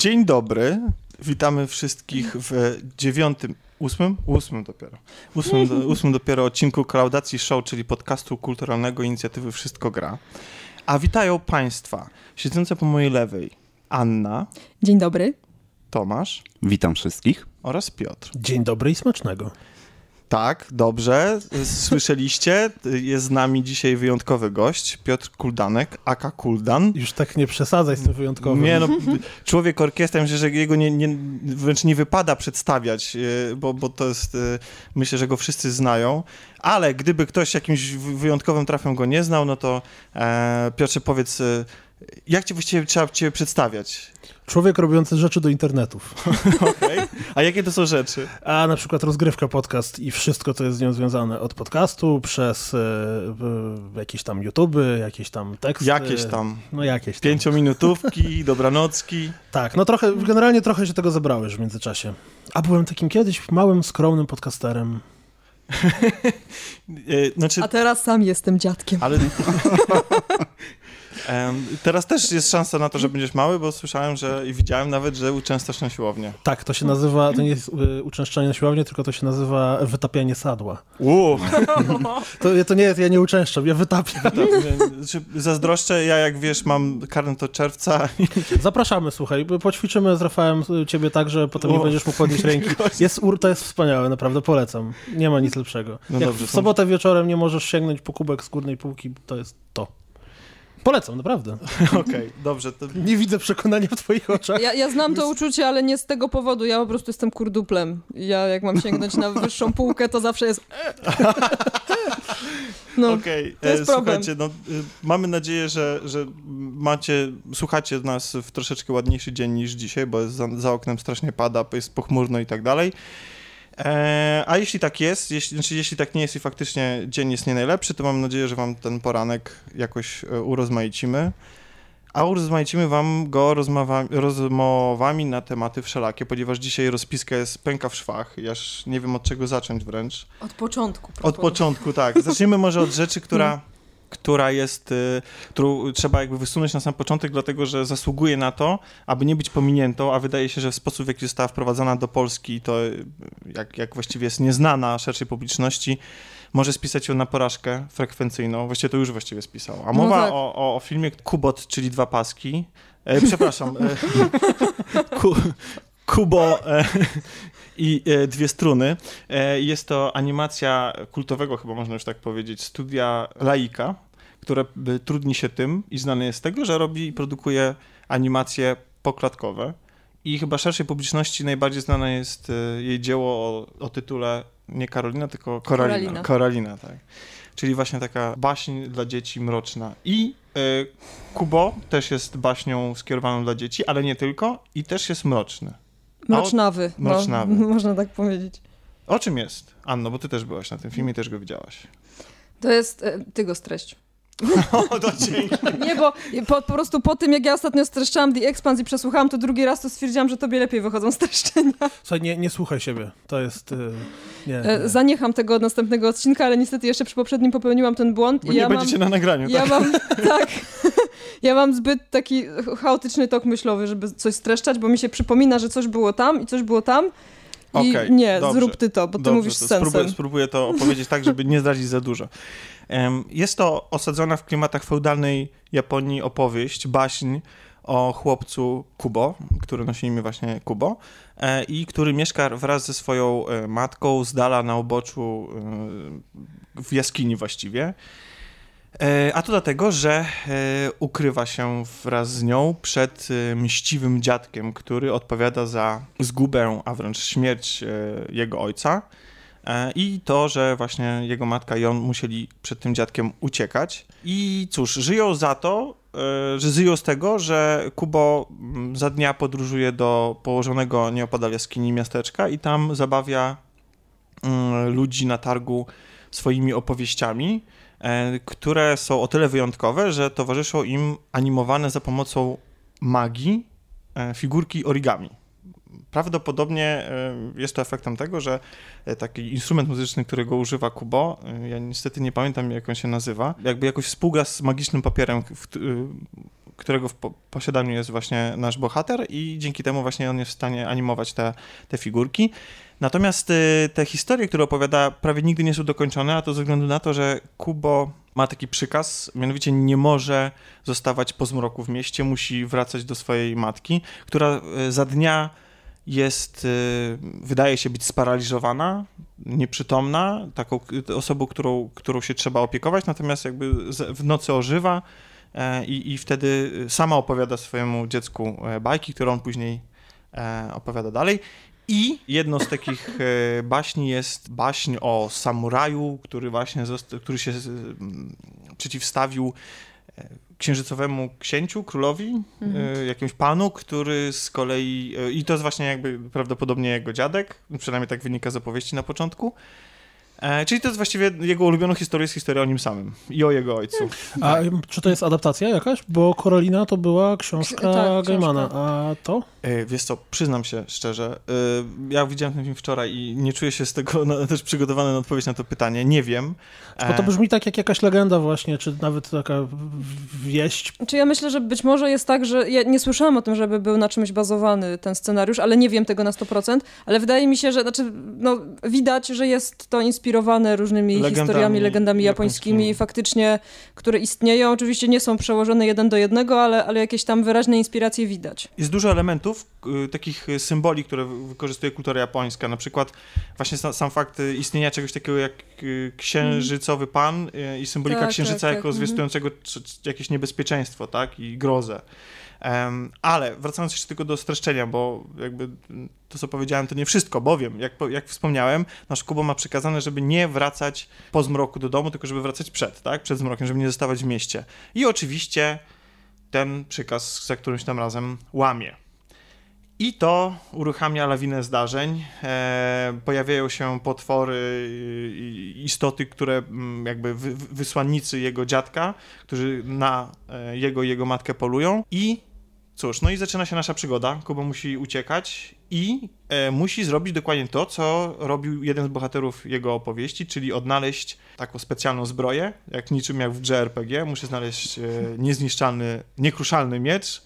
Dzień dobry. Witamy wszystkich w dziewiątym, ósmym? Ósmym dopiero. Ósmym, do, ósmym dopiero odcinku Klaudacji Show, czyli podcastu kulturalnego inicjatywy Wszystko Gra. A witają Państwa siedzące po mojej lewej Anna, Dzień dobry. Tomasz Witam wszystkich. oraz Piotr. Dzień dobry i smacznego. Tak, dobrze. Słyszeliście? Jest z nami dzisiaj wyjątkowy gość, Piotr Kuldanek, aka Kuldan. Już tak nie przesadzaj z tym wyjątkowym. Nie, no, człowiek orkiestra, myślę, że jego nie, nie, wręcz nie wypada przedstawiać, e, bo, bo to jest, e, myślę, że go wszyscy znają, ale gdyby ktoś jakimś wyjątkowym trafem go nie znał, no to e, Piotrze, powiedz, e, jak cię właściwie trzeba cię przedstawiać? Człowiek robiący rzeczy do internetów. Okay. A jakie to są rzeczy? A na przykład rozgrywka podcast i wszystko, co jest z nią związane. Od podcastu przez e, e, jakieś tam YouTuby, jakieś tam teksty. Jakieś tam. No jakieś tam. Pięciominutówki, dobranocki. Tak, no trochę, generalnie trochę się tego zebrałeś w międzyczasie. A byłem takim kiedyś małym, skromnym podcasterem. E, Znaczy, A teraz sam jestem dziadkiem. ale... Teraz też jest szansa na to, że będziesz mały, bo słyszałem, że i widziałem nawet, że uczęszczasz na siłownię. Tak, to się nazywa, to nie jest y, uczęszczanie na siłownię, tylko to się nazywa wytapianie sadła. Uuu, To, to nie, ja nie uczęszczam, ja wytapiam. znaczy, zazdroszczę, ja jak wiesz, mam karnet od czerwca Zapraszamy, słuchaj, poćwiczymy z Rafałem y, ciebie tak, że potem nie będziesz mógł podnieść ręki. Jest, ur- to jest wspaniałe, naprawdę, polecam. Nie ma nic lepszego. No Jak dobrze, w sobotę wieczorem nie możesz sięgnąć po kubek z górnej półki, to jest to. Polecam, naprawdę. Okej, dobrze, to Nie widzę przekonania w twoich oczach. Ja, ja znam to uczucie, ale nie z tego powodu. Ja po prostu jestem kurduplem. Ja jak mam sięgnąć na wyższą półkę, to zawsze jest... No, okej. to jest e, problem. Słuchajcie, no, y, mamy nadzieję, że, że macie, słuchacie nas w troszeczkę ładniejszy dzień niż dzisiaj, bo jest za, za oknem strasznie pada, jest pochmurno i tak dalej. E, a jeśli tak jest, jeśli, znaczy jeśli tak nie jest i faktycznie dzień jest nie najlepszy, to mam nadzieję, że wam ten poranek jakoś e, urozmaicimy. A urozmaicimy wam go rozmowa, rozmowami na tematy wszelakie, ponieważ dzisiaj rozpiska jest pęka w szwach. Ja już nie wiem od czego zacząć wręcz. od początku. Od początku, tak. Zaczniemy może od rzeczy, która, która jest, y, którą trzeba jakby wysunąć na sam początek, dlatego że zasługuje na to, aby nie być pominiętą, a wydaje się, że w sposób, w jaki została wprowadzona do Polski, to y, jak, jak właściwie jest nieznana szerszej publiczności, może spisać ją na porażkę frekwencyjną. Właściwie to już właściwie spisał. A No mowa tak. o, o, o filmie Kubot, czyli dwa paski. E, przepraszam. E, ku, Kubo e, i e, dwie struny. E, jest to animacja kultowego, chyba można już tak powiedzieć, studia Laika, które e, trudni się tym i znane jest z tego, że robi i produkuje animacje poklatkowe. I chyba szerszej publiczności najbardziej znane jest jej dzieło o, o tytule nie Karolina, tylko Koralina. Koralina. Koralina, tak. Czyli właśnie taka baśń dla dzieci mroczna. I e, Kubo też jest baśnią skierowaną dla dzieci, ale nie tylko, i też jest mroczny. Mrocznawy. No, Mrocznawy. można tak powiedzieć. O czym jest? Anno, bo ty też byłaś na tym filmie, też go widziałaś. To jest... E, ty go streść. O, to dzięki. Nie, bo po, po prostu po tym, jak ja ostatnio streszczałam The Expanse i przesłuchałam to drugi raz, to stwierdziłam, że tobie lepiej wychodzą streszczenia. Słuchaj, nie, nie słuchaj siebie. To jest... y, Nie, E, nie. Zaniecham tego od następnego odcinka, ale niestety jeszcze przy poprzednim popełniłam ten błąd. Bo i nie ja mam... będziecie na nagraniu, Ja tak? mam, tak. Ja mam zbyt taki chaotyczny tok myślowy, żeby coś streszczać, bo mi się przypomina, że coś było tam i coś było tam. I Okej, nie, dobrze. zrób ty to, bo ty Dobrze, mówisz to sensem. spróbuję, spróbuję to opowiedzieć tak, żeby nie zdradzić za dużo. Jest to osadzona w klimatach feudalnej Japonii opowieść, baśń o chłopcu Kubo, który nosi imię właśnie Kubo e, i który mieszka wraz ze swoją e, matką z dala na uboczu e, w jaskini właściwie. A to dlatego, że ukrywa się wraz z nią przed mściwym dziadkiem, który odpowiada za zgubę, a wręcz śmierć jego ojca. E, I to, że właśnie jego matka i on musieli przed tym dziadkiem uciekać. I cóż, żyją za to, e, że żyją z tego, że Kubo mm, za dnia podróżuje do położonego nieopodal jaskini miasteczka i tam zabawia mm, ludzi na targu swoimi opowieściami, e, które są o tyle wyjątkowe, że towarzyszą im animowane za pomocą magii figurki origami. Prawdopodobnie e, jest to efektem tego, że e, taki instrument muzyczny, którego używa Kubo, e, ja niestety nie pamiętam jak on się nazywa, jakby jakoś współgra z magicznym papierem, którego w po posiadaniu jest właśnie nasz bohater i dzięki temu właśnie on jest w stanie animować te, te figurki. Natomiast te historie, które opowiada, prawie nigdy nie są dokończone, a to ze względu na to, że Kubo ma taki przykaz, mianowicie nie może zostawać po zmroku w mieście, musi wracać do swojej matki, która za dnia jest, y, wydaje się być sparaliżowana, nieprzytomna, taką osobą, którą, którą się trzeba opiekować, natomiast jakby w nocy ożywa e, i, i wtedy sama opowiada swojemu dziecku e, bajki, które on później e, opowiada dalej. I jedną z takich baśni jest baśń o samuraju, który właśnie który się przeciwstawił księżycowemu księciu, królowi, mhm. y, jakimś panu, który z kolei, y, i to jest właśnie jakby prawdopodobnie jego dziadek, przynajmniej tak wynika z opowieści na początku, E, czyli to jest właściwie jego ulubioną historią jest historia o nim samym i o jego ojcu. A czy to jest adaptacja jakaś? Bo Korolina to była książka tak, Gaimana, a to? E, wiesz co, przyznam się szczerze, e, ja widziałem ten film wczoraj i nie czuję się z tego no, też przygotowany na odpowiedź na to pytanie, nie wiem. Bo to brzmi tak jak jakaś legenda właśnie, czy nawet taka wieść. Czy ja myślę, że być może jest tak, że ja nie słyszałam o tym, żeby był na czymś bazowany ten scenariusz, ale nie wiem tego na 100%, ale wydaje mi się, że znaczy, no, widać, że jest to inspiracja inspirowane różnymi legendami, historiami, legendami japońskimi, japońskimi, faktycznie, które istnieją. Oczywiście nie są przełożone jeden do jednego, ale, ale jakieś tam wyraźne inspiracje widać. Jest dużo elementów, y, takich symboli, które wykorzystuje kultura japońska. Na przykład właśnie sam, fakt istnienia czegoś takiego jak y, księżycowy pan y, i symbolika tak, księżyca tak, jako tak. zwiastującego jakieś niebezpieczeństwo, tak, i grozę. Ale wracając jeszcze tylko do streszczenia, bo jakby to, co powiedziałem, to nie wszystko, bowiem, jak, jak wspomniałem, nasz Kubo ma przekazane, żeby nie wracać po zmroku do domu, tylko żeby wracać przed, tak? Przed zmrokiem, żeby nie zostawać w mieście. I oczywiście ten przykaz za którymś tam razem łamie. I to uruchamia lawinę zdarzeń. E, pojawiają się potwory, istoty, które mm, jakby wy, wysłannicy jego dziadka, którzy na e, jego i jego matkę polują. I Cóż, no i zaczyna się nasza przygoda. Kuba musi uciekać i e, musi zrobić dokładnie to, co robił jeden z bohaterów jego opowieści, czyli odnaleźć taką specjalną zbroję, jak niczym jak w grze RPG. Musi znaleźć e, niezniszczalny, niekruszalny miecz,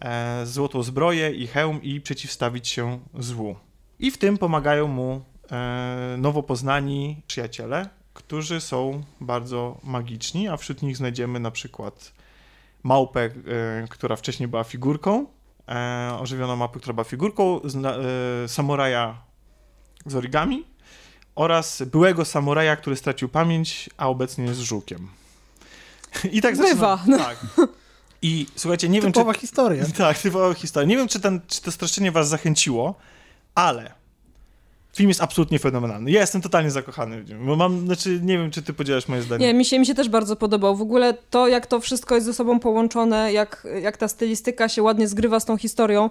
e, złotą zbroję i hełm i przeciwstawić się złu. I w tym pomagają mu e, nowo poznani przyjaciele, którzy są bardzo magiczni, a wśród nich znajdziemy na przykład małpę, e, która wcześniej była figurką, e, ożywioną mapę, która była figurką, e, samuraja z origami oraz byłego samuraja, który stracił pamięć, a obecnie jest żukiem. I tak Bywa. Zaczyna, tak. I słuchajcie, nie typowa wiem, czy... historia. Tak, typowa historia. Nie wiem, czy, ten, czy to streszczenie was zachęciło, ale Film jest absolutnie fenomenalny. Ja jestem totalnie zakochany w nim, bo mam, znaczy nie wiem, czy ty podzielasz moje zdanie. Nie, mi się, mi się też bardzo podobał. W ogóle to, jak to wszystko jest ze sobą połączone, jak, jak ta stylistyka się ładnie zgrywa z tą historią,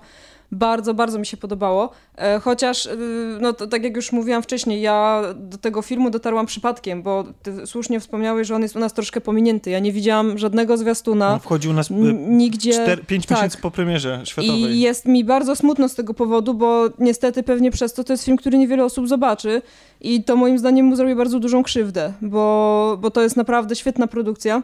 bardzo, bardzo mi się podobało. E, chociaż, y, no to, tak jak już mówiłam wcześniej, ja do tego filmu dotarłam przypadkiem, bo ty słusznie wspomniałeś, że on jest u nas troszkę pominięty. Ja nie widziałam żadnego zwiastuna. On wchodził u nas y, nigdzie. 5 tak. miesięcy po premierze światowej. I jest mi bardzo smutno z tego powodu, bo niestety pewnie przez to to jest film, który niewiele osób zobaczy i to moim zdaniem mu zrobi bardzo dużą krzywdę, bo, bo to jest naprawdę świetna produkcja.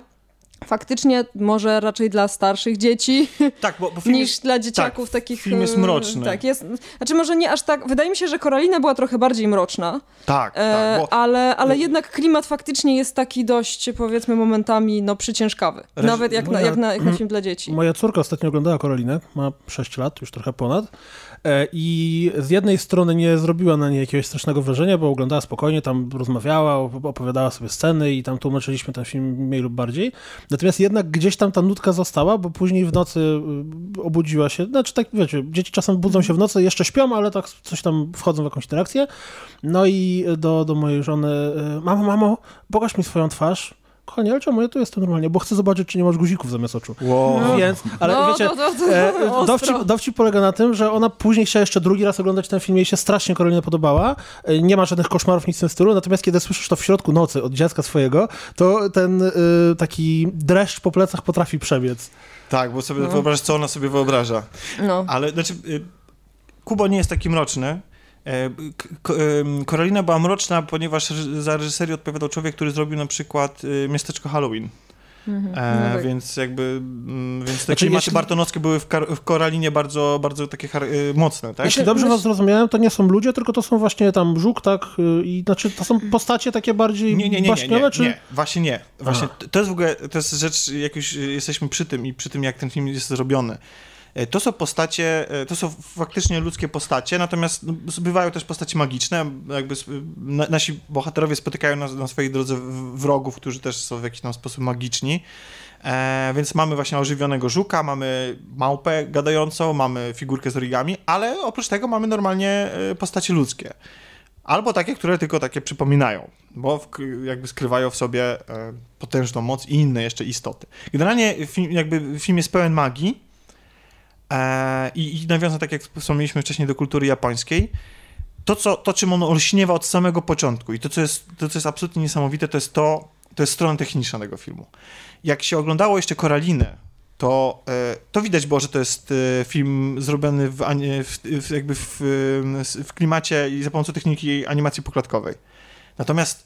Faktycznie może raczej dla starszych dzieci tak, bo, bo niż jest, dla dzieciaków tak, takich. Film jest mroczny. Tak, jest. Znaczy może nie aż tak. Wydaje mi się, że Koralina była trochę bardziej mroczna. Tak, e, tak. Bo, ale, ale jednak klimat faktycznie jest taki dość, powiedzmy, momentami no, przyciężkawy. Nawet jak, moja, na, jak, na, jak na film dla dzieci. Moja córka ostatnio oglądała Koralinę, ma 6 lat, już trochę ponad. E, I z jednej strony nie zrobiła na niej jakiegoś strasznego wrażenia, bo oglądała spokojnie, tam rozmawiała, opowiadała sobie sceny i tam tłumaczyliśmy ten film mniej lub bardziej. Natomiast jednak gdzieś tam ta nutka została, bo później w nocy y, obudziła się, znaczy tak wiecie, dzieci czasem budzą się w nocy, jeszcze śpią, ale tak coś tam wchodzą w jakąś interakcję. No i do, do mojej żony, y, mamo, mamo, pokaż mi swoją twarz kochanie, ale czemu ja tu jestem normalnie, bo chcę zobaczyć, czy nie masz guzików zamiast oczu. Wow. No. Więc, ale no, wiecie, to, to, to, e, dowcip, dowcip, polega na tym, że ona później chciała jeszcze drugi raz oglądać ten film, jej się strasznie Karolina podobała, e, nie ma żadnych koszmarów, nic w tym stylu, natomiast kiedy słyszysz to w środku nocy od dziecka swojego, to ten y, taki dreszcz po plecach potrafi przebiec. Tak, bo sobie no. wyobrażasz, co ona sobie wyobraża. No. Ale, znaczy, y, Kubo nie jest taki mroczny, E, Korolina była mroczna, ponieważ za reżyserię odpowiadał człowiek, który zrobił na przykład y, Miasteczko Halloween. Mhm. E, no tak. Więc jakby, mm, więc te znaczy, klimaty jeśli... bartonowskie były w, w, Koralinie bardzo, bardzo takie y, mocne, tak? Jeśli dobrze was zrozumiałem, to nie są ludzie, tylko to są właśnie tam żuk, tak? Y, I znaczy to są postacie takie bardziej nie, nie, nie, nie, nie, czy... nie, właśnie nie. Właśnie to jest w ogóle, to jest rzecz, jak już jesteśmy przy tym i przy tym, jak ten film jest zrobiony. E, to są postacie, e, to są faktycznie ludzkie postacie, natomiast no, bywają też postacie magiczne. Jakby nasi bohaterowie spotykają na, na swojej drodze wrogów, którzy też są w jakiś tam sposób magiczni. E, więc mamy właśnie ożywionego żuka, mamy małpę gadającą, mamy figurkę z origami, ale oprócz tego mamy normalnie e, postacie ludzkie. Albo takie, które tylko takie przypominają, bo w, jakby skrywają w sobie e, potężną moc i inne jeszcze istoty. Generalnie film, jakby film jest pełen magii, I, I nawiązał, tak jak wspomnieliśmy wcześniej, do kultury japońskiej. To, co, to, czym on olśniewa od samego początku i to, co jest, to, co jest absolutnie niesamowite, to jest to, to jest strona techniczna tego filmu. Jak się oglądało jeszcze Koralinę, to, e, to widać było, że to jest e, film zrobiony w, w, jakby w, w klimacie i za pomocą techniki animacji poklatkowej. Natomiast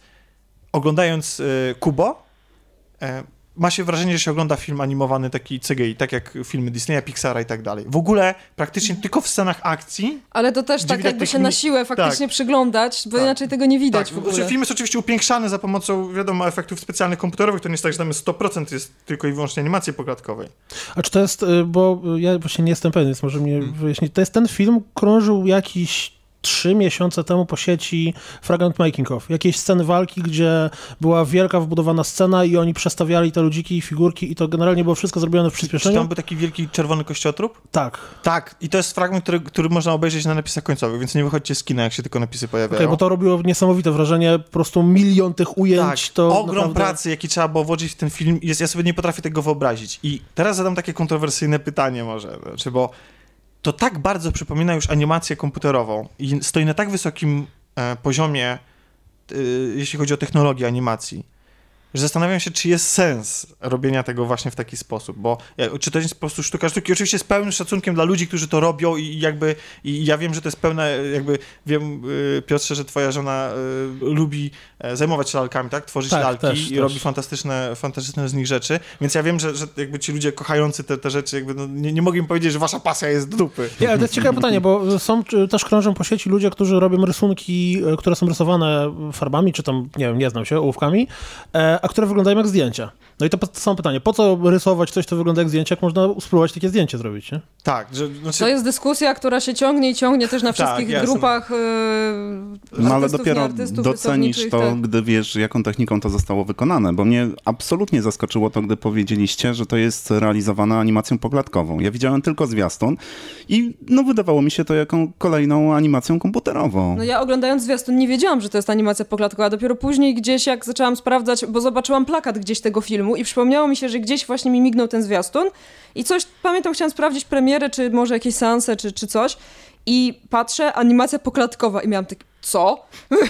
oglądając Kubo, ma się wrażenie, że się ogląda film animowany taki CGI, tak jak filmy Disneya, Pixara i tak dalej. W ogóle praktycznie mhm. tylko w scenach akcji. Ale to też tak jakby się na siłę faktycznie tak. przyglądać, bo tak. inaczej tego nie widać tak. w ogóle. Znaczy, film jest oczywiście upiększany za pomocą, wiadomo, efektów specjalnych komputerowych, to nie jest tak, że tam jest 100% jest tylko i wyłącznie animacji poklatkowej. A czy to jest, y, bo ja właśnie nie jestem pewien, więc może mnie hmm. wyjaśnić, to jest ten film, krążył jakiś trzy miesiące temu po sieci fragment making of. Jakieś sceny walki, gdzie była wielka wbudowana scena i oni przestawiali te ludziki i figurki i to generalnie było wszystko zrobione w przyspieszeniu. Czy tam był taki wielki czerwony kościotrup? Tak. Tak. I to jest fragment, który, który można obejrzeć na napisach końcowych, więc nie wychodźcie z kina, jak się tylko napisy pojawiają. Okay, bo to robiło niesamowite wrażenie, po prostu milion tych ujęć. Tak. To Ogrom naprawdę... pracy, jaki trzeba było włożyć w ten film, jest, ja sobie nie potrafię tego wyobrazić. I teraz zadam takie kontrowersyjne pytanie może, znaczy, bo to tak bardzo przypomina już animację komputerową i stoi na tak wysokim e, poziomie, e, jeśli chodzi o technologię animacji, że zastanawiam się, czy jest sens robienia tego właśnie w taki sposób, bo czy to jest po prostu sztuka sztuki, oczywiście z pełnym szacunkiem dla ludzi, którzy to robią i jakby, i ja wiem, że to jest pełne, jakby, wiem y, Piotrze, że twoja żona y, lubi e, zajmować się lalkami, tak, tworzyć tak, lalki też, i też. robi fantastyczne, fantastyczne z nich rzeczy, więc ja wiem, że, że jakby ci ludzie kochający te, te rzeczy, jakby no, nie, nie mogę im powiedzieć, że wasza pasja jest dupy. Nie, ale to jest ciekawe pytanie, bo są też krążą po sieci ludzie, którzy robią rysunki, e, które są rysowane farbami, czy tam, nie wiem, nie znam się, ołówkami, e, a które wyglądają jak zdjęcia. No i to samo pytanie, po co rysować coś, co wygląda jak zdjęcie, jak można spróbować takie zdjęcie zrobić, nie? Tak. Że, znaczy... To jest dyskusja, która się ciągnie i ciągnie też na tak, wszystkich tak, grupach yy, No ale dopiero docenisz to, tak. gdy wiesz, jaką techniką to zostało wykonane, bo mnie absolutnie zaskoczyło to, gdy powiedzieliście, że to jest realizowane animacją poklatkową. Ja widziałem tylko zwiastun i no wydawało mi się to jaką kolejną animacją komputerową. No ja oglądając zwiastun nie wiedziałam, że to jest animacja poklatkowa, dopiero później gdzieś jak zaczęłam sprawdzać, bo zobaczyłam plakat gdzieś tego filmu i przypomniało mi się, że gdzieś właśnie mi mignął ten zwiastun i coś, pamiętam, chciałam sprawdzić premierę, czy może jakieś seanse, czy, czy coś i patrzę, animacja poklatkowa i miałam tak, co?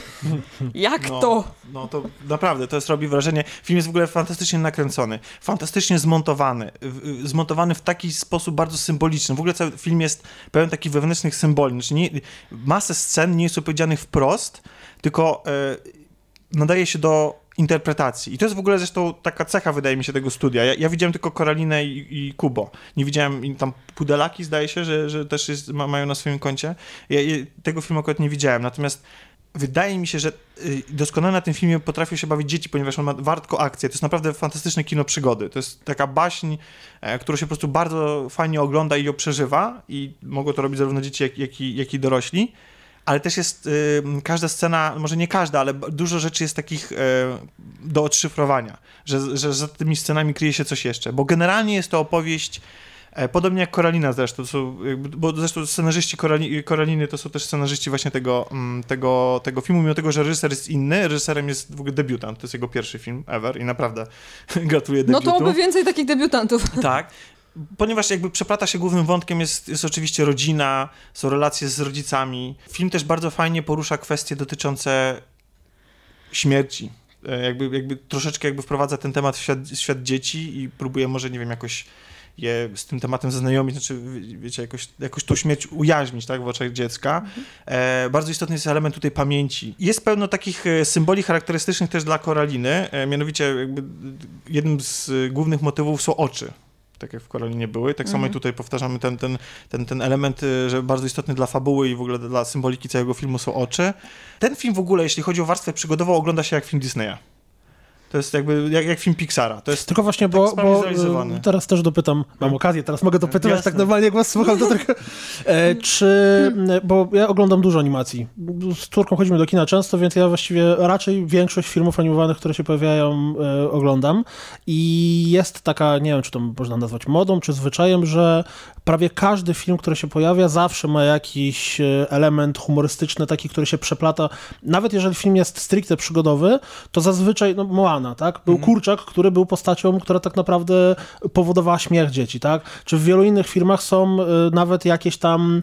Jak no, to? No to naprawdę, to jest, robi wrażenie. Film jest w ogóle fantastycznie nakręcony, fantastycznie zmontowany, zmontowany w taki sposób bardzo symboliczny. W ogóle cały film jest pełen takich wewnętrznych symboli. Znaczy nie, masę scen nie jest opowiedzianych wprost, tylko e, nadaje się do interpretacji. I to jest w ogóle zresztą taka cecha, wydaje mi się, tego studia. Ja, ja widziałem tylko Koralinę i, i, Kubo. Nie widziałem tam Pudelaki, zdaje się, że, że też jest, ma, mają na swoim koncie. Ja, ja, tego filmu akurat nie widziałem. Natomiast wydaje mi się, że y, doskonale na tym filmie potrafią się bawić dzieci, ponieważ on ma wartko akcję. To jest naprawdę fantastyczne kino przygody. To jest taka baśń, e, którą się po prostu bardzo fajnie ogląda i ją przeżywa i mogą to robić zarówno dzieci, jak, jak, i, jak i dorośli ale też jest y, każda scena, może nie każda, ale dużo rzeczy jest takich y, do odszyfrowania, że, że za tymi scenami kryje się coś jeszcze, bo generalnie jest to opowieść e, Podobnie jak Koralina zresztą, są, bo zresztą scenarzyści Korali, Koraliny to są też scenarzyści właśnie tego, mm, tego, tego filmu, mimo tego, że reżyser jest inny, reżyserem jest w ogóle debiutant, to jest jego pierwszy film ever i naprawdę gratuluję debiutu. No to oby więcej takich debiutantów. Tak, ponieważ jakby przeplata się głównym wątkiem jest, jest oczywiście rodzina, są relacje z rodzicami. Film też bardzo fajnie porusza kwestie dotyczące śmierci. E, jakby, jakby troszeczkę jakby wprowadza ten temat w świat, świat dzieci i próbuje może, nie wiem, jakoś je z tym tematem zaznajomić, znaczy, wiecie, jakoś, jakoś tą śmierć ujaźnić, tak, w oczach dziecka. Mhm. E, bardzo istotny jest element tutaj pamięci. Jest pełno takich e, symboli charakterystycznych też dla Koraliny, e, mianowicie jakby jednym z głównych motywów są oczy tak jak w Koralinie były. Tak samo i mhm. tutaj powtarzamy ten, ten, ten, ten element, y, że bardzo istotny dla fabuły i w ogóle dla symboliki całego filmu są oczy. Ten film w ogóle, jeśli chodzi o warstwę przygodową, ogląda się jak film Disneya. To jest jakby jak, jak film Pixara. To jest Tylko właśnie, bo, tak bo y, teraz też dopytam, mam okazję, teraz mogę dopytywać Jasne. tak normalnie, jak was słucham, to trochę... E, czy, bo ja oglądam dużo animacji. Z córką chodzimy do kina często, więc ja właściwie raczej większość filmów animowanych, które się pojawiają, e, oglądam. I jest taka, nie wiem, czy to można nazwać modą, czy zwyczajem, że prawie każdy film, który się pojawia, zawsze ma jakiś e, element humorystyczny, taki, który się przeplata. Nawet jeżeli film jest stricte przygodowy, to zazwyczaj, no Moana, tak? Był mhm. kurczak, który był postacią, która tak naprawdę powodowała śmierć dzieci, tak? Czy w wielu innych filmach są y, nawet jakieś tam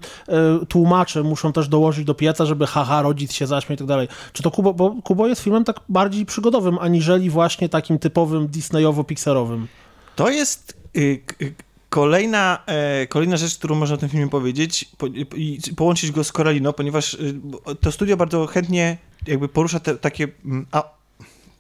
y, tłumacze muszą też dołożyć do pieca, żeby haha, rodzic się zaśmiał i tak dalej. Czy to Kubo, bo Kubo jest filmem tak bardziej przygodowym, aniżeli właśnie takim typowym Disneyowo-Pixarowym? To jest... Y, Kolejna, e, kolejna rzecz, którą można o tym filmie powiedzieć po, i połączyć go z Coralino, ponieważ y, to studio bardzo chętnie jakby porusza te, takie mm, a,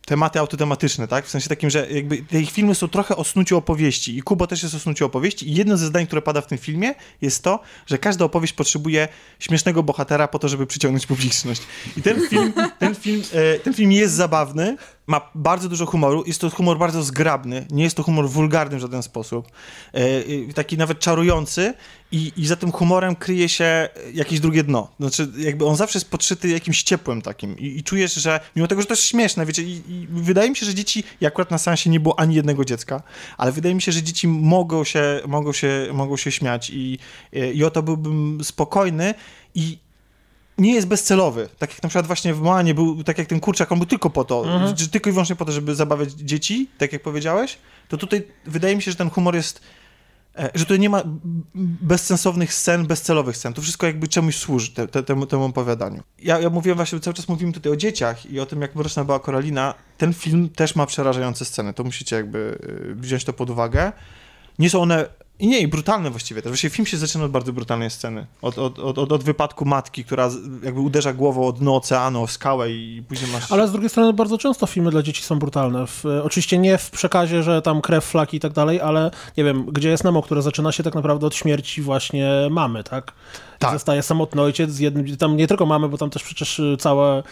tematy autotematyczne, tak? W sensie takim, że jakby te ich filmy są trochę o snuciu opowieści i Kubo też jest o snuciu opowieści i jedno ze zdań, które pada w tym filmie jest to, że każda opowieść potrzebuje śmiesznego bohatera po to, żeby przyciągnąć publiczność. I ten film, ten film, e, ten film jest zabawny, ma bardzo dużo humoru, jest to humor bardzo zgrabny, nie jest to humor wulgarny w żaden sposób, e, taki nawet czarujący i, i za tym humorem kryje się jakieś drugie dno. Znaczy, jakby on zawsze jest podszyty jakimś ciepłem takim i, i czujesz, że mimo tego, że to jest śmieszne, wiecie, i, i wydaje mi się, że dzieci, i akurat na seansie nie było ani jednego dziecka, ale wydaje mi się, że dzieci mogą się, mogą się, mogą się śmiać i, i o to byłbym spokojny i nie jest bezcelowy. Tak jak na przykład właśnie w Moanie był, tak jak ten kurczak, on był tylko po to, mhm. tylko i wyłącznie po to, żeby zabawiać dzieci, tak jak powiedziałeś, to tutaj wydaje mi się, że ten humor jest, e, że tutaj nie ma bezsensownych scen, bezcelowych scen. To wszystko jakby czemuś służy, te, te, temu, temu opowiadaniu. Ja, ja mówiłem właśnie, cały czas mówimy tutaj o dzieciach i o tym, jak mroczna była Koralina. Ten film też ma przerażające sceny, to musicie jakby e, wziąć to pod uwagę. Nie są one i nie, i brutalne właściwie też. Właściwie film się zaczyna od bardzo brutalnej sceny. Od, od, od, od wypadku matki, która jakby uderza głową od dno oceanu o skałę i później masz... Ale z drugiej strony bardzo często filmy dla dzieci są brutalne. W, oczywiście nie w przekazie, że tam krew, flaki i tak dalej, ale nie wiem, gdzie jest Nemo, które zaczyna się tak naprawdę od śmierci właśnie mamy, tak? Tak. zostaje samotny ojciec z jednym, tam nie tylko mamy, bo tam też przecież y, cała e,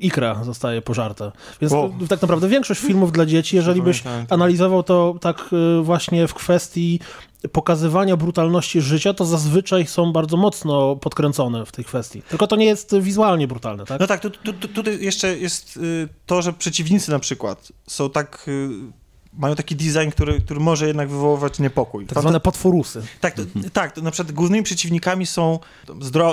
ikra zostaje pożarta. Więc tak naprawdę większość filmów dla dzieci, jeżeli byś analizował to tak y, właśnie w kwestii pokazywania brutalności życia, to zazwyczaj są bardzo mocno podkręcone w tej kwestii. Tylko to nie jest wizualnie brutalne, tak? No tak, tu, tu, tu, tutaj jeszcze jest to, że przeciwnicy na przykład są tak mają taki design, który, który może jednak wywoływać niepokój. Tak zwane potworusy. Tak, to, tak to na przykład głównymi przeciwnikami są,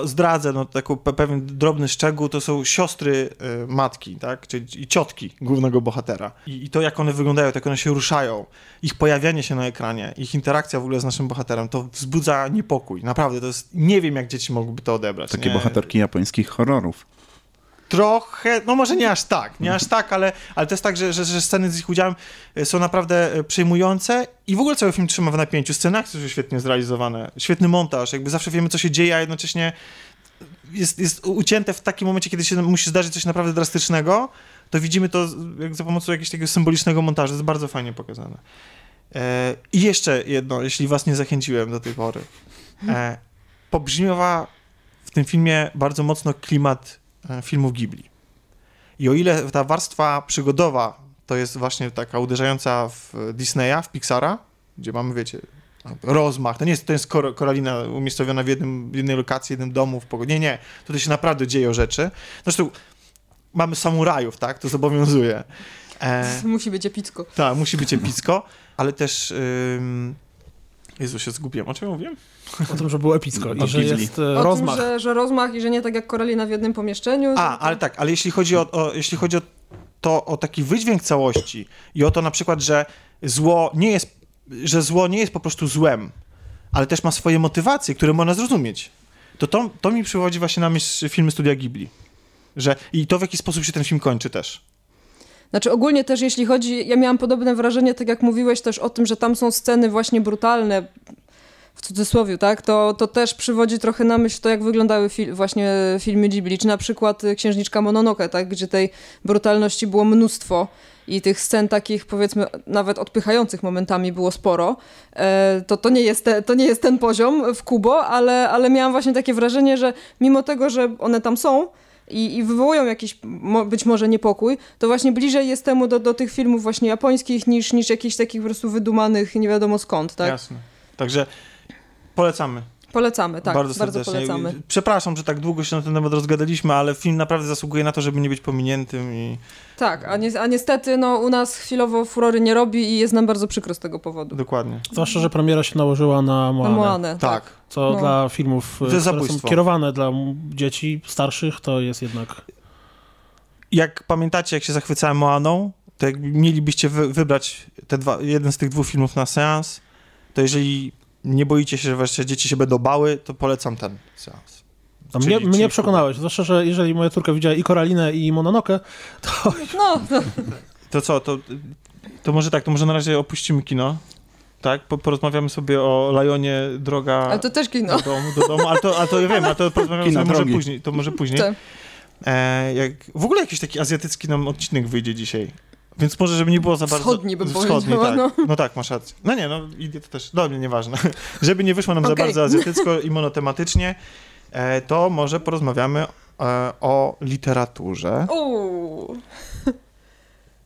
zdradzę no, taki pewien drobny szczegół, to są siostry y, matki, tak, czyli i ciotki głównego bohatera. I, I, to, jak one wyglądają, jak one się ruszają, ich pojawianie się na ekranie, ich interakcja w ogóle z naszym bohaterem, to wzbudza niepokój. Naprawdę, to jest, nie wiem, jak dzieci mogłyby to odebrać. Takie nie? bohaterki japońskich horrorów trochę, no może nie aż tak, nie aż tak, ale, ale to jest tak, że, że, że sceny z ich udziałem e, są naprawdę e, przejmujące i w ogóle cały film trzyma w napięciu. Sceny akcji są świetnie zrealizowane, świetny montaż, jakby zawsze wiemy, co się dzieje, a jednocześnie jest, jest ucięte w takim momencie, kiedy się musi zdarzyć coś naprawdę drastycznego, to widzimy to za pomocą jakiegoś takiego symbolicznego montażu. Jest bardzo fajnie pokazane. E, I jeszcze jedno, jeśli was nie zachęciłem do tej pory. E, pobrzmiewa w tym filmie bardzo mocno klimat filmów Ghibli. I o ile ta warstwa przygodowa to jest właśnie taka uderzająca w Disneya, w Pixara, gdzie mamy, wiecie, rozmach, to nie jest, to jest koralina umiejscowiona w, jednym, w jednej lokacji, jednym domu, w pogodzie. Nie, nie, tutaj się naprawdę dzieją rzeczy. Zresztą mamy samurajów, tak, to zobowiązuje. E... Musi być epicko. Tak, musi być epicko, ale też... Ym... Jezu, się zgubiłem. O czym mówiłem? O tym, że było epicko i że jest e, o rozmach. Tym, że, że rozmach i że nie tak jak Koralina w jednym pomieszczeniu. A, ale tak, ale jeśli chodzi o, o, jeśli chodzi o to, o taki wydźwięk całości i o to na przykład, że zło nie jest, że zło nie jest po prostu złem, ale też ma swoje motywacje, które można zrozumieć, to to, to mi przywodzi właśnie na myśl filmy studia Ghibli. Że, I to w jaki sposób się ten film kończy też. Znaczy ogólnie też jeśli chodzi, ja miałam podobne wrażenie, tak jak mówiłeś też o tym, że tam są sceny właśnie brutalne, w cudzysłowie, tak, to, to też przywodzi trochę na myśl to, jak wyglądały fil właśnie filmy Ghibli, czy na przykład Księżniczka Mononoke, tak, gdzie tej brutalności było mnóstwo i tych scen takich, powiedzmy, nawet odpychających momentami było sporo, e, to, to, nie jest te, to nie jest ten poziom w Kubo, ale, ale miałam właśnie takie wrażenie, że mimo tego, że one tam są, i, i, wywołują jakiś być może niepokój, to właśnie bliżej jest temu do, do tych filmów właśnie japońskich niż, niż jakichś takich po prostu wydumanych nie wiadomo skąd, tak? Jasne. Także polecamy. Polecamy, tak. Bardzo, bardzo polecamy. Przepraszam, że tak długo się na ten temat rozgadaliśmy, ale film naprawdę zasługuje na to, żeby nie być pominiętym i... Tak, a, ni a niestety no, u nas chwilowo furory nie robi i jest nam bardzo przykro z tego powodu. Dokładnie. Zwłaszcza, że premiera się nałożyła na Moanę. Na Moanę, tak. tak. Co no. dla filmów, to które zabójstwo. są kierowane dla dzieci starszych, to jest jednak... Jak pamiętacie, jak się zachwycałem Moaną, to jak mielibyście wy wybrać te dwa, jeden z tych dwóch filmów na seans, to jeżeli nie boicie się, że wasze dzieci się będą bały, to polecam ten seans. No mnie, mnie przekonałeś, zwłaszcza, że jeżeli moja córka widziała i Koralinę, i Mononoke, to... No, to... to co, to, to może tak, to może na razie opuścimy kino, tak? Po, porozmawiamy sobie o Lajonie, droga... Ale to też kino. Do domu, do domu ale, to, ale to ja wiem, ale to porozmawiamy kino, sobie może później, to może później. Tak. E, jak, w ogóle jakiś taki azjatycki nam odcinek wyjdzie dzisiaj. Więc może, żeby nie było za bardzo... Wschodni bym Wschodni, tak. No. no tak, masz rację. No nie, no idzie to też, do mnie nieważne. żeby nie wyszło nam okay. za bardzo azjatycko i monotematycznie, e, to może porozmawiamy e, o literaturze. Uuu.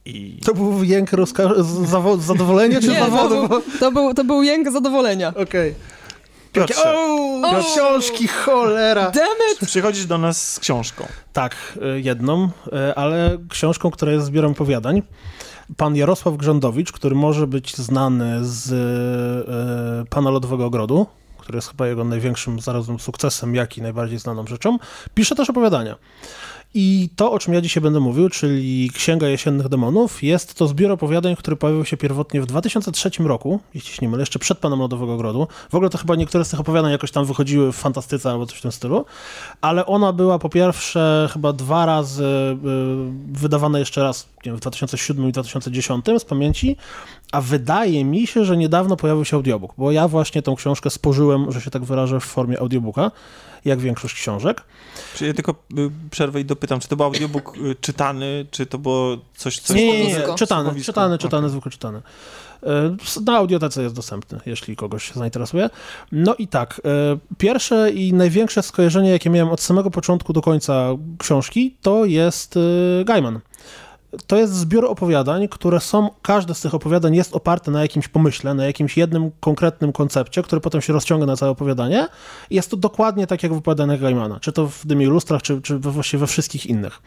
I... To był jęk rozka- z zadowolenia czy nie, zawodu? To był, to, był, to był jęk zadowolenia. Okej. Okay. Piotrze. O, książki, cholera. Damn Przychodzisz do nas z książką. Tak, e, jedną, e, ale książką, która jest zbiorem opowiadań. Pan Jarosław Grzędowicz, który może być znany z e, Pana Lodowego Ogrodu, który jest chyba jego największym zarazem sukcesem, jak i najbardziej znaną rzeczą, pisze też opowiadania. I to, o czym ja dzisiaj będę mówił, czyli Księga Jesiennych Demonów, jest to zbiór opowiadań, który pojawił się pierwotnie w 2003 roku, jeśli się nie mylę, jeszcze przed Panem Lodowego Ogrodu. W ogóle to chyba niektóre z tych opowiadań jakoś tam wychodziły w fantastyce albo coś w tym stylu, ale ona była po pierwsze chyba dwa razy y, wydawana jeszcze raz nie wiem, w 2007 i 2010 z pamięci, a wydaje mi się, że niedawno pojawił się audiobook, bo ja właśnie tą książkę spożyłem, że się tak wyrażę, w formie audiobooka, jak większość książek. Czy ja tylko y, przerwę i dopytam, czy to był audiobook y, czytany, czy to było coś, coś... Nie, nie, nie, czytany, czytany, czytany, okay. zwykle czytany. Y, na audiotece jest dostępny, jeśli kogoś się zainteresuje. No i tak, pierwsze i największe skojarzenie, jakie miałem od samego początku do końca książki, to jest Gaiman to jest zbiór opowiadań, które są, każde z tych opowiadań jest oparte na jakimś pomyśle, na jakimś jednym konkretnym koncepcie, który potem się rozciąga na całe opowiadanie. Jest to dokładnie tak jak w opowiadaniach Gaimana, czy to w Dymie Lustrach, czy, czy właściwie we wszystkich innych.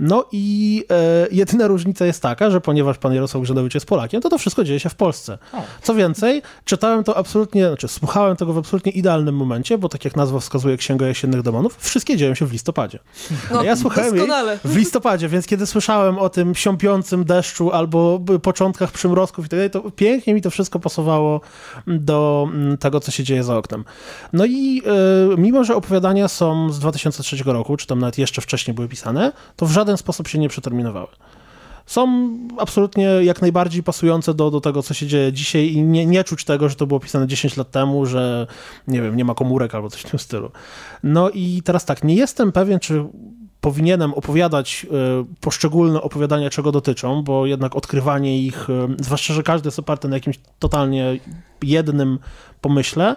No i e, jedyna różnica jest taka, że ponieważ pan Jarosław Grzędowicz jest Polakiem, to to wszystko dzieje się w Polsce. Co więcej, czytałem to absolutnie, znaczy słuchałem tego w absolutnie idealnym momencie, bo tak jak nazwa wskazuje Księga Jesiennych Demonów, wszystkie dzieją się w listopadzie. No, ja słuchałem jej w listopadzie, więc kiedy słyszałem o tym siąpiącym deszczu albo początkach przymrozków i tak dalej, to pięknie mi to wszystko pasowało do mm, tego, co się dzieje za oknem. No i e, mimo, że opowiadania są z 2003 roku, czy tam nawet jeszcze wcześniej były pisane, to w żaden żaden sposób się nie przeterminowały. Są absolutnie jak najbardziej pasujące do, do tego, co się dzieje dzisiaj i nie, nie czuć tego, że to było pisane 10 lat temu, że nie wiem, nie ma komórek albo coś w tym stylu. No i teraz tak, nie jestem pewien, czy powinienem opowiadać y, poszczególne opowiadania, czego dotyczą, bo jednak odkrywanie ich, y, zwłaszcza, że każdy jest oparte na jakimś totalnie jednym pomyśle, e,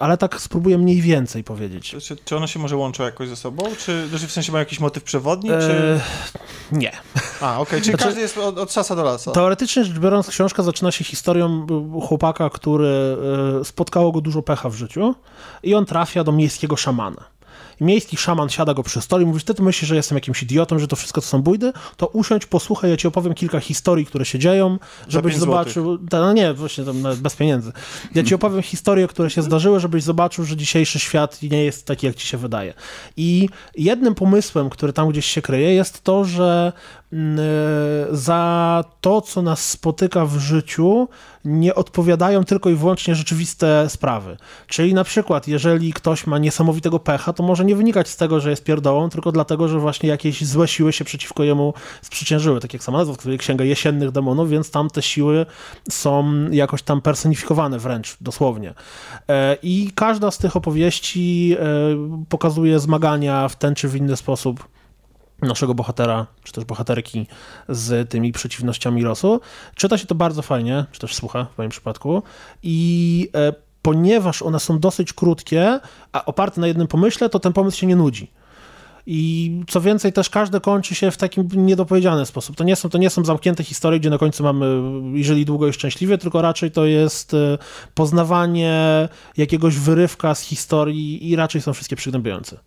ale tak spróbuję mniej więcej powiedzieć. Czy, czy one się może łączą jakoś ze sobą? Czy, czy w sensie ma jakiś motyw przewodni? Czy... E, nie. A, okej, okay. czyli znaczy, każdy jest od, od sasa do lasa. Teoretycznie rzecz biorąc, książka zaczyna się historią chłopaka, który e, spotkało go dużo pecha w życiu i on trafia do miejskiego szamana miejski szaman siada go przy stole i mówi, ty myślisz, że jestem jakimś idiotą, że to wszystko to są bójdy, to usiądź, posłuchaj, ja ci opowiem kilka historii, które się dzieją, żebyś zobaczył, ta, no nie, właśnie tam bez pieniędzy. Ja ci opowiem historie, które się zdarzyły, żebyś zobaczył, że dzisiejszy świat nie jest taki, jak ci się wydaje. I jednym pomysłem, który tam gdzieś się kryje, jest to, że za to, co nas spotyka w życiu, nie odpowiadają tylko i wyłącznie rzeczywiste sprawy. Czyli na przykład, jeżeli ktoś ma niesamowitego pecha, to może nie wynikać z tego, że jest pierdołą, tylko dlatego, że właśnie jakieś złe siły się przeciwko jemu sprzyczężyły. Tak jak sama nazwa, której księga jesiennych demonów, więc tam te siły są jakoś tam personifikowane wręcz, dosłownie. E, I każda z tych opowieści e, pokazuje zmagania w ten czy w inny sposób naszego bohatera, czy też bohaterki z tymi przeciwnościami losu. Czyta się to bardzo fajnie, czy też słucha w moim przypadku i e, ponieważ one są dosyć krótkie, a oparte na jednym pomyśle, to ten pomysł się nie nudzi. I co więcej, też każde kończy się w takim niedopowiedziany sposób. To nie są, to nie są zamknięte historie, gdzie na końcu mamy, jeżeli długo i szczęśliwie, tylko raczej to jest e, poznawanie jakiegoś wyrywka z historii i raczej są wszystkie przygnębiające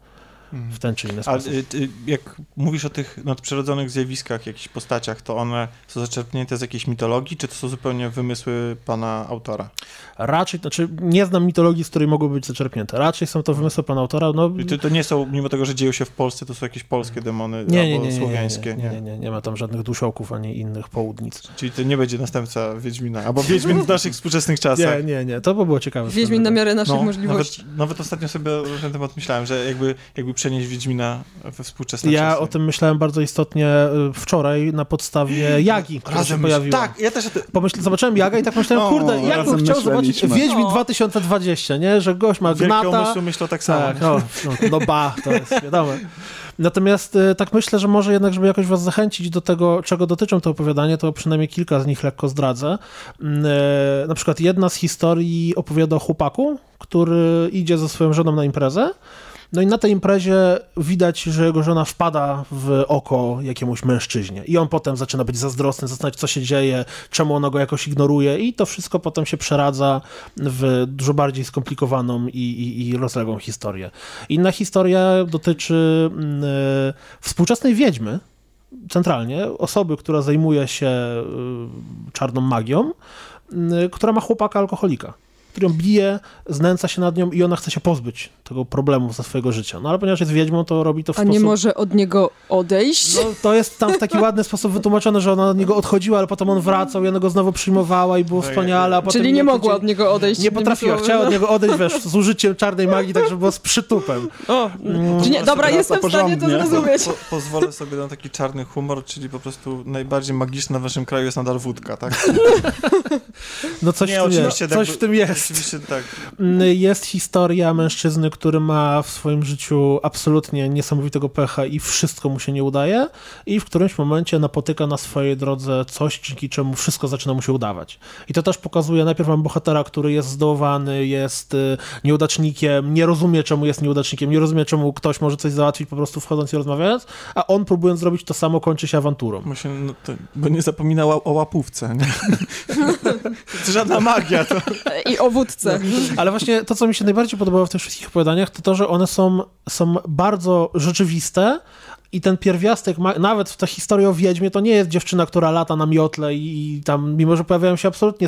w ten czy inny sposób. A y, jak mówisz o tych nadprzyrodzonych zjawiskach, jakichś postaciach, to one są zaczerpnięte z jakiejś mitologii, czy to są zupełnie wymysły pana autora? Raczej, znaczy nie znam mitologii, z której mogły być zaczerpnięte. Raczej są to wymysły pana autora. No... To, to nie są, mimo tego, że dzieją się w Polsce, to są jakieś polskie demony nie, albo nie, nie, słowiańskie? Nie nie, nie, nie, ma tam żadnych dusiołków, ani innych południc. Czyli to nie będzie następca Wiedźmina, albo Wiedźmin w naszych współczesnych czasach. Nie, nie, nie, to by było ciekawe. Wiedźmin na miarę naszych no, możliwości. Nawet, nawet ostatnio sobie na ten temat myślałem, że jakby, jakby przenieść Wiedźmina we współczesne Ja czasy. o tym myślałem bardzo istotnie y, wczoraj na podstawie Jagi, która Razem się pojawiła. Tak, ja też o tym... Pomyśl, zobaczyłem Jagę i tak myślałem, o, kurde, jak bym chciał zobaczyć Wiedźmin o. 2020, nie? Że gość ma gnata. Wielkie myślą tak samo. Tak, no, no, no ba, to jest wiadomo. Natomiast y, tak myślę, że może jednak, żeby jakoś was zachęcić do tego, czego dotyczą te opowiadania, to przynajmniej kilka z nich lekko zdradzę. Mm, y, na przykład jedna z historii opowiada o chłopaku, który idzie ze swoją żoną na imprezę no i na tej imprezie widać, że jego żona wpada w oko jakiemuś mężczyźnie. I on potem zaczyna być zazdrosny, zastanawiać, co się dzieje, czemu ona go jakoś ignoruje, i to wszystko potem się przeradza w dużo bardziej skomplikowaną i, i, i rozległą historię. Inna historia dotyczy y, współczesnej wiedźmy, centralnie, osoby, która zajmuje się y, czarną magią, y, która ma chłopaka alkoholika którą bije, znęca się nad nią i ona chce się pozbyć tego problemu ze swojego życia. No ale ponieważ jest wiedźmą, to robi to w A sposób... nie może od niego odejść? No, to jest tam w taki ładny sposób wytłumaczone, że ona od niego odchodziła, ale potem on wracał i ona go znowu przyjmowała i było no wspaniale, a potem... Czyli nie, nie mogła od niego odejść. Nie potrafiła, chciała od niego odejść, wiesz, z użyciem czarnej magii, tak żeby było z przytupem. O, mm. nie, dobra, jestem w stanie to zrozumieć. Po, pozwolę sobie na taki czarny humor, czyli po prostu najbardziej magiczny w waszym kraju jest nadal wódka, tak? No coś nie, w tym jest. Coś w tym jest. Oczywiście tak. Mm, jest historia mężczyzny, który ma w swoim życiu absolutnie niesamowitego pecha i wszystko mu się nie udaje i w którymś momencie napotyka na swojej drodze coś, dzięki czemu wszystko zaczyna mu się udawać. I to też pokazuje, najpierw mam bohatera, który jest zdołowany, jest y, nieudacznikiem, nie rozumie, czemu jest nieudacznikiem, nie rozumie, czemu ktoś może coś załatwić po prostu wchodząc i rozmawiając, a on próbując zrobić to samo, kończy się awanturą. Bo, się, no to, bo nie zapominał o łapówce. Nie? to żadna magia. To... I o wódce. Ale właśnie to, co mi się najbardziej podobało w tych wszystkich opowiadaniach, to to, że one są, są bardzo rzeczywiste, i ten pierwiastek, nawet w tej historii o Wiedźmie, to nie jest dziewczyna, która lata na miotle i, i tam, mimo że pojawiają się absolutnie.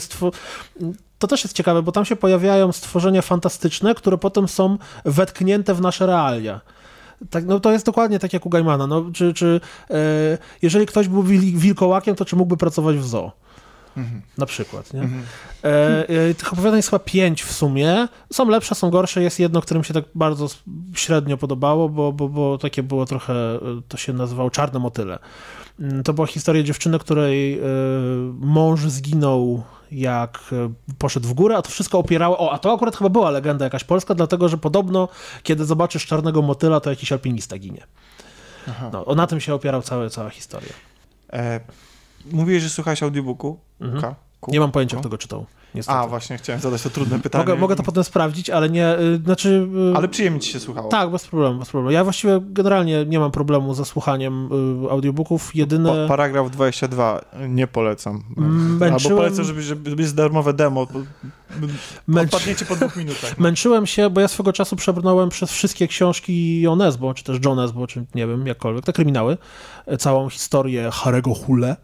To też jest ciekawe, bo tam się pojawiają stworzenia fantastyczne, które potem są wetknięte w nasze realia. Tak, no to jest dokładnie tak jak u Gaimana. No, czy, czy e, jeżeli ktoś był wilkołakiem, to czy mógłby pracować w zoo? Mhm. Na przykład. Nie? Mhm. E, e, tych opowiadań jest chyba pięć w sumie. Są lepsze, są gorsze. Jest jedno, którym się tak bardzo średnio podobało, bo, bo, bo takie było trochę, e, to się nazywało Czarne Motyle. Mm, to była historia dziewczyny, której e, mąż zginął jak poszedł w górę, a to wszystko opierało. O, a to akurat chyba była legenda jakaś polska, dlatego że podobno, kiedy zobaczysz czarnego motyla, to jakiś alpinista ginie. No, na tym się opierał całe, cała historia. E, mówiłeś, że słuchałeś audiobooku. Mhm. Nie mam pojęcia, kto go czytał. Niestety. A, właśnie, chciałem zadać to trudne pytanie. Mogę, mogę to potem sprawdzić, ale nie, y, znaczy... Y, ale przyjemnie ci się słuchało. Tak, bez problemu, bez problemu. Ja właściwie generalnie nie mam problemu ze słuchaniem y, audiobooków, jedyne... Pa, paragraf 22, nie polecam. Męczyłem... Albo polecam, żeby, żeby jest darmowe demo, Męczy... odpadniecie po dwóch minutach. Męczyłem się, bo ja swego czasu przebrnąłem przez wszystkie książki Jon Esbo, czy też John Esbo, czy nie wiem, jakkolwiek, te kryminały, e, całą historię Harego Hule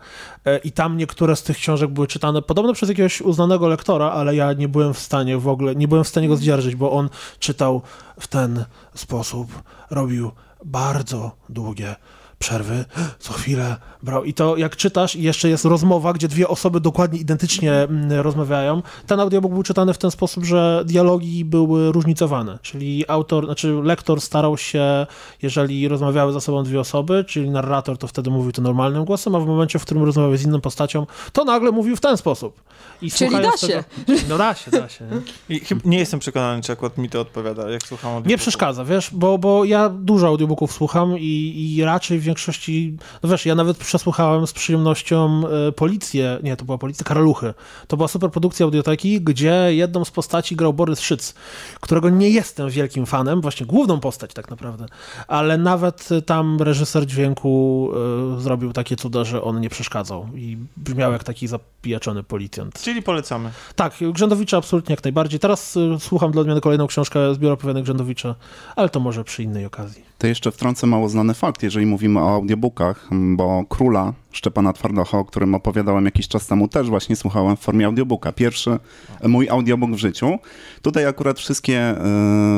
e, i tam niektóre z tych książek były czytane podobno przez jakiegoś uznanego lektora, ale ja nie byłem w stanie w ogóle, nie byłem w stanie go zdzierżyć, bo on czytał w ten sposób, robił bardzo długie przerwy, co chwilę brał. I to jak czytasz i jeszcze jest rozmowa, gdzie dwie osoby dokładnie identycznie mm, rozmawiają, ten audiobook był czytany w ten sposób, że dialogi były różnicowane, czyli autor, znaczy lektor starał się, jeżeli rozmawiały ze sobą dwie osoby, czyli narrator to wtedy mówił to normalnym głosem, a w momencie, w którym rozmawiał z inną postacią, to nagle mówił w ten sposób. I czyli da się. Tego, no da się, da się. Nie? nie jestem przekonany, czy akurat mi to odpowiada, jak słucham audiobooków. Nie przeszkadza, wiesz, bo, bo ja dużo audiobooków słucham i, i raczej w większości, no wiesz, ja nawet przesłuchałem z przyjemnością y, Policję, nie, to była Policja, Karaluchy. To była super produkcja audioteki, gdzie jedną z postaci grał Borys Szyc, którego nie jestem wielkim fanem, właśnie główną postać tak naprawdę, ale nawet tam reżyser dźwięku y, zrobił takie cuda, że on nie przeszkadzał i brzmiał jak taki zapijaczony policjant. Czyli polecamy. Tak, Grzędowicza absolutnie jak najbardziej. Teraz y, słucham dla odmiany kolejną książkę zbioru opowiadanek Grzędowicza, ale to może przy innej okazji. To jeszcze wtrącę mało znany fakt, jeżeli mówimy o audiobookach, bo Króla Szczepana Twardocha, o którym opowiadałem jakiś czas temu, też właśnie słuchałem w formie audiobooka. Pierwszy mój audiobook w życiu. Tutaj akurat wszystkie y,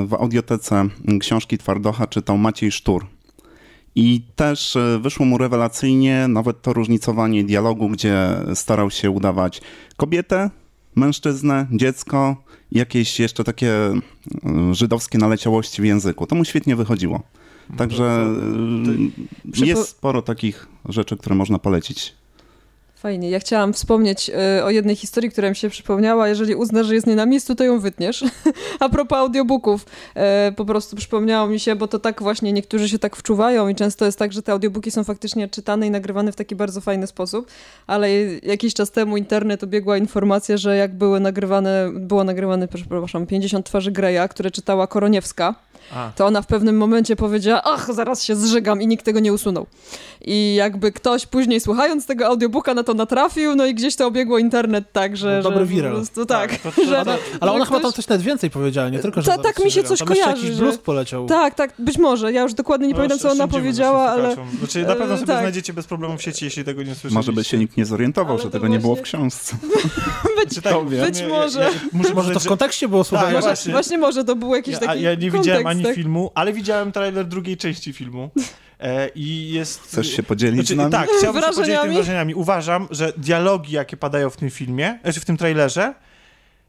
w audiotece książki Twardocha czytał Maciej Sztur. I też y, wyszło mu rewelacyjnie nawet to różnicowanie dialogu, gdzie starał się udawać kobietę, mężczyznę, dziecko, jakieś jeszcze takie y, żydowskie naleciałości w języku. To mu świetnie wychodziło. Także y, jest sporo takich rzeczy, które można polecić. Fajnie. Ja chciałam wspomnieć y, o jednej historii, która mi się przypomniała. Jeżeli uznasz, że jest nie na miejscu, to ją wytniesz. A propos audiobooków, y, po prostu przypomniało mi się, bo to tak właśnie niektórzy się tak wczuwają i często jest tak, że te audiobooki są faktycznie czytane i nagrywane w taki bardzo fajny sposób, ale jakiś czas temu internet obiegła informacja, że jak były nagrywane, było nagrywane, przepraszam, 50 twarzy Greya, które czytała Koroniewska, a. to ona w pewnym momencie powiedziała, ach, zaraz się zżygam i nikt tego nie usunął. I jakby ktoś później słuchając tego audiobooka na to natrafił, no i gdzieś to obiegło internet tak, że... No, dobry wiral. Prostu, tak. tak że, ale, ale ona ktoś... chyba tam coś nawet więcej powiedziała, nie tylko, że... Ta, tak mi się coś kojarzy. jakiś że... poleciał. Tak, tak, być może. Ja już dokładnie nie no, pamiętam, co ona powiedziała, ale... Znaczy na pewno sobie tak. znajdziecie bez problemu w sieci, jeśli tego nie słyszeliście. Może by się nikt nie zorientował, ale że tego właśnie... nie było w książce. być, tak, być może. Ja, ja, może to w kontekście było słowa. Tak, właśnie. właśnie może to był jakiś taki Ja nie widziałem ani tak? filmu, ale widziałem trailer drugiej części filmu. E, I jest... Chcesz się podzielić znaczy, z nami? Tak, chciałbym się podzielić tymi wrażeniami. Uważam, że dialogi, jakie padają w tym filmie, znaczy w tym trailerze,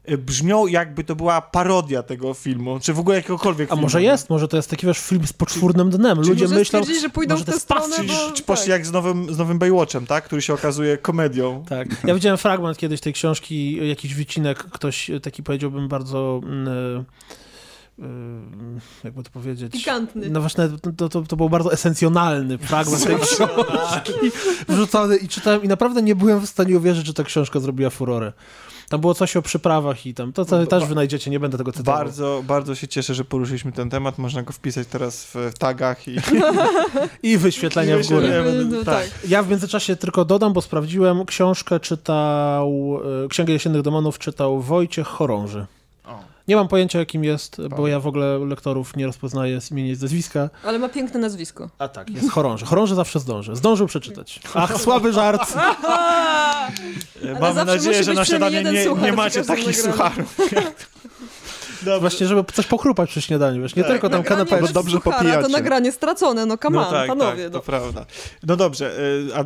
e, brzmią jakby to była parodia tego filmu, czy w ogóle jakiegokolwiek A filmu. może jest, może to jest taki wiesz, film z poczwórnym dnem. Ludzie myślą, że pójdą w tę stronę, bo... Czy poszli tak. jak z nowym, z nowym Baywatchem, tak? Który się okazuje komedią. Tak. Ja widziałem fragment kiedyś tej książki, jakiś wycinek, ktoś taki powiedziałbym bardzo... Yy, jakby to powiedzieć... Pikantny. No właśnie, to, to, to był bardzo esencjonalny fragment tej książki wrzucony i czytałem i naprawdę nie byłem w stanie uwierzyć, że ta książka zrobiła furorę. Tam było coś o przyprawach i tam, to, to też wynajdziecie, nie będę tego cytował. Bardzo, bardzo się cieszę, że poruszyliśmy ten temat, można go wpisać teraz w, w tagach i... I wyświetlenia w górę. No, tak. tak. Ja w międzyczasie tylko dodam, bo sprawdziłem, książkę czytał, e, Księgę Jesiennych Demonów czytał Wojciech Chorąży. Nie mam pojęcia, jakim jest, bo ja w ogóle lektorów nie rozpoznaję z imienia i z nazwiska. Ale ma piękne nazwisko. A tak, jest chorąży. Chorąży zawsze zdąży. Zdążył przeczytać. Ach, słaby żart. Mamy nadzieję, że na śniadanie nie, nie macie takich sucharów. Dobrze. Właśnie, żeby coś pochrupać przy śniadaniu, wiesz, nie tak. tylko tam kanapę, bo dobrze popijacie. To nagranie stracone, no come no tak, panowie. Tak, no. to prawda. No dobrze, y, a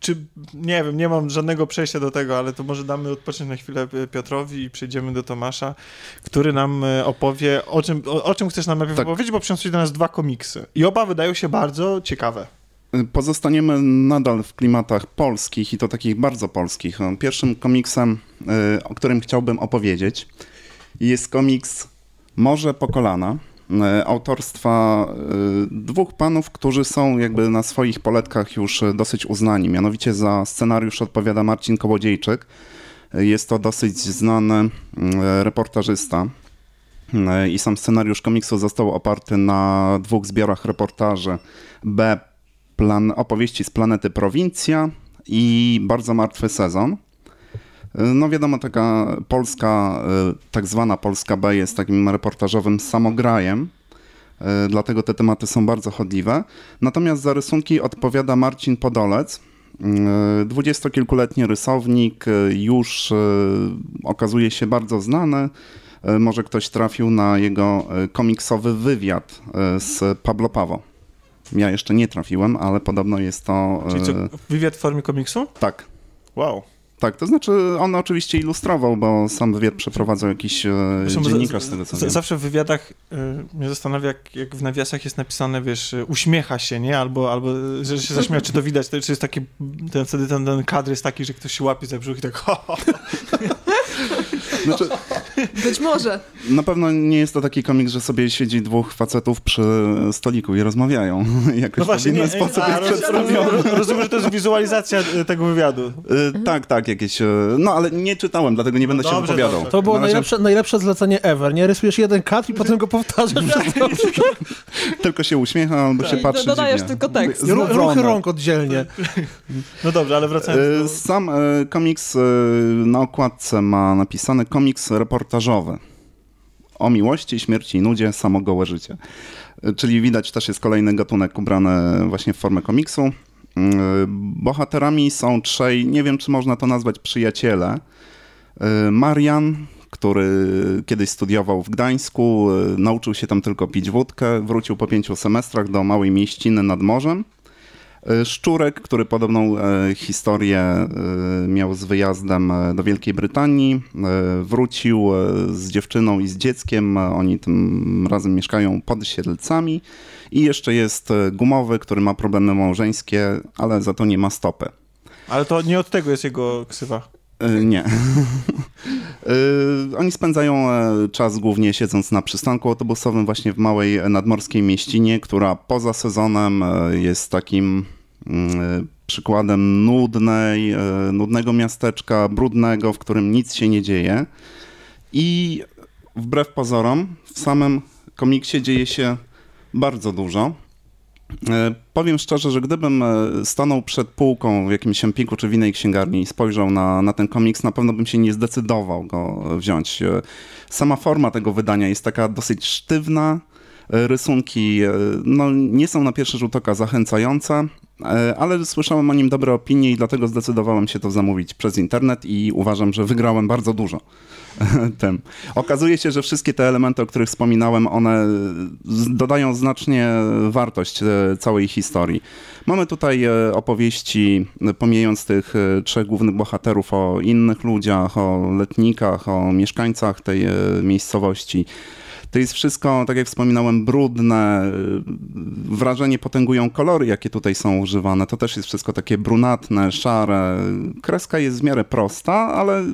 czy, nie wiem, nie mam żadnego przejścia do tego, ale to może damy odpocząć na chwilę Piotrowi i przejdziemy do Tomasza, który nam y, opowie, o czym, o, o czym chcesz nam najpierw tak. opowiedzieć, bo przyniosłeś do nas dwa komiksy. I oba wydają się bardzo ciekawe. Pozostaniemy nadal w klimatach polskich i to takich bardzo polskich. Pierwszym komiksem, y, o którym chciałbym opowiedzieć, jest komiks Morze po kolana e, autorstwa e, dwóch panów, którzy są jakby na swoich poletkach już dosyć uznani. Mianowicie za scenariusz odpowiada Marcin Kołodziejczyk. Jest to dosyć znany reportażysta. E, I sam scenariusz komiksu został oparty na dwóch zbiorach reportaży. B. Plan opowieści z planety Prowincja i Bardzo martwy sezon. No wiadomo, taka polska, y, tak zwana Polska B jest takim reportażowym samograjem, y, dlatego te tematy są bardzo chodliwe. Natomiast za rysunki odpowiada Marcin Podolec, y, dwudziestokilkuletni rysownik, już okazuje się bardzo znany. Może ktoś trafił na jego komiksowy wywiad z Pablo Pawo. Ja jeszcze nie trafiłem, ale podobno jest to... Czyli co, wywiad w formie komiksu? Tak. Wow. Tak, to znaczy on oczywiście ilustrował, bo sam wywiad przeprowadzał jakiś Zresztą dziennikarz z tego co z, wiem. Zawsze w wywiadach y, mnie zastanawia, jak, jak, w nawiasach jest napisane, wiesz, uśmiecha się, nie? Albo, albo że się zaśmiał, czy to widać, to, czy jest taki, ten, wtedy ten, ten kadr jest taki, że ktoś się łapie za brzuch i tak ho, ho. Znaczy, Być może. Na pewno nie jest to taki komik, że sobie siedzi dwóch facetów przy stoliku i rozmawiają. Jakoś no właśnie, w inny sposób a, jest przedstawiony. Rozumiem, że to jest wizualizacja e, tego wywiadu. Y, tak, tak, jakieś. E, no ale nie czytałem, dlatego nie będę no, się dobrze, wypowiadał. Dobrze. To było razie... najlepsze, najlepsze zlecenie ever. Nie rysujesz jeden kat i potem go powtarzasz. tylko się uśmiecha albo tak. się patrzy. Dodajesz dziwnie. tylko tekst. Ruchy rąk oddzielnie. No dobrze, ale wracając do... Sam komiks na okładce ma napisane komiks reportażowy o miłości, śmierci i nudzie, samo gołe życie. Czyli widać też jest kolejny gatunek ubrany właśnie w formę komiksu. Bohaterami są trzej, nie wiem czy można to nazwać przyjaciele. Marian, który kiedyś studiował w Gdańsku, nauczył się tam tylko pić wódkę, wrócił po pięciu semestrach do małej mieściny nad morzem E, Szczurek, który podobną e, historię e, miał z wyjazdem do Wielkiej Brytanii, wrócił z dziewczyną i z dzieckiem. Oni tym razem mieszkają pod Siedlcami. I jeszcze jest gumowy, który ma problemy małżeńskie, ale za to nie ma stopy. Ale to nie od tego jest jego ksywa. Nie. Oni spędzają czas głównie siedząc na przystanku autobusowym właśnie w małej nadmorskiej mieścinie, która poza sezonem jest takim przykładem nudnej, e, nudnego miasteczka, brudnego, w którym nic się nie dzieje. I wbrew pozorom, w samym komiksie dzieje się bardzo dużo. E, powiem szczerze, że gdybym stanął przed półką w jakimś empiku czy w innej księgarni i spojrzał na, na ten komiks, na pewno bym się nie zdecydował go wziąć. Sama forma tego wydania jest taka dosyć sztywna, rysunki no, nie są na pierwszy rzut oka zachęcające, ale słyszałem o nim dobre opinie i dlatego zdecydowałem się to zamówić przez internet i uważam, że wygrałem bardzo dużo. Tym. Okazuje się, że wszystkie te elementy, o których wspominałem, one dodają znacznie wartość e, całej historii. Mamy tutaj e, opowieści, pomijając tych trzech głównych bohaterów, o innych ludziach, o letnikach, o mieszkańcach tej miejscowości. To jest wszystko, tak jak wspominałem, brudne. Wrażenie potęgują kolory, jakie tutaj są używane. To też jest wszystko takie brunatne, szare. Kreska jest w miarę prosta, ale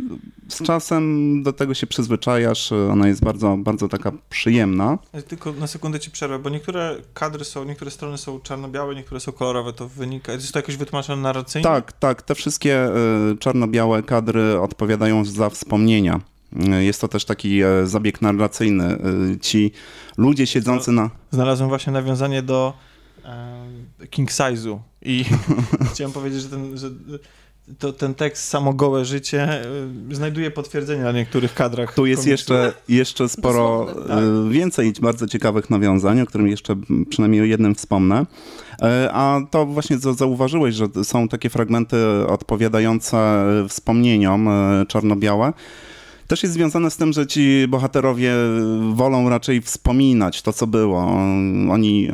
z czasem do tego się przyzwyczajasz. Ona jest bardzo, bardzo taka przyjemna. Tylko na sekundę ci przerwę, bo niektóre kadry są, niektóre strony są czarno-białe, niektóre są kolorowe. To wynika. Jest to jakoś wytłumaczone narracyjnie? Tak, tak. Te wszystkie y, czarno-białe kadry odpowiadają za wspomnienia. Jest to też taki e, zabieg narracyjny. E, ci ludzie siedzący na... Znalazłem właśnie nawiązanie do e, king size'u i chciałem powiedzieć, że ten, że to ten tekst samo gołe życie znajduje potwierdzenie na niektórych kadrach. Tu jest jeszcze, jeszcze sporo tak. więcej bardzo ciekawych nawiązań, o którym jeszcze przynajmniej o jednym wspomnę. A to właśnie zauważyłeś, że są takie fragmenty odpowiadające wspomnieniom czarno-białe też jest związane z tym, że ci bohaterowie wolą raczej wspominać to, co było. Oni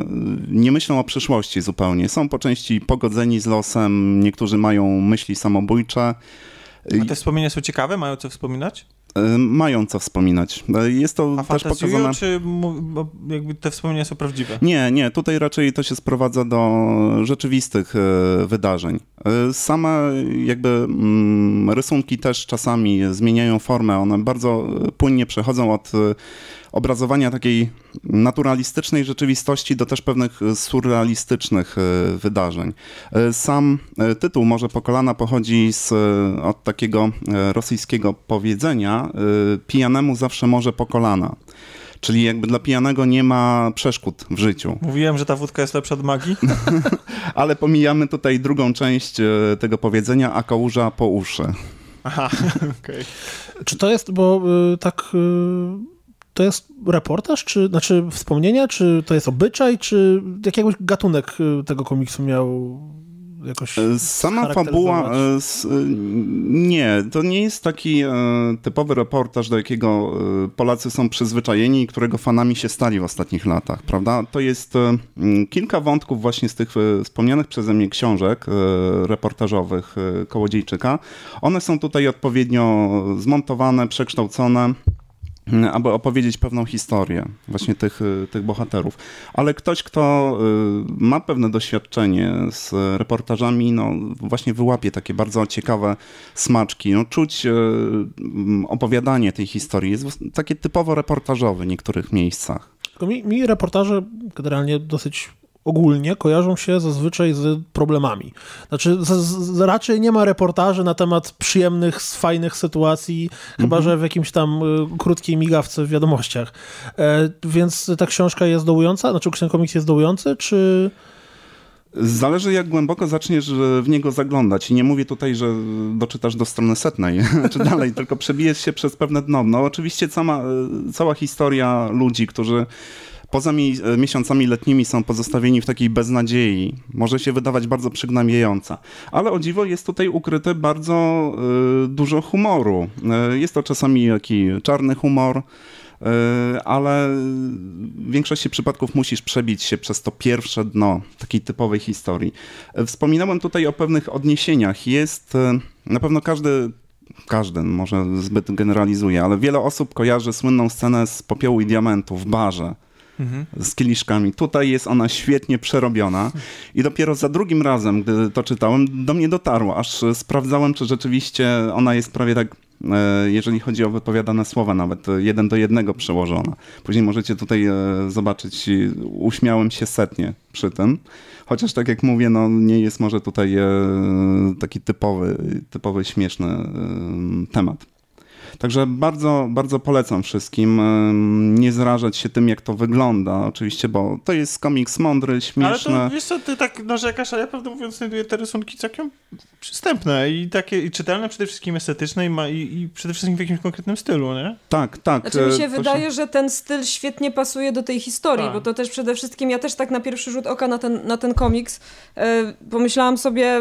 nie myślą o przyszłości zupełnie. Są po części pogodzeni z losem, niektórzy mają myśli samobójcze. A te wspomnienia są ciekawe? Mają co wspominać? E, mają co wspominać. E, jest to A też pokazane... czy jakby te wspomnienia są prawdziwe? Nie, nie. Tutaj raczej to się sprowadza do rzeczywistych e, wydarzeń. Same jakby mm, rysunki też czasami zmieniają formę. One bardzo płynnie przechodzą od obrazowania takiej naturalistycznej rzeczywistości do też pewnych surrealistycznych e, wydarzeń. E, sam e, tytuł Może po kolana pochodzi z, od takiego rosyjskiego powiedzenia pijanemu zawsze może po kolana. Czyli jakby dla pijanego nie ma przeszkód w życiu. Mówiłem, że ta wódka jest lepsza od magii. Ale pomijamy tutaj drugą część tego powiedzenia, a kałuża po uszy. Aha, okej. Okay. Czy to jest, bo y, tak... Y to jest reportaż, czy znaczy wspomnienia, czy to jest obyczaj, czy jakiś gatunek y, tego komiksu miał jakoś e, Sama fabuła, e, nie, to nie jest taki typowy reportaż, do jakiego Polacy są przyzwyczajeni i którego fanami się stali w ostatnich latach, prawda? To jest kilka wątków właśnie z tych wspomnianych przeze mnie książek reportażowych Kołodziejczyka. One są tutaj odpowiednio zmontowane, przekształcone aby opowiedzieć pewną historię właśnie tych, tych bohaterów. Ale ktoś, kto y, ma pewne doświadczenie z reportażami, no właśnie wyłapie takie bardzo ciekawe smaczki. No, czuć y, opowiadanie tej historii jest takie typowo reportażowe w niektórych miejscach. Mi, mi reportaże generalnie dosyć ogólnie kojarzą się zazwyczaj z problemami. Znaczy, z, z, raczej nie ma reportaży na temat przyjemnych, fajnych sytuacji, mhm. chyba że w jakimś tam y, krótkiej migawce w wiadomościach. E, więc ta książka jest dołująca? Znaczy, ten komiks jest dołujący, czy... Zależy, jak głęboko zaczniesz w niego zaglądać. I nie mówię tutaj, że doczytasz do strony setnej, czy dalej, tylko przebijesz się przez pewne dno. No, oczywiście cała, cała historia ludzi, którzy poza mi miesiącami letnimi są pozostawieni w takiej beznadziei. Może się wydawać bardzo przygnębiająca. Ale o dziwo jest tutaj ukryte bardzo y, dużo humoru. Y, jest to czasami taki czarny humor, ale w większości przypadków musisz przebić się przez to pierwsze dno takiej typowej historii. Wspominałem tutaj o pewnych odniesieniach. Jest na pewno każdy każdy, może zbyt generalizuje, ale wiele osób kojarzy słynną scenę z popiołu i diamentu w barze mhm. z kieliszkami. Tutaj jest ona świetnie przerobiona i dopiero za drugim razem, gdy to czytałem, do mnie dotarło, aż sprawdzałem, czy rzeczywiście ona jest prawie tak e, jeżeli chodzi o wypowiadane słowa, nawet jeden do jednego przełożona. Później możecie tutaj e, zobaczyć, uśmiałem się setnie przy tym. Chociaż tak jak mówię, no nie jest może tutaj e, taki typowy, typowy śmieszny temat. Także bardzo, bardzo polecam wszystkim nie zrażać się tym, jak to wygląda, oczywiście, bo to jest komiks mądry, śmieszny. Ale to, wiesz co, ty tak narzekasz, a ja prawdę mówiąc znajduję te rysunki całkiem przystępne i takie i czytelne przede wszystkim estetyczne i, ma, i, i przede wszystkim w jakimś konkretnym stylu, nie? Tak, tak. Znaczy mi się e, wydaje, się... że ten styl świetnie pasuje do tej historii, tak. bo to też przede wszystkim, ja też tak na pierwszy rzut oka na ten, na ten komiks e, pomyślałam sobie,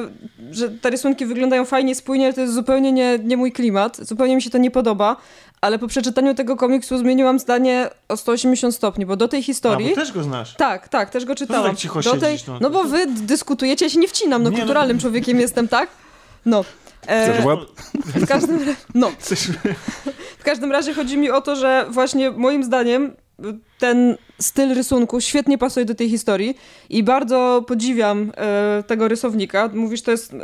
że te rysunki wyglądają fajnie, spójnie, ale to jest zupełnie nie, nie mój klimat, zupełnie mi się to nie podoba, ale po przeczytaniu tego komiksu zmieniłam zdanie o 180 stopni, bo do tej historii... A, bo też go znasz. Tak, tak, też go czytałam. Tak cicho do tej... no. no bo wy dyskutujecie, ja się nie wcinam, no nie, no kulturalnym no... człowiekiem jestem, tak? No. E, w każdym, no. w każdym razie chodzi mi o to, że właśnie moim zdaniem ten styl rysunku świetnie pasuje do tej historii i bardzo podziwiam e, tego rysownika. Mówisz, to jest e,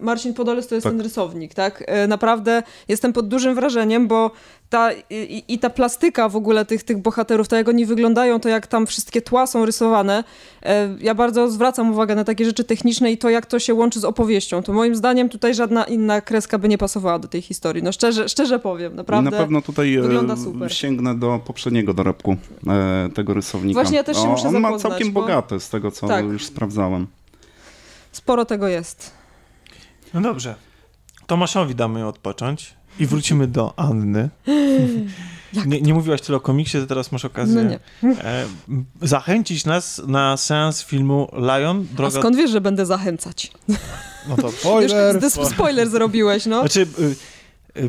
Marcin Podoles to jest tak. ten rysownik, tak? E, naprawdę jestem pod dużym wrażeniem, bo ta, i, i, ta plastyka w ogóle tych, tych bohaterów, to jak oni wyglądają, to jak tam wszystkie tła są rysowane. E, ja bardzo zwracam uwagę na takie rzeczy techniczne i to, jak to się łączy z opowieścią. To moim zdaniem tutaj żadna inna kreska by nie pasowała do tej historii. No szczerze, szczerze powiem, naprawdę. Na pewno tutaj e, wygląda super. sięgnę do poprzedniego dorobku e, tego rysownika. Właśnie ja też się o, muszę On zapoznać, ma całkiem bo... bogate z tego, co tak. już sprawdzałem. Sporo tego jest. No dobrze. Tomaszowi damy odpocząć. I wrócimy do Anny. Nie, nie, mówiłaś tyle o komiksie, to teraz masz okazję no e, zachęcić nas na seans filmu Lion. Droga... A skąd wiesz, że będę zachęcać? No to spoiler. Już spoiler zrobiłeś, no. Znaczy, y,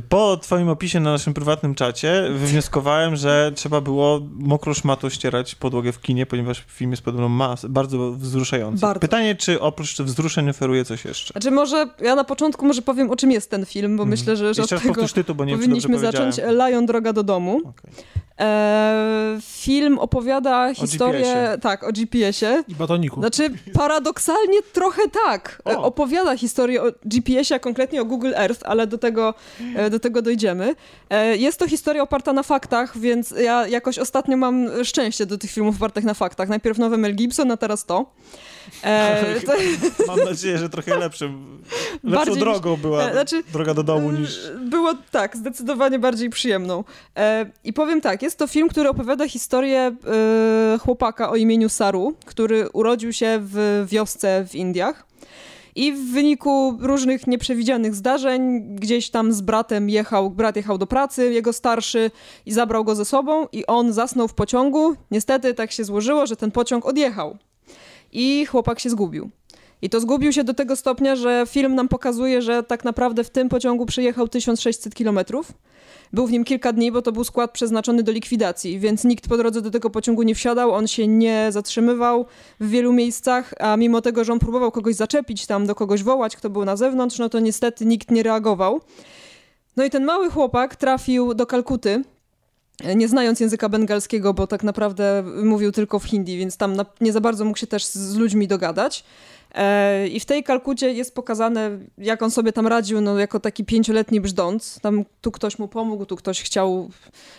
po twoim opisie na naszym prywatnym czacie wywnioskowałem, że trzeba było mokro szmato ścierać podłogę w kinie, ponieważ film jest podobno mas, bardzo wzruszający. Bardzo. Pytanie, czy oprócz wzruszeń oferuje coś jeszcze? Znaczy może, ja na początku może powiem, o czym jest ten film, bo mm. myślę, że, że od tego tytuł, bo nie powinniśmy zacząć. Lion, Droga do domu. Okay. E, film opowiada historię... O tak, o GPS-ie. I batoniku. Znaczy, paradoksalnie trochę tak. O. Opowiada historię o GPS-ie, a konkretnie o Google Earth, ale do tego, e, do tego dojdziemy. E, jest to historia oparta na faktach, więc ja jakoś ostatnio mam szczęście do tych filmów opartych na faktach. Najpierw nowy Mel Gibson, a teraz to. E, to... Mam nadzieję, że trochę lepszym, lepszą bardziej, drogą była znaczy, droga do domu niż... Było tak, zdecydowanie bardziej przyjemną. E, I powiem tak, jest to film, który opowiada historię e, chłopaka o imieniu Saru, który urodził się w wiosce w Indiach. I w wyniku różnych nieprzewidzianych zdarzeń, gdzieś tam z bratem jechał, brat jechał do pracy, jego starszy i zabrał go ze sobą i on zasnął w pociągu. Niestety tak się złożyło, że ten pociąg odjechał i chłopak się zgubił. I to zgubił się do tego stopnia, że film nam pokazuje, że tak naprawdę w tym pociągu przejechał 1600 kilometrów. Był w nim kilka dni, bo to był skład przeznaczony do likwidacji, więc nikt po drodze do tego pociągu nie wsiadał, on się nie zatrzymywał w wielu miejscach, a mimo tego, że on próbował kogoś zaczepić tam, do kogoś wołać, kto był na zewnątrz, no to niestety nikt nie reagował. No i ten mały chłopak trafił do Kalkuty, nie znając języka bengalskiego, bo tak naprawdę mówił tylko w hindi, więc tam nie za bardzo mógł się też z ludźmi dogadać. E, I w tej Kalkucie jest pokazane, jak on sobie tam radził, no, jako taki pięcioletni brzdąc. Tam tu ktoś mu pomógł, tu ktoś chciał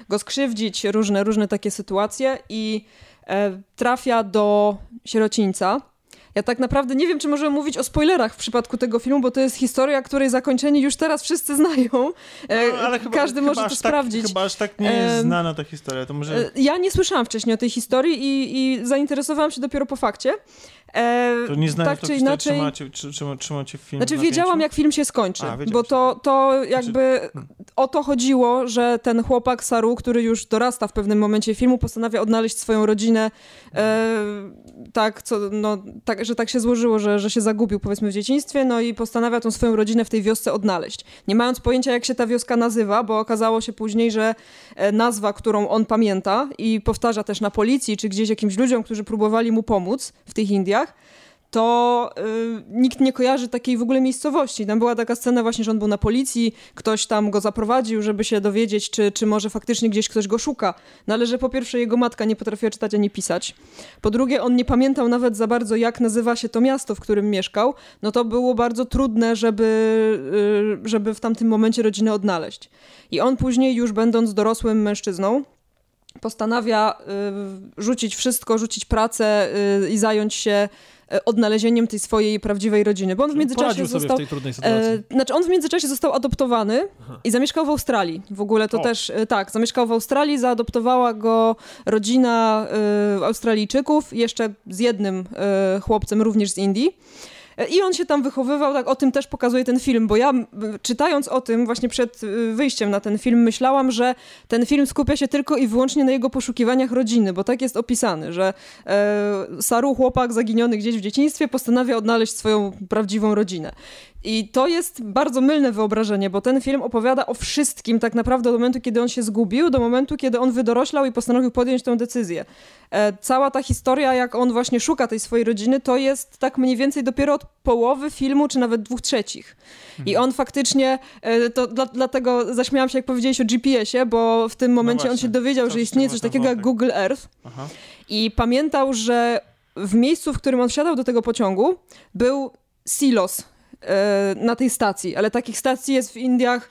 go skrzywdzić, różne, różne takie sytuacje. I e, trafia do sierocińca, ja tak naprawdę nie wiem, czy możemy mówić o spoilerach w przypadku tego filmu, bo to jest historia, której zakończenie już teraz wszyscy znają. E, no, ale chyba, Każdy może to tak, sprawdzić. Chyba aż tak nie jest znana ta historia. To może... E, ja nie słyszałam wcześniej o tej historii i, i zainteresowałam się dopiero po fakcie. E, to nie znając tak czy inaczej. Trzymacie, trzyma, trzymacie film znaczy, wiedziałam, jak film się skończy, A, bo to, to jakby znaczy... o to chodziło, że ten chłopak Saru, który już dorasta w pewnym momencie filmu, postanawia odnaleźć swoją rodzinę. E, tak, co, no, tak, że tak się złożyło, że, że się zagubił powiedzmy w dzieciństwie, no i postanawia tą swoją rodzinę w tej wiosce odnaleźć. Nie mając pojęcia, jak się ta wioska nazywa, bo okazało się później, że e, nazwa, którą on pamięta i powtarza też na policji, czy gdzieś jakimś ludziom, którzy próbowali mu pomóc w tych Indiach, to y, nikt nie kojarzy takiej w ogóle miejscowości. Tam była taka scena właśnie, że on był na policji, ktoś tam go zaprowadził, żeby się dowiedzieć, czy, czy może faktycznie gdzieś ktoś go szuka. No ale że po pierwsze jego matka nie potrafiła czytać ani pisać. Po drugie on nie pamiętał nawet za bardzo, jak nazywa się to miasto, w którym mieszkał. No to było bardzo trudne, żeby, y, żeby w tamtym momencie rodzinę odnaleźć. I on później już będąc dorosłym mężczyzną, postanawia y, rzucić wszystko, rzucić pracę y, i zająć się E, odnalezieniem tej swojej prawdziwej rodziny, bo on w międzyczasie został... w tej trudnej sytuacji. E, znaczy on w międzyczasie został adoptowany Aha. i zamieszkał w Australii. W ogóle to o. też, e, tak, zamieszkał w Australii, zaadoptowała go rodzina e, Australijczyków, jeszcze z jednym e, chłopcem również z Indii. I on się tam wychowywał, tak o tym też pokazuje ten film, bo ja czytając o tym właśnie przed y, wyjściem na ten film myślałam, że ten film skupia się tylko i wyłącznie na jego poszukiwaniach rodziny, bo tak jest opisany, że e, Saru, chłopak zaginiony gdzieś w dzieciństwie, postanawia odnaleźć swoją prawdziwą rodzinę. I to jest bardzo mylne wyobrażenie, bo ten film opowiada o wszystkim tak naprawdę od momentu, kiedy on się zgubił, do momentu, kiedy on wydoroślał i postanowił podjąć tę decyzję. E, cała ta historia, jak on właśnie szuka tej swojej rodziny, to jest tak mniej więcej dopiero od połowy filmu, czy nawet dwóch trzecich. Mhm. I on faktycznie, e, to dla, dlatego zaśmiałam się, jak powiedziałeś o GPS-ie, bo w tym momencie no on się dowiedział, że istnieje coś takiego jak Google Earth. Aha. I pamiętał, że w miejscu, w którym on wsiadał do tego pociągu, był silos na tej stacji, ale takich stacji jest w Indiach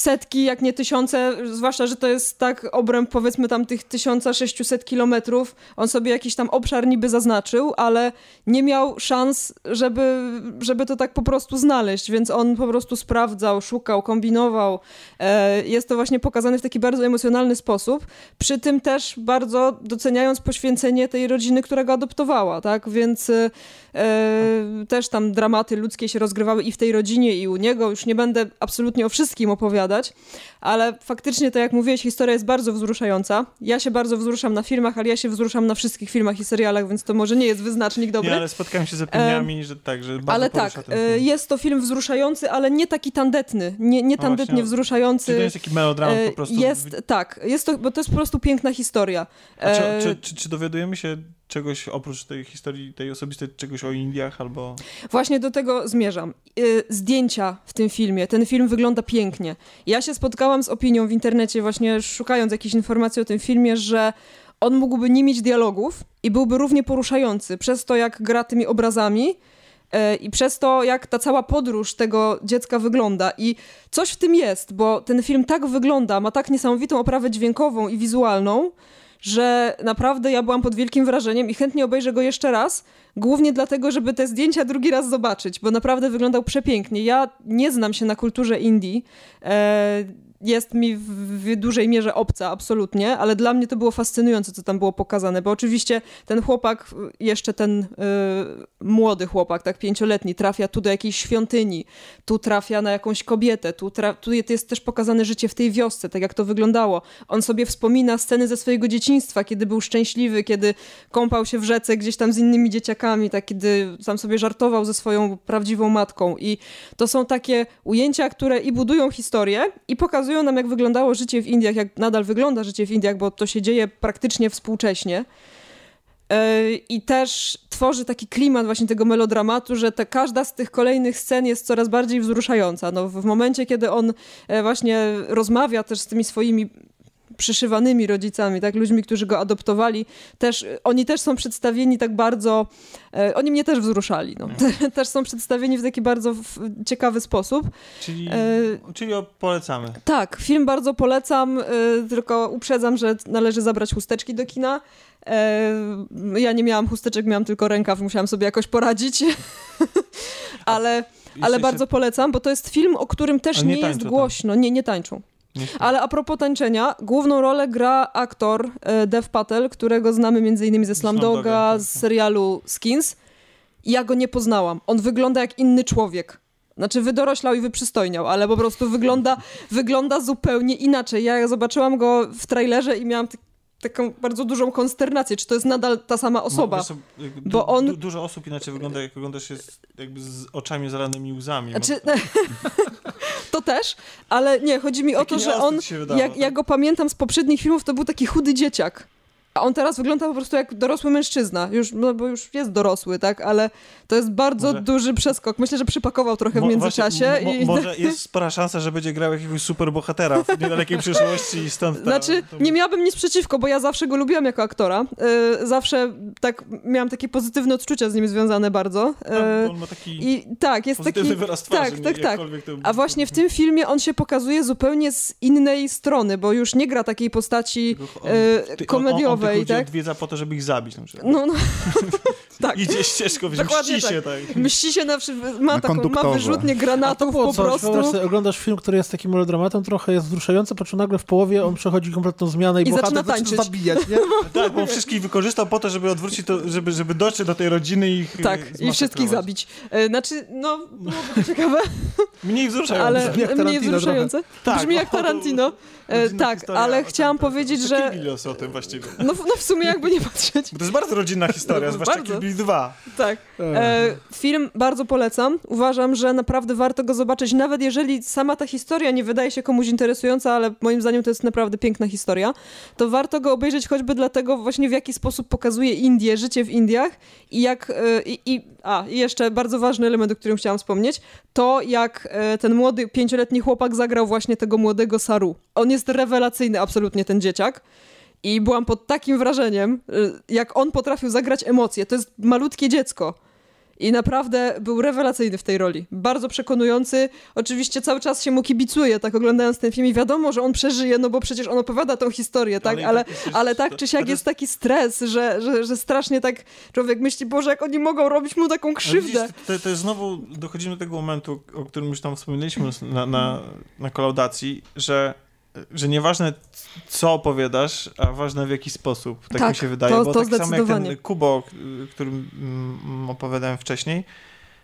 setki, jak nie tysiące, zwłaszcza, że to jest tak obręb powiedzmy tam tych 1600 kilometrów. On sobie jakiś tam obszar niby zaznaczył, ale nie miał szans, żeby, żeby to tak po prostu znaleźć, więc on po prostu sprawdzał, szukał, kombinował. E, jest to właśnie pokazane w taki bardzo emocjonalny sposób, przy tym też bardzo doceniając poświęcenie tej rodziny, która go adoptowała, tak, więc e, też tam dramaty ludzkie się rozgrywały i w tej rodzinie i u niego. Już nie będę absolutnie o wszystkim opowiadać, opowiadać, ale faktycznie, tak jak mówiłeś, historia jest bardzo wzruszająca. Ja się bardzo wzruszam na filmach, ale ja się wzruszam na wszystkich filmach i serialach, więc to może nie jest wyznacznik dobry. Nie, ale spotkałem się z opiniami, e, że tak, że bardzo Ale tak, e, jest to film wzruszający, ale nie taki tandetny, nie, nie no tandetnie no wzruszający. Czy to jest taki melodramat po prostu? Jest, tak, jest to, bo to jest po prostu piękna historia. A czy, czy, czy, czy dowiadujemy się czegoś oprócz tej historii, tej osobistej, czegoś o Indiach albo... Właśnie do tego zmierzam. Y, zdjęcia w tym filmie. Ten film wygląda pięknie. Ja się spotkałam z opinią w internecie właśnie szukając jakichś informacji o tym filmie, że on mógłby nie mieć dialogów i byłby równie poruszający przez to, jak gra tymi obrazami y, i przez to, jak ta cała podróż tego dziecka wygląda. I coś w tym jest, bo ten film tak wygląda, ma tak niesamowitą oprawę dźwiękową i wizualną, że naprawdę ja byłam pod wielkim wrażeniem i chętnie obejrzę go jeszcze raz, głównie dlatego, żeby te zdjęcia drugi raz zobaczyć, bo naprawdę wyglądał przepięknie. Ja nie znam się na kulturze Indii. E, jest mi w, dużej mierze obca, absolutnie, ale dla mnie to było fascynujące, co tam było pokazane, bo oczywiście ten chłopak, jeszcze ten y, młody chłopak, tak pięcioletni, trafia tu do jakiejś świątyni, tu trafia na jakąś kobietę, tu, tu jest też pokazane życie w tej wiosce, tak jak to wyglądało. On sobie wspomina sceny ze swojego dzieciństwa, kiedy był szczęśliwy, kiedy kąpał się w rzece gdzieś tam z innymi dzieciakami, tak, kiedy sam sobie żartował ze swoją prawdziwą matką i to są takie ujęcia, które i budują historię i pokazują nam, jak wyglądało życie w Indiach, jak nadal wygląda życie w Indiach, bo to się dzieje praktycznie współcześnie. E, I też tworzy taki klimat właśnie tego melodramatu, że każda z tych kolejnych scen jest coraz bardziej wzruszająca. No, w momencie, kiedy on e, właśnie rozmawia też z tymi swoimi przyszywanymi rodzicami, tak, ludźmi, którzy go adoptowali, też, oni też są przedstawieni tak bardzo, e, oni mnie też wzruszali, no. Te, też są przedstawieni w taki bardzo w, ciekawy sposób. Czyli, e, czyli polecamy. Tak, film bardzo polecam, e, tylko uprzedzam, że należy zabrać chusteczki do kina. E, ja nie miałam chusteczek, miałam tylko rękaw, musiałam sobie jakoś poradzić, ale... Ale bardzo polecam, bo to jest film, o którym też nie, nie jest głośno. Tam. Nie, nie tańczą. Ale a propos tańczenia, główną rolę gra aktor e, Dev Patel, którego znamy m.in. ze Slamdoga, z tak. serialu Skins. Ja go nie poznałam. On wygląda jak inny człowiek. Znaczy wydoroślał i wyprzystojniał, ale po prostu wygląda, wygląda zupełnie inaczej. Ja zobaczyłam go w trailerze i miałam taką bardzo dużą konsternację, czy to jest nadal ta sama osoba. Bo, du, bo on... Du, dużo osób inaczej wygląda, jak oglądasz jest jakby z oczami zalanymi łzami. Znaczy, to też, ale nie, chodzi mi taki o to, że on, jak, tak? jak go pamiętam z poprzednich filmów, to był taki chudy dzieciak. A on teraz wygląda po prostu jak dorosły mężczyzna, już, no bo już jest dorosły, tak, ale to jest bardzo może... duży przeskok. Myślę, że przypakował trochę w międzyczasie. Właśnie, i... Może jest spora szansa, że będzie grał jakiegoś superbohatera w niedalekiej przyszłości i stąd ta, Znaczy, to... nie miałabym nic przeciwko, bo ja zawsze go lubiłam jako aktora. Yy, zawsze tak, miałam takie pozytywne odczucia z nim związane bardzo. Yy, on ma taki I, tak, jest taki, wyraz twarzy, Tak, tak, tak. A właśnie w tym filmie on się pokazuje zupełnie z innej strony, bo już nie gra takiej postaci yy, komediowej. On, on, on tak? odwiedza po to, żeby ich zabić na przykład. No, no. tak. Idzie ścieżką, mści się tak. tak. Mści się na, ma, na taką, ma wyrzutnie granatów po coś, prostu. Sobie, oglądasz film, który jest takim melodramatem, trochę jest wzruszający, po czym nagle w połowie on przechodzi kompletną zmianę i, I bohater zaczyna zabijać, nie? tak, bo on wszystkich wykorzystał po to, żeby odwrócić to, żeby, żeby dotrzeć do tej rodziny i ich Tak, i wszystkich zabić. E, znaczy, no, byłoby to ciekawe. Mniej wzruszające. Ale mniej wzruszające. Tak, Brzmi jak Tarantino. E, tak, ale chciałam powiedzieć, że... o tym właściwie. No, no w sumie jakby nie patrzeć. Bo to jest bardzo rodzinna historia, zwłaszcza bardzo. Bill 2. Tak. E, film bardzo polecam. Uważam, że naprawdę warto go zobaczyć, nawet jeżeli sama ta historia nie wydaje się komuś interesująca, ale moim zdaniem to jest naprawdę piękna historia, to warto go obejrzeć choćby dlatego właśnie w jaki sposób pokazuje Indię, życie w Indiach i jak... E, i, i, a, i jeszcze bardzo ważny element, o którym chciałam wspomnieć, to jak e, ten młody, pięcioletni chłopak zagrał właśnie tego młodego Saru. On jest rewelacyjny absolutnie, ten dzieciak. I byłam pod takim wrażeniem, y, jak on potrafił zagrać emocje. To jest malutkie dziecko. I naprawdę był rewelacyjny w tej roli. Bardzo przekonujący. Oczywiście cały czas się mu kibicuje, tak oglądając ten film i wiadomo, że on przeżyje, no bo przecież on opowiada tą historię, tak? Ale, ale, tak, ale tak czy siak jest taki stres, że, że, że strasznie tak człowiek myśli, Boże, jak oni mogą robić mu taką krzywdę. Widzisz, to, to znowu, dochodzimy do tego momentu, o którym już tam wspominaliśmy na, na, na kolaudacji, że że nieważne co opowiadasz, a ważne w jaki sposób, tak, tak mi się wydaje, to, bo to tak samo jak ten Kubo, o którym mm, opowiadałem wcześniej,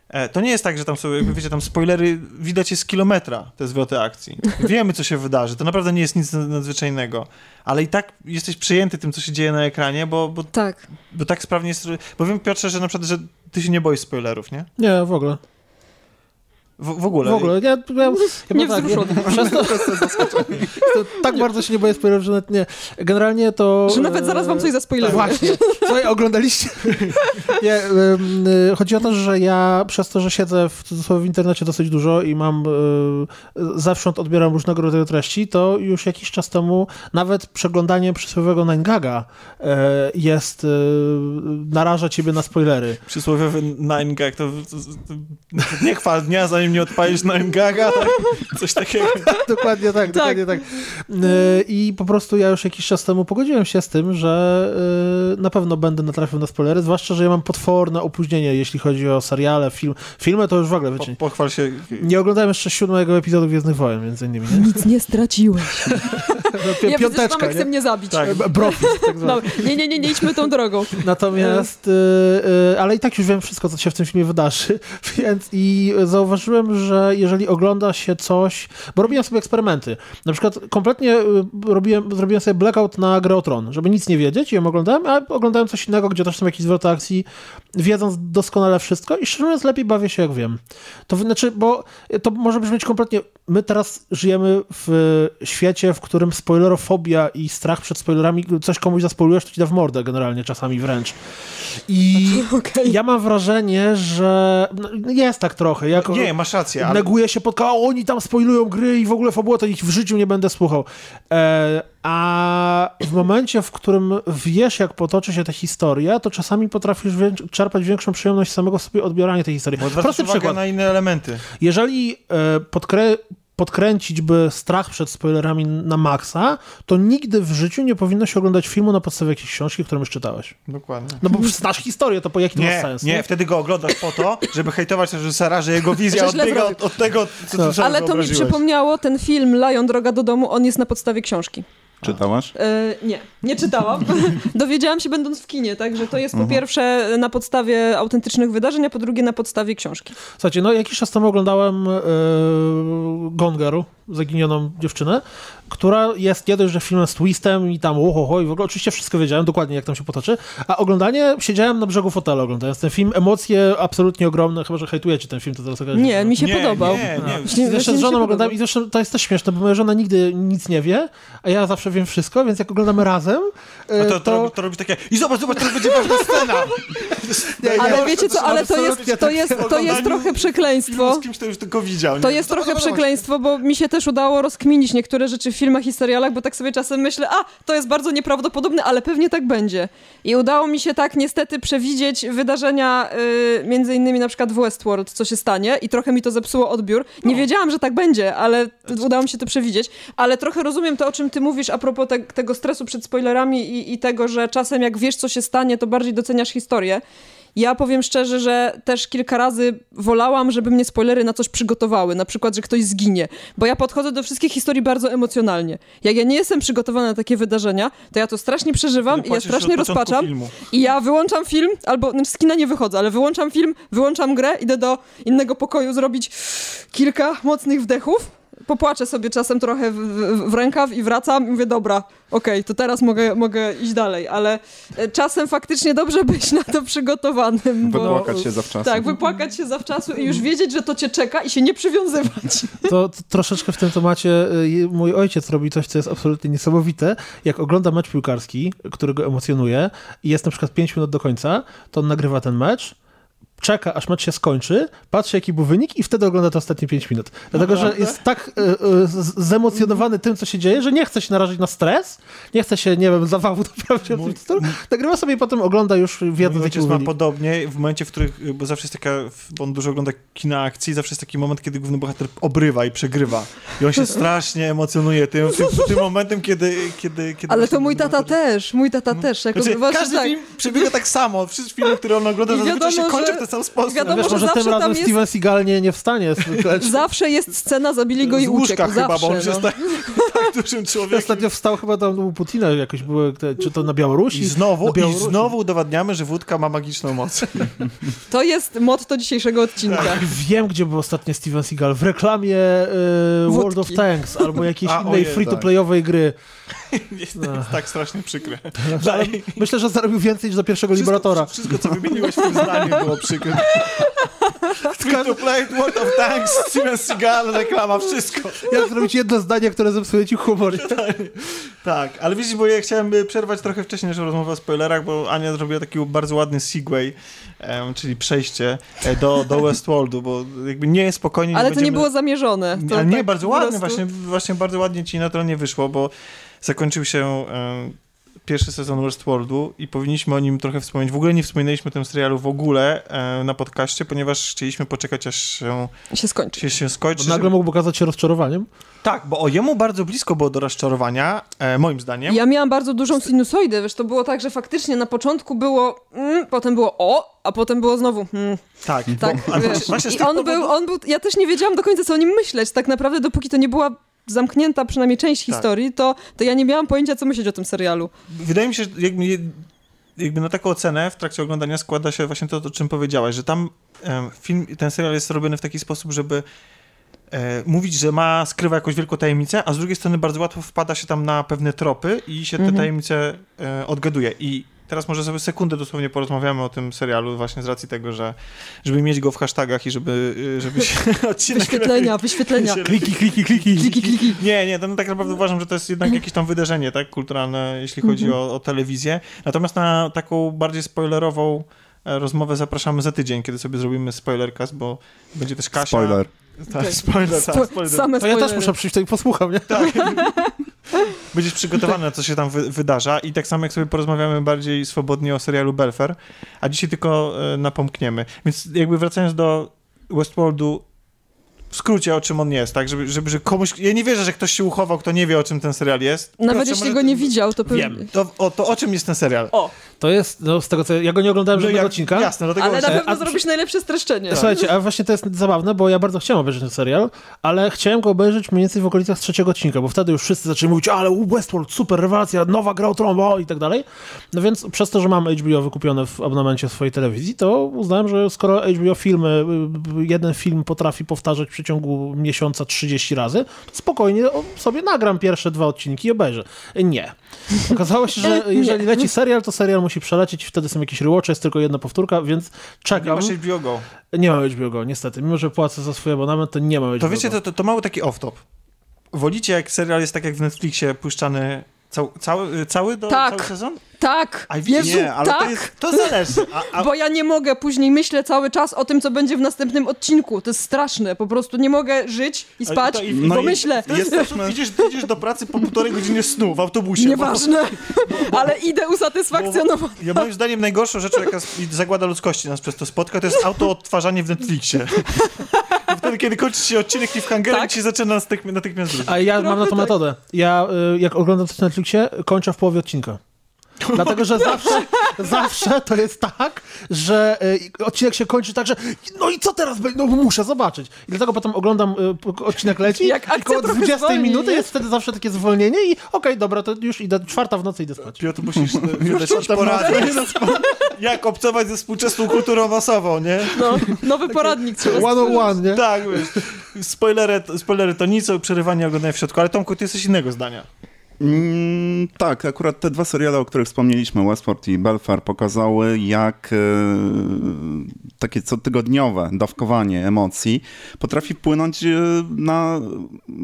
e, to nie jest tak, że tam sobie, jakby wiecie, tam spoilery widać jest z kilometra, te zwroty akcji. Wiemy, co się wydarzy, to naprawdę nie jest nic nadzwyczajnego, ale i tak jesteś przejęty tym, co się dzieje na ekranie, bo, bo, tak. bo tak sprawnie jest, bo wiem, Piotrze, że na przykład, że ty się nie boisz spoilerów, nie? Nie, w ogóle. W, w, ogóle. W ogóle. Ja, ja, ja nie tak, ja, przez to, to, tak bardzo się nie boję spoilerów, że nawet nie. Generalnie to... Że nawet zaraz wam coś zaspoileruję. Właśnie. Słuchaj, oglądaliście? nie, y, chodzi o to, że ja przez to, że siedzę w, w internecie dosyć dużo i mam y, zewsząd odbieram różnego rodzaju treści, to już jakiś czas temu nawet przeglądanie przysłowiowego 9gaga y, jest, naraża ciebie na spoilery. Przysłowiowy 9gag to, to, to nie chwal dnia, zanim im nie odpalić na Gaga, tak? coś takiego. dokładnie tak, dokładnie tak. tak. I po prostu ja już jakiś czas temu pogodziłem się z tym, że na pewno będę natrafił na spoilery, zwłaszcza, że ja mam potworne opóźnienie, jeśli chodzi o seriale, film. Filmy to już w ogóle, wiecie. Po, pochwal się. Nie oglądałem jeszcze siódmego epizodu Gwiezdnych Wojen, między innymi. Nie? Nic nie straciłeś. no, ja piąteczka, chce mnie zabić. Tak. Brofist, tak no, nie, nie, nie, nie idźmy tą drogą. Natomiast, y, y, ale i tak już wiem wszystko, co się w tym filmie wydarzy, więc i zauważyłem, że jeżeli ogląda się coś, bo robiłem sobie eksperymenty, na przykład kompletnie y, robiłem, zrobiłem sobie blackout na grę o Tron, żeby nic nie wiedzieć i ją oglądałem, a oglądałem coś innego, gdzie też są jakieś zwroty akcji, wiedząc doskonale wszystko i szczerze mówiąc lepiej bawię się jak wiem. To znaczy, bo to może brzmieć kompletnie, my teraz żyjemy w świecie, w którym spoilerofobia i strach przed spoilerami, coś komuś zaspoilujesz, to ci da w mordę generalnie czasami wręcz. I okay. ja mam wrażenie, że no, jest tak trochę. Jak nie, masz rację. Ale... Neguje się pod oni tam spoilują gry i w ogóle fabuła, to ich w życiu nie będę słuchał. E, a w momencie, w którym wiesz, jak potoczy się ta historia, to czasami potrafisz czerpać większą przyjemność samego sobie odbierania tej historii. Bo Prosty przykład. na inne elementy. Jeżeli e, podkre podkręcić by strach przed spoilerami na maksa, to nigdy w życiu nie powinno się oglądać filmu na podstawie jakiejś książki, którą już czytałeś. Dokładnie. No bo znasz historię, to po jaki nie, to ma sens? Nie, nie, wtedy go oglądasz po to, żeby hejtować reżysera, że jego wizja odbiega od, od, tego, co no. Ale to mi przypomniało, ten film Lion Droga do domu, on jest na podstawie książki. Czytałaś? E, nie, nie czytałam. Dowiedziałam się będąc w kinie, także to jest po mhm. pierwsze na podstawie autentycznych wydarzeń, a po drugie na podstawie książki. Słuchajcie, no jakiś czas temu oglądałem e, Gone Girl, zaginioną dziewczynę, która jest nie dość, że filmem z twistem i tam oho, i w ogóle oczywiście wszystko wiedziałem dokładnie, jak tam się potoczy, a oglądanie, siedziałem na brzegu fotela oglądając ten film, emocje absolutnie ogromne, chyba, że hejtujecie ten film, to teraz okaże Nie, mi się nie, podobał. Nie, nie. Zresztą z żoną oglądałem i zresztą to jest też śmieszne, bo moja żona nigdy nic nie wie, a ja zawsze wiem wszystko, więc jak oglądamy razem, a to, to, to, robi, to robi takie i zobacz, zobacz, to będzie ważna scena. Nie, ale wiecie co, ale to jest, to jest, to jest trochę przekleństwo. Z kimś to już tylko widział. To jest trochę przekleństwo, bo mi się też udało rozkminić niektóre rzeczy w filmach i serialach, bo tak sobie czasem myślę, a, to jest bardzo nieprawdopodobne, ale pewnie tak będzie. I udało mi się tak niestety przewidzieć wydarzenia, y, między innymi na przykład w Westworld, co się stanie i trochę mi to zepsuło odbiór. Nie no. wiedziałam, że tak będzie, ale udało mi się to przewidzieć. Ale trochę rozumiem to, o czym ty mówisz a propos te, tego stresu przed spoilerami i, i tego, że czasem jak wiesz, co się stanie, to bardziej doceniasz historię. Ja powiem szczerze, że też kilka razy wolałam, żeby mnie spoilery na coś przygotowały, na przykład, że ktoś zginie, bo ja podchodzę do wszystkich historii bardzo emocjonalnie. Jak ja nie jestem przygotowana na takie wydarzenia, to ja to strasznie przeżywam i ja strasznie rozpaczam filmu. i ja wyłączam film, albo znaczy z kina nie wychodzę, ale wyłączam film, wyłączam grę, idę do innego pokoju zrobić kilka mocnych wdechów popłaczę sobie czasem trochę w, w, w rękaw i wracam i mówię, dobra, okej, okay, to teraz mogę, mogę iść dalej, ale e, czasem faktycznie dobrze być na to przygotowanym. Bo... Wypłakać się zawczasu. Tak, wypłakać się zawczasu i już wiedzieć, że to cię czeka i się nie przywiązywać. To, to troszeczkę w tym temacie e, mój ojciec robi coś, co jest absolutnie niesamowite. Jak ogląda mecz piłkarski, który go emocjonuje i jest na przykład 5 minut do końca, to on nagrywa ten mecz, czeka, aż mecz się skończy, patrzy, jaki był wynik i wtedy ogląda te ostatnie 5 minut. Dlatego, Naprawdę? że jest tak y, y, zemocjonowany tym, co się dzieje, że nie chce się narazić na stres, nie chce się, nie wiem, zawału doprawić Mój... nagrywa sobie i potem ogląda już w jednym ojciec ma podobnie, w momencie, w których, bo zawsze jest taka, bo on dużo ogląda kina akcji, zawsze jest taki moment, kiedy główny bohater obrywa i przegrywa. I on się strasznie emocjonuje tym, tym, tym momentem, kiedy, kiedy, kiedy... Ale to mój tata też, mój tata no. też. Jak znaczy, każdy tak. film przebiega tak samo. Wszystkie filmy, które on ogląda, zazwyczaj się kończy w ten sam sposób. Wiadomo, Wiesz, może tym razem jest... Steven Seagal nie, nie wstanie. zawsze jest scena, zabili go i uciekł. Zawsze, chyba, bo on no. jest tak, tak dużym człowiekiem. Ostatnio wstał chyba tam u Putina jakoś były, czy to na Białorusi? I znowu, Białorusi. I znowu udowadniamy, że wódka ma magiczną moc. To jest motto dzisiejszego odcinka. Tak. Wiem, gdzie był ostatnio Steven Seagal. W reklamie y, World of Tanks albo jakiejś A, innej free-to-playowej tak. gry. Jest, jest tak strasznie przykre. Myślę, że zarobił więcej niż do pierwszego wszystko, Liberatora. Wszystko, co wymieniłeś w tym zdaniu było przykre. Free to play, World of Tanks, Steven Seagal, reklama, wszystko. Jak zrobić jedno zdanie, które zepsuje ci humor. tak, ale widzisz, bo ja chciałem przerwać trochę wcześniej naszą rozmowę o spoilerach, bo Ania zrobiła taki bardzo ładny segway, um, czyli przejście e, do, do Westworldu, bo jakby nie jest spokojnie. Ale to nie było zamierzone. To ale nie, tak bardzo ładnie, właśnie, właśnie bardzo ładnie ci na to nie wyszło, bo zakończył się pierwszy sezon Westworldu i powinniśmy o nim trochę wspomnieć. W ogóle nie wspominaliśmy o tym serialu w ogóle e, na podcaście, ponieważ chcieliśmy poczekać, aż się, się skończy. Się, się skończy bo nagle mógł okazać się rozczarowaniem? Tak, bo o jemu bardzo blisko było do rozczarowania, e, moim zdaniem. Ja miałam bardzo dużą sinusoidę, wiesz, to było tak, że faktycznie na początku było mm, potem było o, a potem było znowu mm. Tak, tak bo, wiesz, właśnie I on był, on był, ja też nie wiedziałam do końca, co o nim myśleć, tak naprawdę, dopóki to nie była zamknięta przynajmniej część tak. historii, to, to ja nie miałam pojęcia, co myśleć o tym serialu. Wydaje mi się, że jakby, jakby na taką ocenę w trakcie oglądania składa się właśnie to, o czym powiedziałaś, że tam film, ten serial jest robiony w taki sposób, żeby e, mówić, że ma, skrywa jakąś wielką tajemnicę, a z drugiej strony bardzo łatwo wpada się tam na pewne tropy i się te mhm. tajemnice e, odgaduje. I teraz może sobie sekundę dosłownie porozmawiamy o tym serialu właśnie z racji tego, że żeby mieć go w hashtagach i żeby, y, żeby się odcinek... Wyświetlenia, wyświetlenia. Kliki, kliki, kliki. Kliki, kliki. Nie, nie, to tak naprawdę uważam, że to jest jednak jakieś tam wydarzenie, tak, kulturalne, jeśli chodzi mm -hmm. o, o telewizję. Natomiast na taką bardziej spoilerową e, rozmowę zapraszamy za tydzień, kiedy sobie zrobimy spoilercast, bo będzie też Kasia. Spoiler. Tak, okay. spoiler, tak, spoiler. Same to ja też muszę przyjść i posłucham, nie? Tak. Będziesz przygotowany na co się tam wy wydarza i tak samo jak sobie porozmawiamy bardziej swobodnie o serialu Belfer, a dzisiaj tylko e, napomkniemy. Więc jakby wracając do Westworldu, w skrócie o czym on jest, tak? Żeby, żeby, żeby komuś. Ja nie wierzę, że ktoś się uchował, kto nie wie, o czym ten serial jest. Nawet Proszę, jeśli go nie widział, to pewnie. Wiem. To, o, to o czym jest ten serial? O. To jest, no z tego co. Ja go nie oglądałem no żadnego jak, odcinka. Jasne, dlatego Ale na pewno a, zrobisz najlepsze streszczenie. Tak. Słuchajcie, a właśnie to jest zabawne, bo ja bardzo chciałem obejrzeć ten serial, ale chciałem go obejrzeć mniej więcej w okolicach trzeciego odcinka, bo wtedy już wszyscy zaczęli mówić, ale Westworld, super rewelacja, nowa gra o Tron, i tak dalej. No więc przez to, że mam HBO wykupione w abonamencie swojej telewizji, to uznałem, że skoro HBO filmy, jeden film potrafi powtarzać w przeciągu miesiąca 30 razy, to spokojnie sobie nagram pierwsze dwa odcinki i obejrzę. Nie. Okazało się, że jeżeli leci serial, to serial musi przelecieć i wtedy są jakieś rewatche, jest tylko jedna powtórka, więc czekam. Nie masz HBO Go. Nie mam HBO Go, niestety. Mimo, że płacę za swój abonament, to nie mam HBO To wiecie, to, to, to mały taki off-top. Wolicie, jak serial jest tak jak w Netflixie puszczany Cał, cały, cały, do, tak. cały sezon? Tak. A Jezu, nie, ale tak. to, jest, to zależy. A, a... Bo ja nie mogę później myślę cały czas o tym, co będzie w następnym odcinku. To jest straszne. Po prostu nie mogę żyć i spać, i, no bo i myślę. Jesteśmy... Idziesz, idziesz do pracy po półtorej godziny snu w autobusie. Nieważne, bo, bo, ale idę usatysfakcjonować. Ja moim zdaniem najgorszą rzeczą, jaka zagłada ludzkości nas przez to spotka, to jest auto-odtwarzanie w Netflixie. Wtedy, kiedy kończy się odcinek cliffhangerem, tak? się zaczyna natychmiast drugi. A ja mam na to tak. metodę. Ja, y, jak oglądam coś na Netflixie, kończę w połowie odcinka. Dlatego, że zawsze, zawsze to jest tak, że y, odcinek się kończy tak, że no i co teraz? No muszę zobaczyć. I dlatego potem oglądam, y, odcinek leci Jak i koło 20 zwolni, minuty jest wtedy zawsze takie zwolnienie i okej, okay, dobra, to już idę, czwarta w nocy idę spać. Piotr, musisz wydać poradę. Jak obcować ze współczesną kulturą masową, nie? No, nowy poradnik trzeba One on one, nie? Tak, wiesz. Spoilery, spoilery to nic, przerywanie oglądania w środku, ale Tomku, ty jesteś innego zdania. Mm, tak, akurat te dwa seriale, o których wspomnieliśmy, Westworld i Belfar, pokazały, jak e, takie cotygodniowe dawkowanie emocji potrafi wpłynąć e, na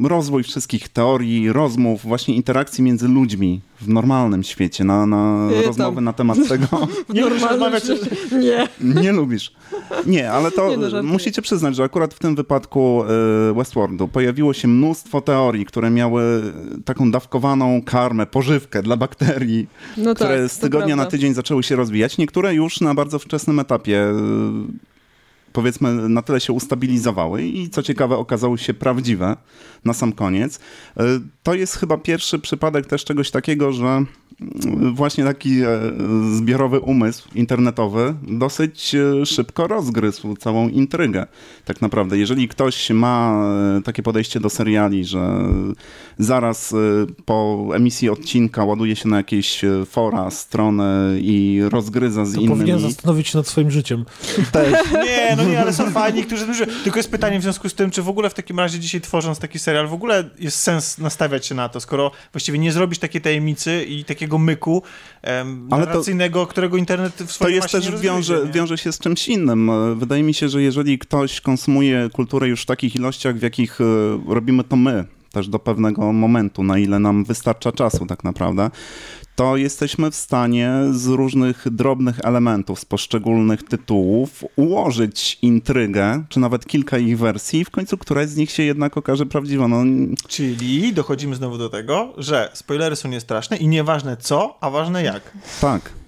rozwój wszystkich teorii, rozmów, właśnie interakcji między ludźmi w normalnym świecie, na, na rozmowy na temat tego. nie lubisz rozmawiać? Nie. Nie lubisz. Nie, ale to nie no, musicie przyznać, że akurat w tym wypadku y, Westworldu pojawiło się mnóstwo teorii, które miały taką dawkowaną karmę, pożywkę dla bakterii, no które tak, z tygodnia na tydzień zaczęły się rozwijać. Niektóre już na bardzo wczesnym etapie y, powiedzmy na tyle się ustabilizowały i co ciekawe okazały się prawdziwe na sam koniec. Y, to jest chyba pierwszy przypadek też czegoś takiego, że właśnie taki e, zbiorowy umysł internetowy dosyć e, szybko rozgryzł całą intrygę. Tak naprawdę, jeżeli ktoś ma e, takie podejście do seriali, że zaraz po emisji odcinka ładuje się na jakieś fora, strony i rozgryza z to innymi... powinien zastanowić się nad swoim życiem. Też. Nie, no nie, ale są fajni, którzy... Tylko jest pytanie w związku z tym, czy w ogóle w takim razie dzisiaj tworząc taki serial, w ogóle jest sens nastawiać się na to, skoro właściwie nie zrobisz takiej tajemnicy i takiego myku um, narracyjnego, to, którego internet w swoim To jest też wiąże, wiąże się z czymś innym. Wydaje mi się, że jeżeli ktoś konsumuje kulturę już w takich ilościach, w jakich e, robimy to my, też do pewnego momentu, na ile nam wystarcza czasu tak naprawdę, to jesteśmy w stanie z różnych drobnych elementów, z poszczególnych tytułów ułożyć intrygę, czy nawet kilka ich wersji i w końcu któraś z nich się jednak okaże prawdziwa. No... Czyli dochodzimy znowu do tego, że spoilery są niestraszne i nieważne co, a ważne jak. Tak.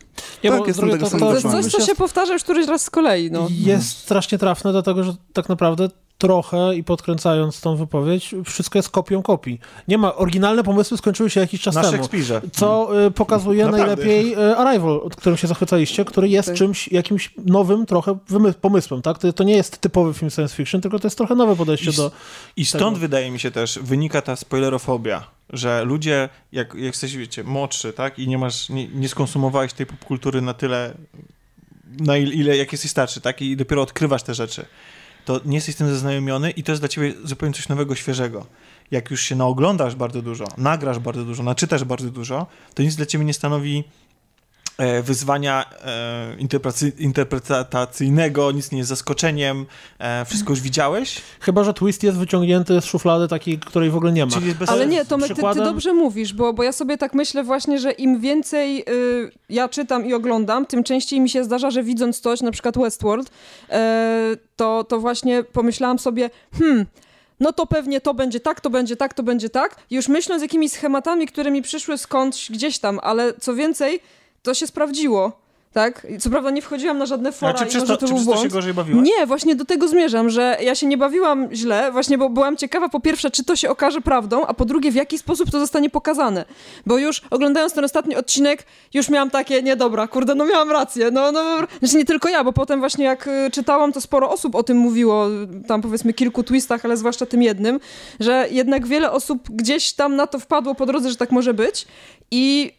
Nie, tak, jestem tego to, to, to jest coś, co się powtarza już któryś raz z kolei. No. Jest strasznie trafne, dlatego że tak naprawdę trochę i podkręcając tą wypowiedź, wszystko jest kopią kopii. Nie ma, oryginalne pomysły skończyły się jakiś czas Na temu. Co y, pokazuje najlepiej y, Arrival, od którym się zachwycaliście, który jest tak. czymś, jakimś nowym trochę pomysłem, tak? To, to, nie jest typowy film science fiction, tylko to jest trochę nowe podejście I, do I stąd tego. wydaje mi się też wynika ta spoilerofobia, że ludzie, jak, jak jesteś, wiecie, młodszy, tak? I nie masz, nie, nie skonsumowałeś tej popkultury na tyle, na ile, ile jak jesteś starszy, tak? I dopiero odkrywasz te rzeczy to nie jesteś z tym zaznajomiony i to jest dla ciebie zupełnie coś nowego, świeżego. Jak już się naoglądasz bardzo dużo, nagrasz bardzo dużo, naczytasz bardzo dużo, to nic dla ciebie nie stanowi wyzwania e, interpretacyjnego, nic nie jest zaskoczeniem, e, wszystko już widziałeś? Chyba, że twist jest wyciągnięty z szuflady takiej, której w ogóle nie ma. Ale nie, to ty, ty, dobrze mówisz, bo, bo ja sobie tak myślę właśnie, że im więcej y, ja czytam i oglądam, tym częściej mi się zdarza, że widząc coś, na przykład Westworld, y, to, to właśnie pomyślałam sobie, hmm, no to pewnie to będzie tak, to będzie tak, to będzie tak. Już myśląc jakimiś schematami, które mi przyszły skądś gdzieś tam, ale co więcej, to się sprawdziło. Tak? Co prawda nie wchodziłam na żadne fora A czy przez to, to, czy przez to się gorzej bawiłaś? Nie, właśnie do tego zmierzam, że ja się nie bawiłam źle, właśnie bo byłam ciekawa po pierwsze, czy to się okaże prawdą, a po drugie, w jaki sposób to zostanie pokazane. Bo już oglądając ten ostatni odcinek, już miałam takie, nie dobra, kurde, no miałam rację, no, no, znaczy nie tylko ja, bo potem właśnie jak y, czytałam, to sporo osób o tym mówiło, tam powiedzmy kilku twistach, ale zwłaszcza tym jednym, że jednak wiele osób gdzieś tam na to wpadło po drodze, że tak może być i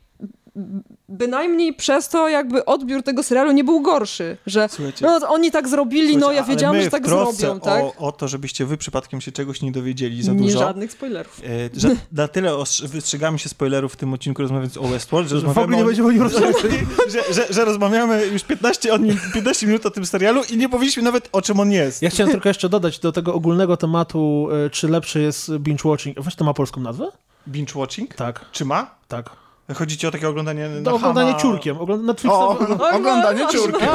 bynajmniej przez to jakby odbiór tego serialu nie był gorszy, że no, oni tak zrobili, no ja wiedziałam, że tak zrobią, tak? O, o to, żebyście wy przypadkiem się czegoś nie dowiedzieli za nie dużo. żadnych spoilerów. E, że na tyle wystrzegamy się spoilerów w tym odcinku rozmawiając o Westworld, że, że w ogóle nie będziemy o nim rozmawiać. że, że, że, rozmawiamy już 15, o nim, 15 minut o tym serialu i nie powiedzieliśmy nawet o czym on jest. Ja chciałem tylko jeszcze dodać do tego ogólnego tematu, e, czy lepszy jest binge watching. Weź to ma polską nazwę? Binge watching? Tak. Czy ma? Tak. Chodzi ci o takie oglądanie na no, oglądanie hama... ciurkiem. Netflixa... O, oglądanie ciurkiem.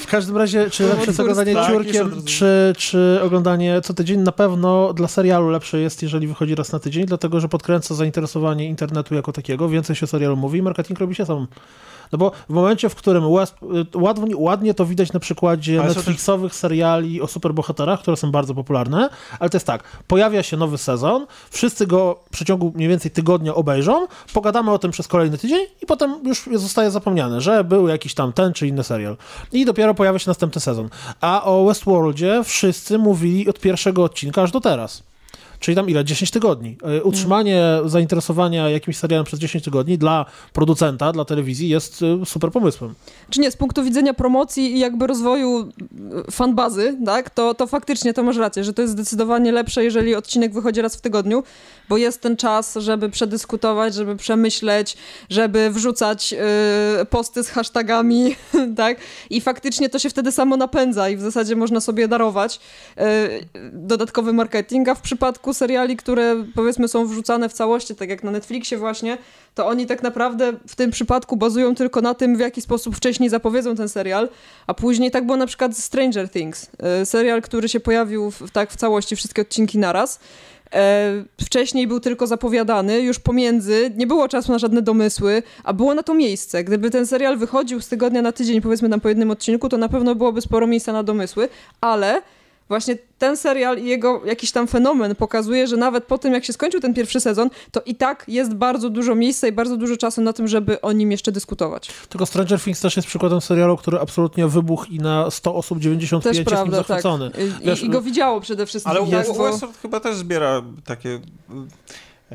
W każdym razie, czy lepsze jest oglądanie tak, ciurkiem, czy, czy oglądanie co tydzień? Na pewno dla serialu lepsze jest, jeżeli wychodzi raz na tydzień, dlatego że podkręca zainteresowanie internetu jako takiego, więcej się o serialu mówi i marketing robi się sam. No bo w momencie, w którym West, ładnie, ładnie to widać na przykładzie ale Netflixowych seriali o superbohaterach, które są bardzo popularne, ale to jest tak, pojawia się nowy sezon, wszyscy go w przeciągu mniej więcej tygodnia obejrzą, pogadamy o tym przez kolejny tydzień i potem już zostaje zapomniane, że był jakiś tam ten czy inny serial. I dopiero pojawia się następny sezon. A o Westworldzie wszyscy mówili od pierwszego odcinka aż do teraz. Czyli tam ile? 10 tygodni. E, utrzymanie zainteresowania jakimś serialem przez 10 tygodni dla producenta, dla telewizji jest e, super pomysłem. Czy nie, z punktu widzenia promocji i jakby rozwoju e, fanbazy, tak, to, to faktycznie to masz rację, że to jest zdecydowanie lepsze, jeżeli odcinek wychodzi raz w tygodniu, bo jest ten czas, żeby przedyskutować, żeby przemyśleć, żeby wrzucać posty z hashtagami, tak? I faktycznie to się wtedy samo napędza i w zasadzie można sobie darować dodatkowy marketing, a w przypadku seriali, które powiedzmy są wrzucane w całości, tak jak na Netflixie właśnie, to oni tak naprawdę w tym przypadku bazują tylko na tym, w jaki sposób wcześniej zapowiedzą ten serial, a później tak było na przykład Stranger Things, y, serial, który się pojawił w, tak w całości, wszystkie odcinki naraz. E, wcześniej był tylko zapowiadany, już pomiędzy, nie było czasu na żadne domysły, a było na to miejsce. Gdyby ten serial wychodził z tygodnia na tydzień, powiedzmy tam po jednym odcinku, to na pewno byłoby sporo miejsca na domysły, ale właśnie ten serial i jego jakiś tam fenomen pokazuje, że nawet po tym, jak się skończył ten pierwszy sezon, to i tak jest bardzo dużo miejsca i bardzo dużo czasu na tym, żeby o nim jeszcze dyskutować. Tylko Stranger Things też jest przykładem serialu, który absolutnie wybuchł i na 100 osób 95 też prawda, jest zachwycony. Tak. I, Wiesz, I, go widziało przede wszystkim. Ale jest, Westworld chyba też zbiera takie